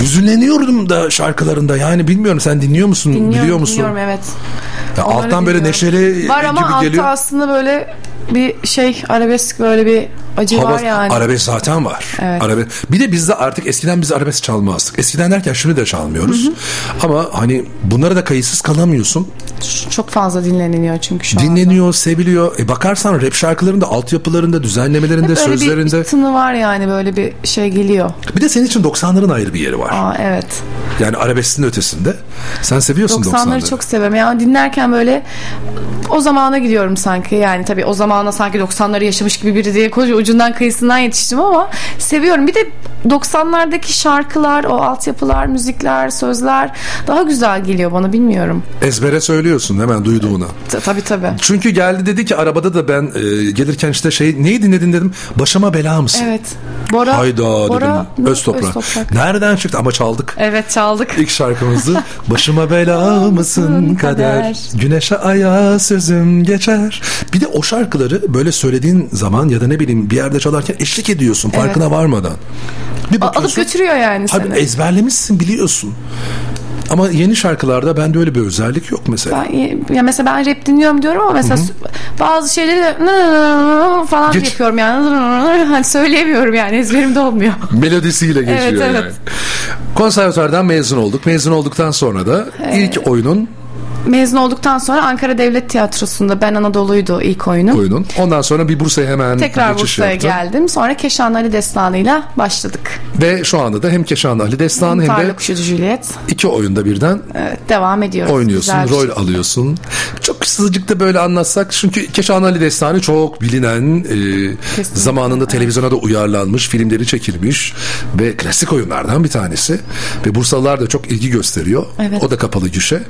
hüzünleniyorum da şarkılarında. Yani bilmiyorum sen dinliyor musun? Dinliyorum, biliyor musun? dinliyorum evet. Ya Onları alttan böyle dinliyorum. neşeli Var ama gibi altta geliyor. aslında böyle bir şey arabesk böyle bir acı Hava, var yani. Arabesk zaten var. Evet. Arabe- bir de bizde artık eskiden biz arabesk çalmazdık. Eskiden derken şimdi de çalmıyoruz. Ama hani bunlara da kayıtsız kalamıyorsun. Çok fazla dinleniliyor çünkü şu an. Dinleniyor, seviliyor. E bakarsan rap şarkılarında, altyapılarında, düzenlemelerinde, Hep böyle sözlerinde. bir tını var yani böyle bir şey geliyor. Bir de senin için 90'ların ayrı bir yeri var. Aa evet. Yani arabeskin ötesinde. Sen seviyorsun 90'ları. 90'ları çok seviyorum. Yani dinlerken böyle o zamana gidiyorum sanki. Yani tabii o zamana sanki 90'ları yaşamış gibi biri diye koca ucundan kıyısından yetiştim ama seviyorum. Bir de 90'lardaki şarkılar, o altyapılar, müzikler, sözler daha güzel geliyor bana bilmiyorum. Ezbere söylüyorsun hemen duyduğunu. Ta- Tabii tabii. Çünkü geldi dedi ki arabada da ben e, gelirken işte şey neyi dinledin dedim. Başıma bela mısın? Evet. Bora, Hayda Bora, dedim. Öz toprak. Nereden çıktı ama çaldık. Evet çaldık. İlk şarkımızı Başıma bela mısın kader. Güneşe aya sözüm geçer Bir de o şarkıları böyle söylediğin zaman Ya da ne bileyim bir yerde çalarken eşlik ediyorsun Farkına Evet. varmadan Bir Alıp götürüyor yani Abi seni. ezberlemişsin biliyorsun ama yeni şarkılarda bende öyle bir özellik yok mesela. Ben, ya mesela ben rap dinliyorum diyorum ama mesela bazı şeyleri de falan Geç. yapıyorum yani. Hani söyleyemiyorum yani ezberimde olmuyor. Melodisiyle geçiyor Evet, evet. yani. Konservatuardan mezun olduk. Mezun olduktan sonra da ilk oyunun Mezun olduktan sonra Ankara Devlet Tiyatrosu'nda Ben Anadolu'ydu ilk oyunum. oyunun. Ondan sonra bir Bursa'ya hemen Tekrar Bursa'ya yaptın. geldim. Sonra Keşan Ali Destanı'yla başladık. Ve şu anda da hem Keşan Ali Destan hem Tarla de Kuşu Juliet. iki oyunda birden Evet, devam ediyoruz. oynuyorsun, Güzel rol şey. alıyorsun. Çok kısacık da böyle anlatsak çünkü Keşan Ali Destanı çok bilinen, e, zamanında televizyona da uyarlanmış, filmleri çekilmiş ve klasik oyunlardan bir tanesi. Ve Bursalılar da çok ilgi gösteriyor. Evet. O da kapalı gişe.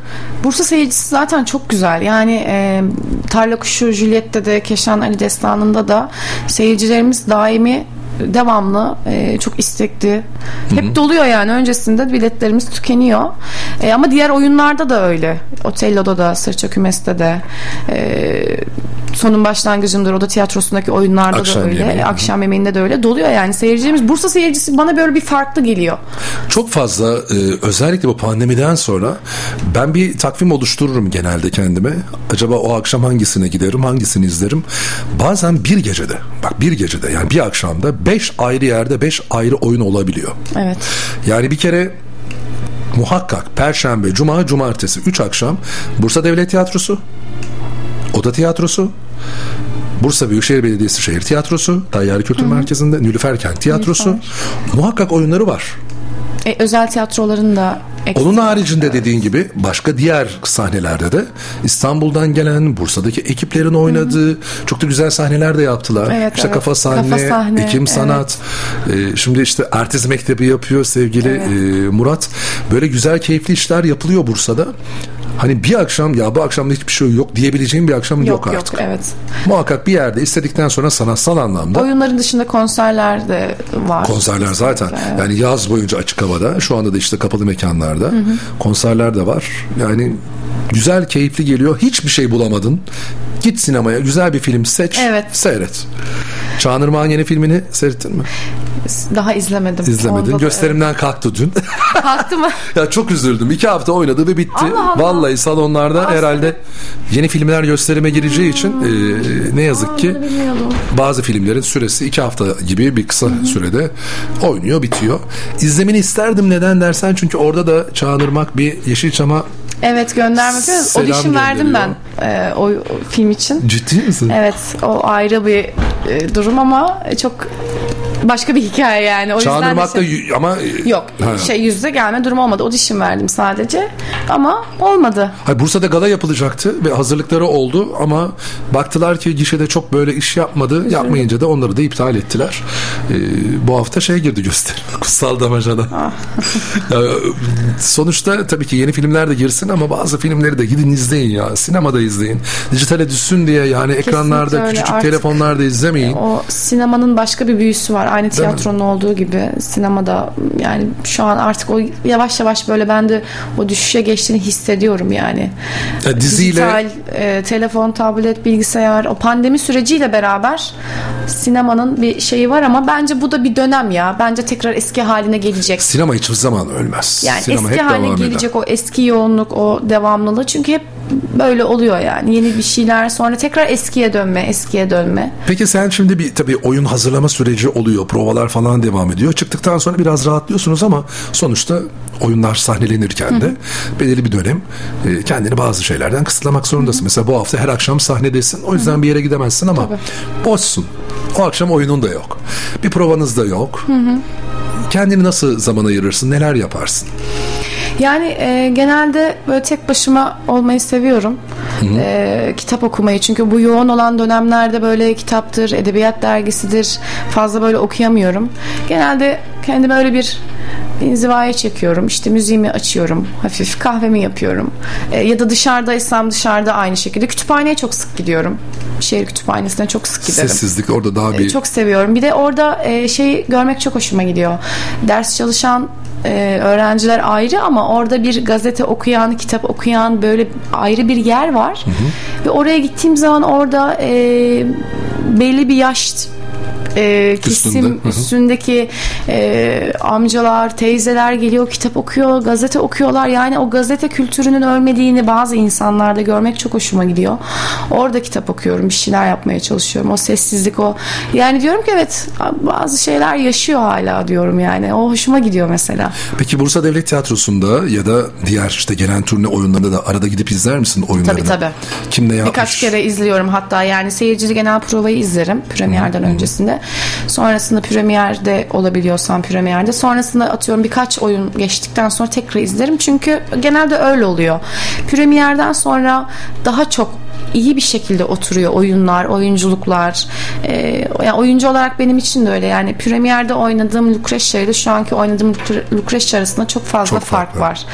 Bursa seyircisi zaten çok güzel. Yani e, Tarla Kuşu Juliet'te de Keşan Ali Destanı'nda da seyircilerimiz daimi devamlı e, çok istekli. Hep doluyor yani öncesinde biletlerimiz tükeniyor. E, ama diğer oyunlarda da öyle. Otello'da da, Sırça Kümes'te de e, sonun başlangıcındır oda tiyatrosundaki oyunlarda Akşam da öyle. yemeği. Akşam yemeğinde de öyle. Doluyor yani seyircilerimiz. Bursa seyircisi bana böyle bir farklı geliyor. Çok fazla e, özellikle bu pandemiden sonra ben bir takvim oluştururum genelde kendime. Acaba o akşam hangisine giderim, hangisini izlerim? Bazen bir gecede, bak bir gecede yani bir akşamda beş ayrı yerde beş ayrı oyun olabiliyor. Evet. Yani bir kere muhakkak Perşembe, Cuma, Cumartesi üç akşam Bursa Devlet Tiyatrosu, Oda Tiyatrosu, Bursa Büyükşehir Belediyesi Şehir Tiyatrosu, Tayyari Kültür Merkezi'nde Nülüfer Kent Tiyatrosu. Muhakkak oyunları var. E, özel tiyatroların da. Onun haricinde dediğin gibi başka diğer sahnelerde de İstanbul'dan gelen Bursa'daki ekiplerin oynadığı çok da güzel sahneler de yaptılar. Evet, işte evet. kafa sahne, Kafa sahne, ekim evet. sanat. Ee, şimdi işte artist mektebi yapıyor sevgili Evet. e, Murat. Böyle güzel keyifli işler yapılıyor Bursa'da. Hani bir akşam ya bu akşamda hiçbir şey yok diyebileceğim bir akşam yok, Yok yok, artık. evet. Muhakkak bir yerde istedikten sonra sanatsal anlamda Oyunların dışında konserler de var. konserler zaten. Evet. Yani yaz boyunca açık havada. Şu anda da işte kapalı mekanlarda. Hı hı. Konserler de var. Yani güzel, keyifli geliyor. Hiçbir şey bulamadın. Git sinemaya. Güzel bir film seç. Evet. Seyret. Çağınırmak'ın yeni filmini seyrettin mi? Daha izlemedim. İzlemedin. Onda da- Gösterimden kalktı dün. evet. Kalktı mı? ya çok üzüldüm. İki hafta oynadı ve bitti. Allah Allah. Vallahi salonlarda herhalde yeni filmler gösterime gireceği için e, ne yazık ki Bilmiyordum. bazı filmlerin süresi iki hafta gibi bir kısa sürede oynuyor bitiyor. İzlemeni isterdim neden dersen çünkü orada da Çağınırmak bir Yeşilçam'a Evet gönderme yapıyoruz. Selam Audition verdim ben e, o, o film için. ciddi misin? Evet o ayrı bir e, durum ama çok başka bir hikaye yani. O yüzden de Çağınırmak'ta şey- ama e, Yok Ha. şey yüzde gelme durumu olmadı. Audition verdim sadece ama olmadı. Hayır, Bursa'da gala yapılacaktı ve hazırlıkları oldu ama baktılar ki gişede çok böyle iş yapmadı. Yapmayınca da onları da iptal ettiler. Ee, bu hafta şey girdi gösteri. Kutsal Damacana. Ah. Sonuçta tabii ki yeni filmler de girsin ama bazı filmleri de gidin izleyin ya. Sinemada izleyin. Dijitale düşsün diye yani ekranlarda öyle. küçücük Artık telefonlarda izlemeyin. O sinemanın başka bir büyüsü var. Aynı tiyatronun olduğu gibi sinemada yani şu an artık o yavaş yavaş böyle ben de o düşüşe geçtiğini hissediyorum yani. Ya diziyle Dijital, e, telefon, tablet, bilgisayar o pandemi süreciyle beraber sinemanın bir şeyi var ama bence bu da bir dönem ya. Bence tekrar eski haline gelecek. sinema hiçbir zaman ölmez. Yani Sinema eski haline devam eder. gelecek o eski yoğunluk, o devamlılığı. Çünkü hep böyle oluyor yani. Yeni bir şeyler sonra tekrar eskiye dönme, eskiye dönme. Peki sen şimdi bir tabii oyun hazırlama süreci oluyor. Provalar falan devam ediyor. Çıktıktan sonra biraz rahatlıyorsunuz ama sonuçta oyunlar sahnelenirken de belirli bir dönem e, kendini bazı şeylerden kısıtlamak zorundasın. Mesela bu hafta her akşam sahnedesin. O yüzden bir yere gidemezsin ama boşsun. O akşam oyunun da yok. Bir provanız da yok. Hı hı. Kendini nasıl zaman ayırırsın? Neler yaparsın? Yani e, genelde böyle tek başıma olmayı seviyorum. Hı hı. E, kitap okumayı. Çünkü bu yoğun olan dönemlerde böyle kitaptır, edebiyat dergisidir. Fazla böyle okuyamıyorum. Genelde kendime öyle bir inzivaya çekiyorum. İşte müziğimi açıyorum. Hafif kahvemi yapıyorum. E, ya da dışarıdaysam dışarıda aynı şekilde. Kütüphaneye çok sık gidiyorum. Şehir kütüphanesine çok sık giderim. Sessizlik orada daha E, bir... Çok seviyorum. Bir de orada e, şey görmek çok hoşuma gidiyor. Ders çalışan e, öğrenciler ayrı ama orada bir gazete okuyan, kitap okuyan böyle ayrı bir yer var. Ve oraya gittiğim zaman orada e, belli bir yaş e, kesim Üstünde, üstündeki e, amcalar, teyzeler geliyor kitap okuyor, gazete okuyorlar. Yani o gazete kültürünün ölmediğini bazı insanlarda görmek çok hoşuma gidiyor. Orada kitap okuyorum, bir şeyler yapmaya çalışıyorum. O sessizlik o. Yani diyorum ki evet bazı şeyler yaşıyor hala diyorum yani. O hoşuma gidiyor mesela. Peki Bursa Devlet Tiyatrosu'nda ya da diğer işte gelen turne oyunlarında da arada gidip izler misin oyunlarını? Tabii tabii. Kim ne yapmış? Birkaç kere izliyorum hatta yani seyircili genel provayı izlerim premierden öncesinde. Sonrasında premierde olabiliyorsam premierde. Sonrasında atıyorum birkaç oyun geçtikten sonra tekrar izlerim. Çünkü genelde öyle oluyor. Premierden sonra daha çok iyi bir şekilde oturuyor oyunlar, oyunculuklar. Ee, yani oyuncu olarak benim için de öyle. Yani premierde oynadığım Lucretia ile şu anki oynadığım Lucre- Lucretia arasında çok fazla Çok fark var.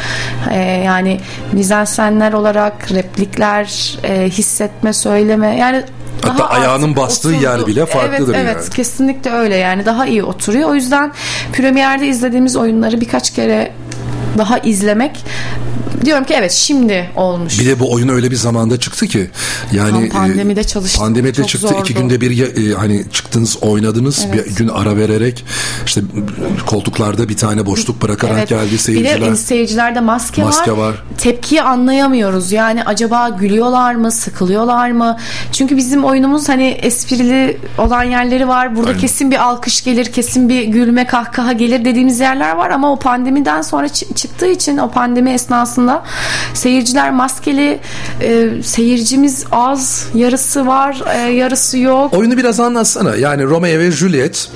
Ee, yani mizansenler olarak replikler, e, hissetme, söyleme yani Hatta daha ayağının bastığı yer bile farklıdır evet, evet, yani. kesinlikle öyle yani daha iyi oturuyor. O yüzden premierde izlediğimiz oyunları birkaç kere daha izlemek diyorum ki evet şimdi olmuş. Bir de bu oyun öyle bir zamanda çıktı ki yani Tam e, pandemide çalıştım. Pandemide Çok çıktı zordu. iki günde bir e, hani çıktınız oynadınız Evet. bir gün ara vererek işte koltuklarda bir tane boşluk bırakarak Evet. geldi seyirciler. Bir de seyircilerde maske, Maske var. var. Tepkiyi anlayamıyoruz. Yani acaba gülüyorlar mı, sıkılıyorlar mı? Çünkü bizim oyunumuz hani esprili olan yerleri var. Burada Aynen. kesin bir alkış gelir, kesin bir gülme, kahkaha gelir dediğimiz yerler var ama o pandemiden sonra çı- çıktığı için o pandemi esnasında seyirciler maskeli, e, seyircimiz az, yarısı var, e, yarısı yok. Oyunu biraz anlatsana. Yani Romeo ve Juliet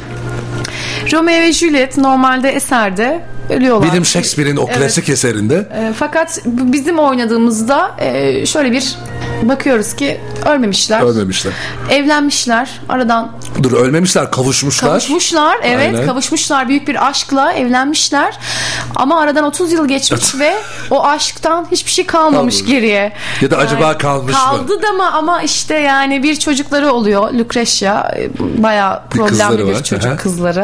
Romeo ve Juliet normalde eserde ölüyorlar. William Shakespeare'in o Evet. klasik eserinde E, fakat bizim oynadığımızda e, şöyle bir bakıyoruz ki ölmemişler. Ölmemişler. Evlenmişler. Aradan Dur ölmemişler kavuşmuşlar. Kavuşmuşlar evet Aynen. kavuşmuşlar büyük bir aşkla evlenmişler ama aradan 30 yıl geçmiş ve o aşktan hiçbir şey kalmamış Kalmamış. geriye. Ya da acaba kalmış mı? Kaldı da mı ama işte yani bir çocukları oluyor Lucretia e, bayağı Bir problemli bir var, çocuk aha. kızları.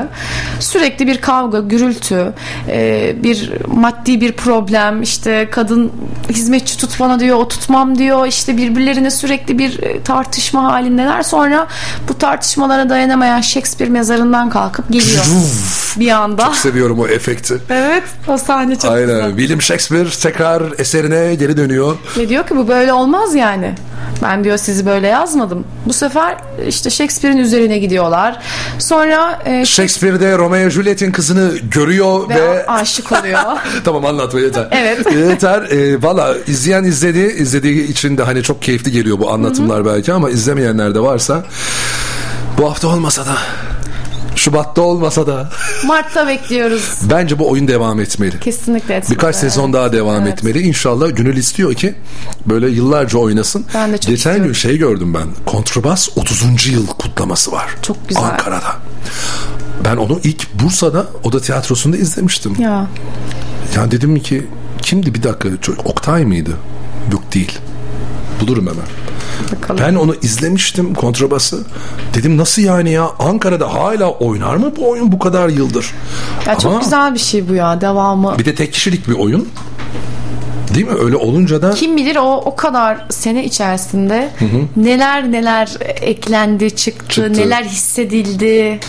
Sürekli bir kavga gürültü e, bir maddi bir problem işte kadın hizmetçi tut bana diyor o tutmam diyor işte birbirlerine sürekli bir e, tartışma halindeler sonra bu tartışmalara dayanamayan Shakespeare mezarından kalkıp geliyor bir anda. Çok seviyorum o efekti. Evet o sahne çok Aynen. güzel. William Shakespeare tekrar eserine geri dönüyor. Ve diyor ki bu böyle olmaz yani. Ben diyor sizi böyle yazmadım. Bu sefer işte Shakespeare'in üzerine gidiyorlar. Sonra e, Shakespeare de Romeo Juliet'in kızını görüyor ve, ve, aşık oluyor. tamam anlatma yeter. Evet. yeter. E, Valla izleyen izledi. izlediği için de hani çok keyifli geliyor bu anlatımlar belki ama izlemeyenler de varsa bu hafta olmasa da Şubat'ta olmasa da Mart'ta bekliyoruz. bence bu oyun devam etmeli. Kesinlikle etmeli. Birkaç sezon daha devam Evet. etmeli. İnşallah Gönül istiyor ki böyle yıllarca oynasın. Ben de çok Geçen gün şey gördüm ben. Kontrabas 30. yıl kutlaması var. Çok güzel. Ankara'da. Ben onu ilk Bursa'da Oda Tiyatrosu'nda izlemiştim. Ya Ya dedim ki kimdi bir dakika Oktay mıydı? Yok değil. Bulurum hemen. bakalım. Ben onu izlemiştim kontrabası. Dedim nasıl yani ya Ankara'da hala oynar mı bu oyun bu kadar yıldır? Ya çok Ama güzel bir şey bu ya devamı. Bir de tek kişilik bir oyun. Değil mi? Öyle olunca da Kim bilir o o kadar sene içerisinde Hı hı. neler neler eklendi, çıktı, Çıktı. neler hissedildi.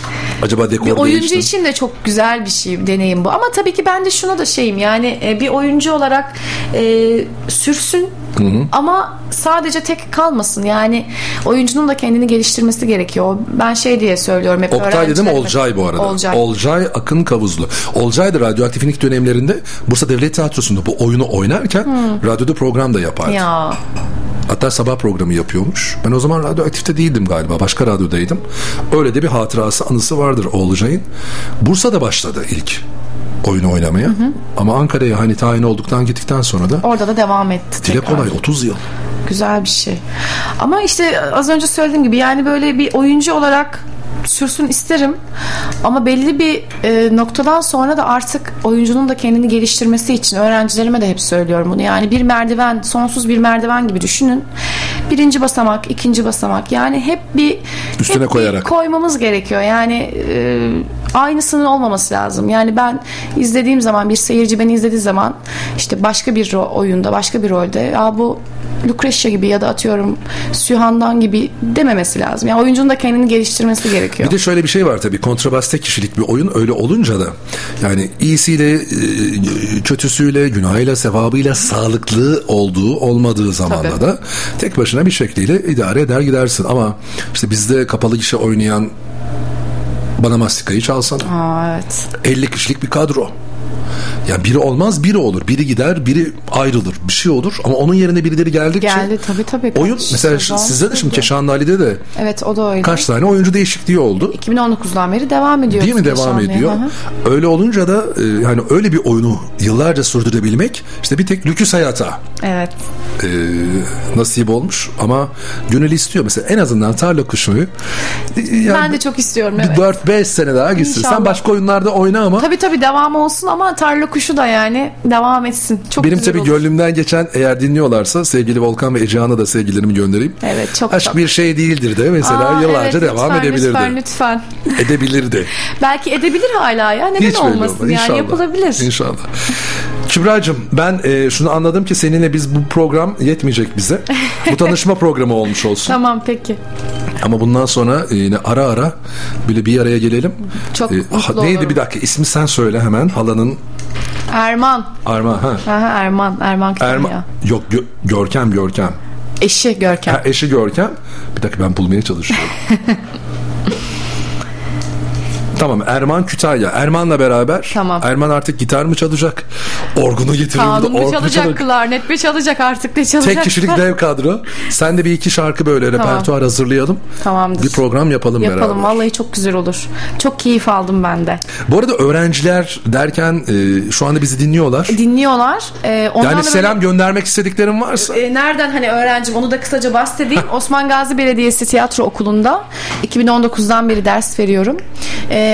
Acaba dekor Bir oyuncu değişti. için de çok güzel bir şey deneyim bu. Ama tabii ki ben de şuna da şeyim yani e, bir oyuncu olarak e, sürsün Hı hı. ama sadece tek kalmasın. Yani oyuncunun da kendini geliştirmesi gerekiyor. Ben şey diye söylüyorum hep Oktay dedim. Olcay bu arada. Olcay. Olcay Akın Kavuzlu. Olcay da radyoaktifin ilk dönemlerinde Bursa Devlet Tiyatrosu'nda bu oyunu oynarken Hmm. radyoda program da yapardı. Ya Hatta sabah programı yapıyormuş. Ben o zaman radyoaktifte değildim galiba. Başka radyodaydım. Öyle de bir hatırası, anısı vardır Olcay'ın. Bursa'da başladı ilk oyunu oynamaya. Ama Ankara'ya hani tayin olduktan gittikten sonra da orada da devam etti. dile tekrar. kolay 30 yıl. Güzel bir şey. Ama işte az önce söylediğim gibi yani böyle bir oyuncu olarak sürsün isterim. Ama belli bir e, noktadan sonra da artık oyuncunun da kendini geliştirmesi için öğrencilerime de hep söylüyorum bunu. Yani bir merdiven, sonsuz bir merdiven gibi düşünün. Birinci basamak, ikinci basamak. Yani hep bir Üstüne hep bir koyarak. koymamız gerekiyor. Yani e, aynısının olmaması lazım. Yani ben izlediğim zaman bir seyirci beni izlediği zaman işte başka bir ro- oyunda, başka bir rolde ya bu Lucretia gibi ya da atıyorum Sühandan gibi dememesi lazım. Yani oyuncunun da kendini geliştirmesi gerekiyor. Bir de şöyle bir şey var tabii. Kontrabas tek kişilik bir oyun öyle olunca da yani iyisiyle, e, kötüsüyle, günahıyla, sevabıyla sağlıklı olduğu, olmadığı zamanda Tabii. da tek başına bir şekliyle idare eder gidersin. Ama işte bizde kapalı gişe oynayan bana mastikayı çalsana. Aa, evet. 50 kişilik bir kadro. Ya biri olmaz biri olur. Biri gider biri ayrılır. Bir şey olur ama onun yerine birileri geldikçe Geldi tabii tabii. oyun mesela sizde de şimdi. Keşanlı Ali'de de Evet o da öyle. kaç tane oyuncu değişikliği oldu. 2019'dan beri devam ediyor. Değil mi devam ediyor? Öyle olunca da e, yani öyle bir oyunu yıllarca sürdürebilmek işte bir tek lüküs hayata Evet. e, nasip olmuş ama gönül istiyor mesela en azından tarla kuşuyu e, yani ben de çok istiyorum evet. bir 4-5 sene daha gitsin. İnşallah. Sen başka oyunlarda oyna ama Tabii tabii devam olsun ama tarla kuşu da yani devam etsin. Çok benim tabii olur. gönlümden geçen eğer dinliyorlarsa sevgili Volkan ve Ecehan'a da sevgilerimi göndereyim. Evet çok Aşk çok. bir şey değildir de mesela Aa, yıllarca evet, devam lütfen, edebilirdi. Lütfen lütfen. Edebilirdi. Belki edebilir hala ya. Neden Hiç olmasın yani İnşallah. yapılabilir. İnşallah. Kübra'cığım ben e, şunu anladım ki seninle biz bu program yetmeyecek bize. Bu tanışma programı olmuş olsun. Tamam peki. Ama bundan sonra e, yine ara ara böyle bir araya gelelim. Çok E, mutlu neydi olurum. bir dakika ismi sen söyle hemen halanın Erman. Arma ha. Aha, Erman. Erman Kütahya. Erma yok Gö- Görkem Görkem. Eşi Görkem. Ha, eşi Görkem. Bir dakika ben bulmaya çalışıyorum. Tamam Erman Kütahya. Erman'la beraber. Tamam. Erman artık gitar mı çalacak? Orgunu getirir. Kanun mu mu çalacak, klarnet mi çalacak artık ne çalacak? Tek kişilik dev kadro. Sen de bir iki şarkı böyle Tamam. repertuar hazırlayalım. Tamamdır. Bir program yapalım, Yapalım beraber. vallahi çok güzel olur. Çok keyif aldım ben de. Bu arada öğrenciler derken e, şu anda bizi dinliyorlar. Dinliyorlar. Ondan Yani selam göndermek istediklerim varsa. böyle- e, nereden hani öğrencim onu da kısaca bahsedeyim. Osman Gazi Belediyesi Tiyatro Okulu'nda 2019'dan beri ders veriyorum.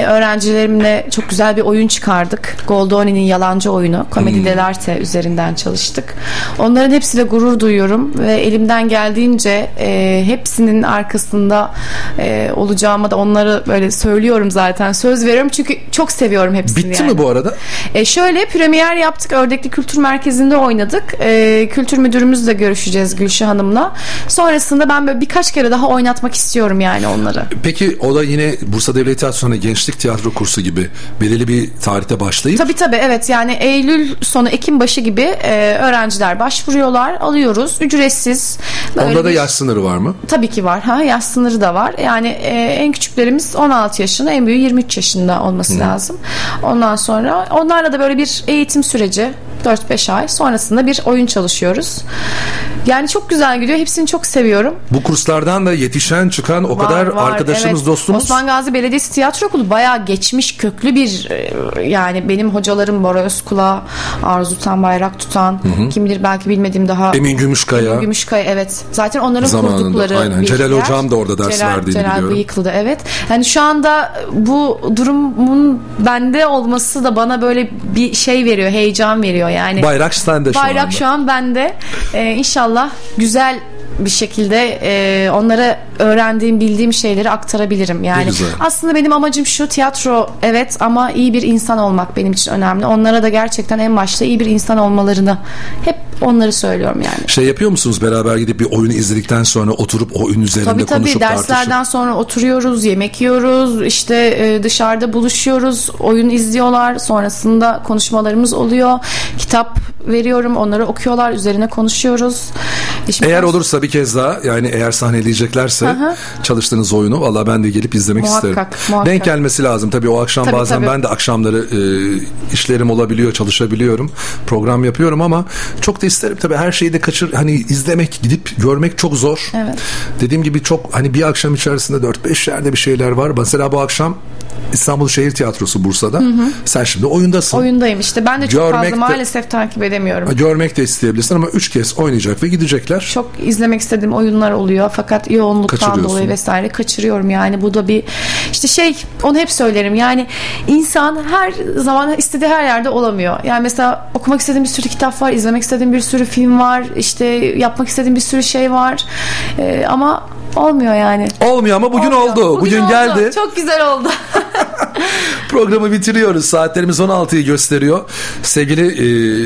Öğrencilerimle çok güzel bir oyun çıkardık. Goldoni'nin yalancı oyunu. Komedi Hmm. üzerinden çalıştık. Onların hepsiyle gurur duyuyorum ve elimden geldiğince e, hepsinin arkasında e, olacağıma da onları böyle söylüyorum zaten. Söz veriyorum çünkü çok seviyorum hepsini Bitti yani. mi bu arada? E şöyle premier yaptık. Ördekli Kültür Merkezi'nde oynadık. E, kültür müdürümüzle görüşeceğiz Gülşah Hanım'la. Sonrasında ben böyle birkaç kere daha oynatmak istiyorum yani onları. Peki o da yine Bursa Devlet Tiyatrosu'na gençlik tiyatro kursu gibi belirli bir tarihte başlayıp Tabii tabii evet yani Eylül sonu Ekim başı gibi e, öğrenciler başvuruyorlar. Alıyoruz. Ücretsiz. Böyle onda da bir- yaş sınırı var mı? Tabii ki var. Ha, yaş sınırı da var. Yani e, en küçüklerimiz 16 yaşında, en büyüğü 23 yaşında olması Hı. lazım. Ondan sonra onlarla da böyle bir eğitim süreci 4-5 ay sonrasında bir oyun çalışıyoruz. Yani çok güzel gidiyor. Hepsini çok seviyorum. Bu kurslardan da yetişen çıkan o Var, kadar var, arkadaşımız evet. dostumuz. Osman Gazi Belediyesi Tiyatro Okulu bayağı geçmiş köklü bir e, yani benim hocalarım Bora Özkula, Arzu Tan Bayrak Tutan, Hı hı. kim bilir belki bilmediğim daha Emin Gümüşkaya. Emin Gümüşkaya evet. Zaten onların Zamanında, kurdukları aynen. bir Celal. Hocam da orada ders Celal, verdiğini Celal biliyorum. Bıyıklı'da evet. Yani şu anda bu durumun bende olması da bana böyle bir şey veriyor, heyecan veriyor yani. Bayrak sende şu Bayrak anda. şu an bende. Ee, inşallah güzel bir şekilde e, onlara öğrendiğim, bildiğim şeyleri aktarabilirim. Yani aslında benim amacım şu tiyatro evet ama iyi bir insan olmak benim için önemli. Onlara da gerçekten en başta iyi bir insan olmalarını hep onları söylüyorum yani. Şey yapıyor musunuz beraber gidip bir oyunu izledikten sonra oturup o oyun üzerinde Tabii tabii konuşup derslerden tartışıp? sonra oturuyoruz, yemek yiyoruz, işte e, dışarıda buluşuyoruz, oyun izliyorlar, sonrasında konuşmalarımız oluyor. Kitap veriyorum, onları okuyorlar, üzerine konuşuyoruz. İşte Eğer olursa bir kez daha yani eğer sahneleyeceklerse hı. çalıştığınız oyunu valla ben de gelip izlemek Muhakkak, isterim. muhakkak. Denk gelmesi lazım tabii o akşam Tabii, bazen tabii. ben de akşamları e, işlerim olabiliyor çalışabiliyorum program yapıyorum ama çok da isterim tabii her şeyi de kaçır hani izlemek gidip görmek çok zor. Evet. Dediğim gibi çok hani bir akşam içerisinde 4-5 yerde bir şeyler var. Mesela bu akşam İstanbul Şehir Tiyatrosu Bursa'da. Hı hı. Sen şimdi oyundasın. Oyundayım işte. Ben de çok Görmek fazla de- maalesef takip edemiyorum. Görmek de isteyebilirsin ama 3 kez oynayacak ve gidecekler. Çok izlemek istediğim oyunlar oluyor fakat yoğunluktan dolayı vesaire kaçırıyorum yani bu da bir işte şey onu hep söylerim yani insan her zaman istediği her yerde olamıyor yani mesela okumak istediğim bir sürü kitap var izlemek istediğim bir sürü film var işte yapmak istediğim bir sürü şey var Ee, ama olmuyor yani. Olmuyor ama bugün Olmuyor. oldu. Bugün, oldu. geldi. Çok güzel oldu. Programı bitiriyoruz. Saatlerimiz 16'yı gösteriyor. Sevgili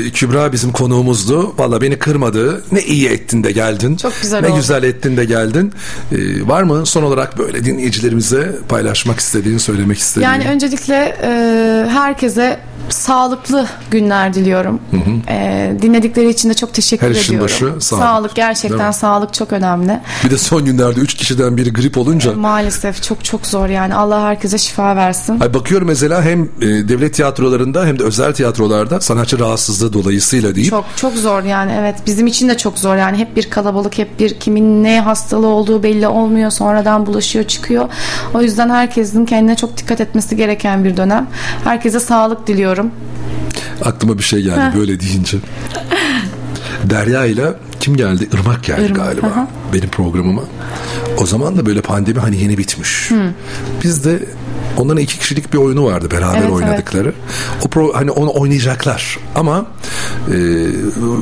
e, Kübra bizim konuğumuzdu. Valla beni kırmadı. Ne iyi ettin de geldin. Çok güzel Ne oldu. güzel ettin de geldin. E, var mı son olarak böyle dinleyicilerimize paylaşmak istediğin, söylemek istediğin? Yani öncelikle e, herkese sağlıklı günler diliyorum. Hı hı. E, dinledikleri için de çok teşekkür Her işin ediyorum. başı sağlık. Değil gerçekten sağlık çok önemli. Bir de son günlerde 3 kişiden biri grip olunca Maalesef çok çok zor yani. Allah herkese şifa versin. Ay bakıyorum mesela hem e, devlet tiyatrolarında hem de özel tiyatrolarda sanatçı rahatsızlığı dolayısıyla deyip Çok çok zor yani evet bizim için de çok zor yani hep bir kalabalık hep bir kimin ne hastalığı olduğu belli olmuyor sonradan bulaşıyor çıkıyor o yüzden herkesin kendine çok dikkat etmesi gereken bir dönem herkese sağlık diliyorum aklıma bir şey geldi Heh. böyle deyince. Derya ile kim geldi? Irmak geldi Irmak, galiba hı. benim programıma. O zaman da böyle pandemi hani yeni bitmiş. Hı. Biz de onların iki kişilik bir oyunu vardı beraber Evet, oynadıkları. O pro, hani onu oynayacaklar ama e,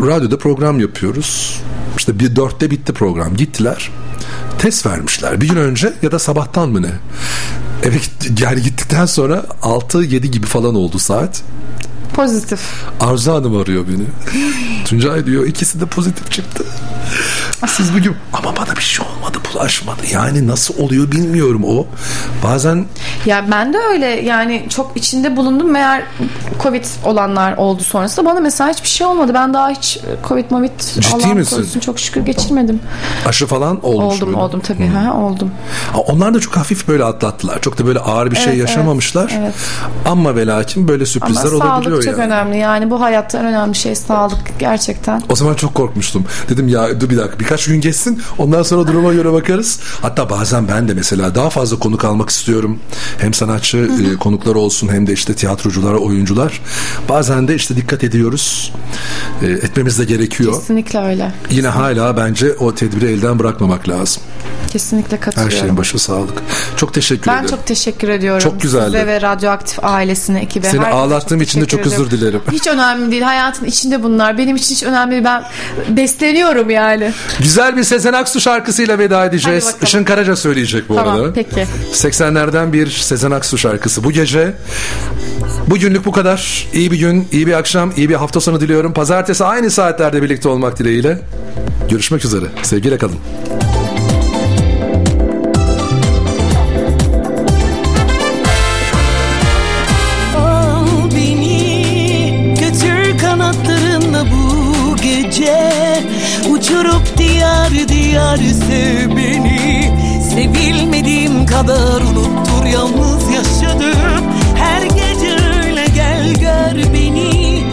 radyoda program yapıyoruz. İşte bir dörtte bitti program. Gittiler. Test vermişler. Bir gün önce ya da sabahtan mı ne? Eve gitti- yani gittikten sonra 6-7 gibi falan oldu saat. pozitif Arzu Hanım arıyor beni. Tuncay diyor ikisi de pozitif çıktı. Siz bugün ama bana bir şey olmadı bulaşmadı. Yani nasıl oluyor bilmiyorum o. Bazen Ya ben de öyle yani çok içinde bulundum meğer Covid olanlar oldu sonrasında bana mesela hiçbir şey olmadı. Ben daha hiç Covid Covid Ciddi Allah'ım misin? korusun çok şükür geçirmedim. aşı falan olmuş oldum muydu? oldum tabii ha oldum. Onlar da çok hafif böyle atlattılar. Çok da böyle ağır bir şey Evet, yaşamamışlar. evet, evet. Ama ve lakin böyle sürprizler Ama olabiliyor sağlık çok yani. önemli yani bu hayatta en önemli şey sağlık gerçekten. O zaman çok korkmuştum. Dedim ya dur bir dakika birkaç gün geçsin ondan sonra duruma göre bakarız. Hatta bazen ben de mesela daha fazla konuk almak istiyorum. Hem sanatçı e, konuklar olsun hem de işte tiyatrocular, oyuncular. Bazen de işte dikkat ediyoruz. E, etmemiz de gerekiyor. Kesinlikle öyle. Yine hala bence o tedbiri elden bırakmamak lazım. Kesinlikle Her katılıyorum. şeyin başı sağlık. Çok teşekkür ben ederim. çok teşekkür ediyorum. Çok güzeldi. Size ve Radyoaktif ailesine, ekibe. Seni herkese ağlattığım için de çok özür dilerim. Hiç önemli değil. Hayatın içinde bunlar. Benim için hiç önemli değil. Ben besleniyorum yani. Güzel bir Sezen Aksu şarkısıyla veda edeceğiz. Işın Karaca söyleyecek bu Tamam, arada. peki. 80'lerden bir Sezen Aksu şarkısı bu gece. Bugünlük bu kadar. İyi bir gün, iyi bir akşam, iyi bir hafta sonu diliyorum. Pazartesi aynı saatlerde birlikte olmak dileğiyle. Görüşmek üzere. Sevgiyle kalın. Al beni götür kanatlarınla bu gece Uçurup diyar diyar sev kadar unuttur yalnız yaşadım. Her gece öyle gel gör beni.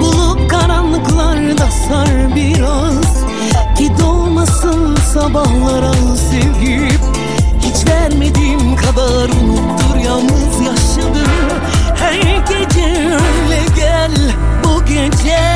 Bulup karanlıklarda sar biraz. Ki dolmasın sabahlara sevgim. Hiç vermediğim kadar unuttur yalnız yaşadım. Her gece öyle gel bu gece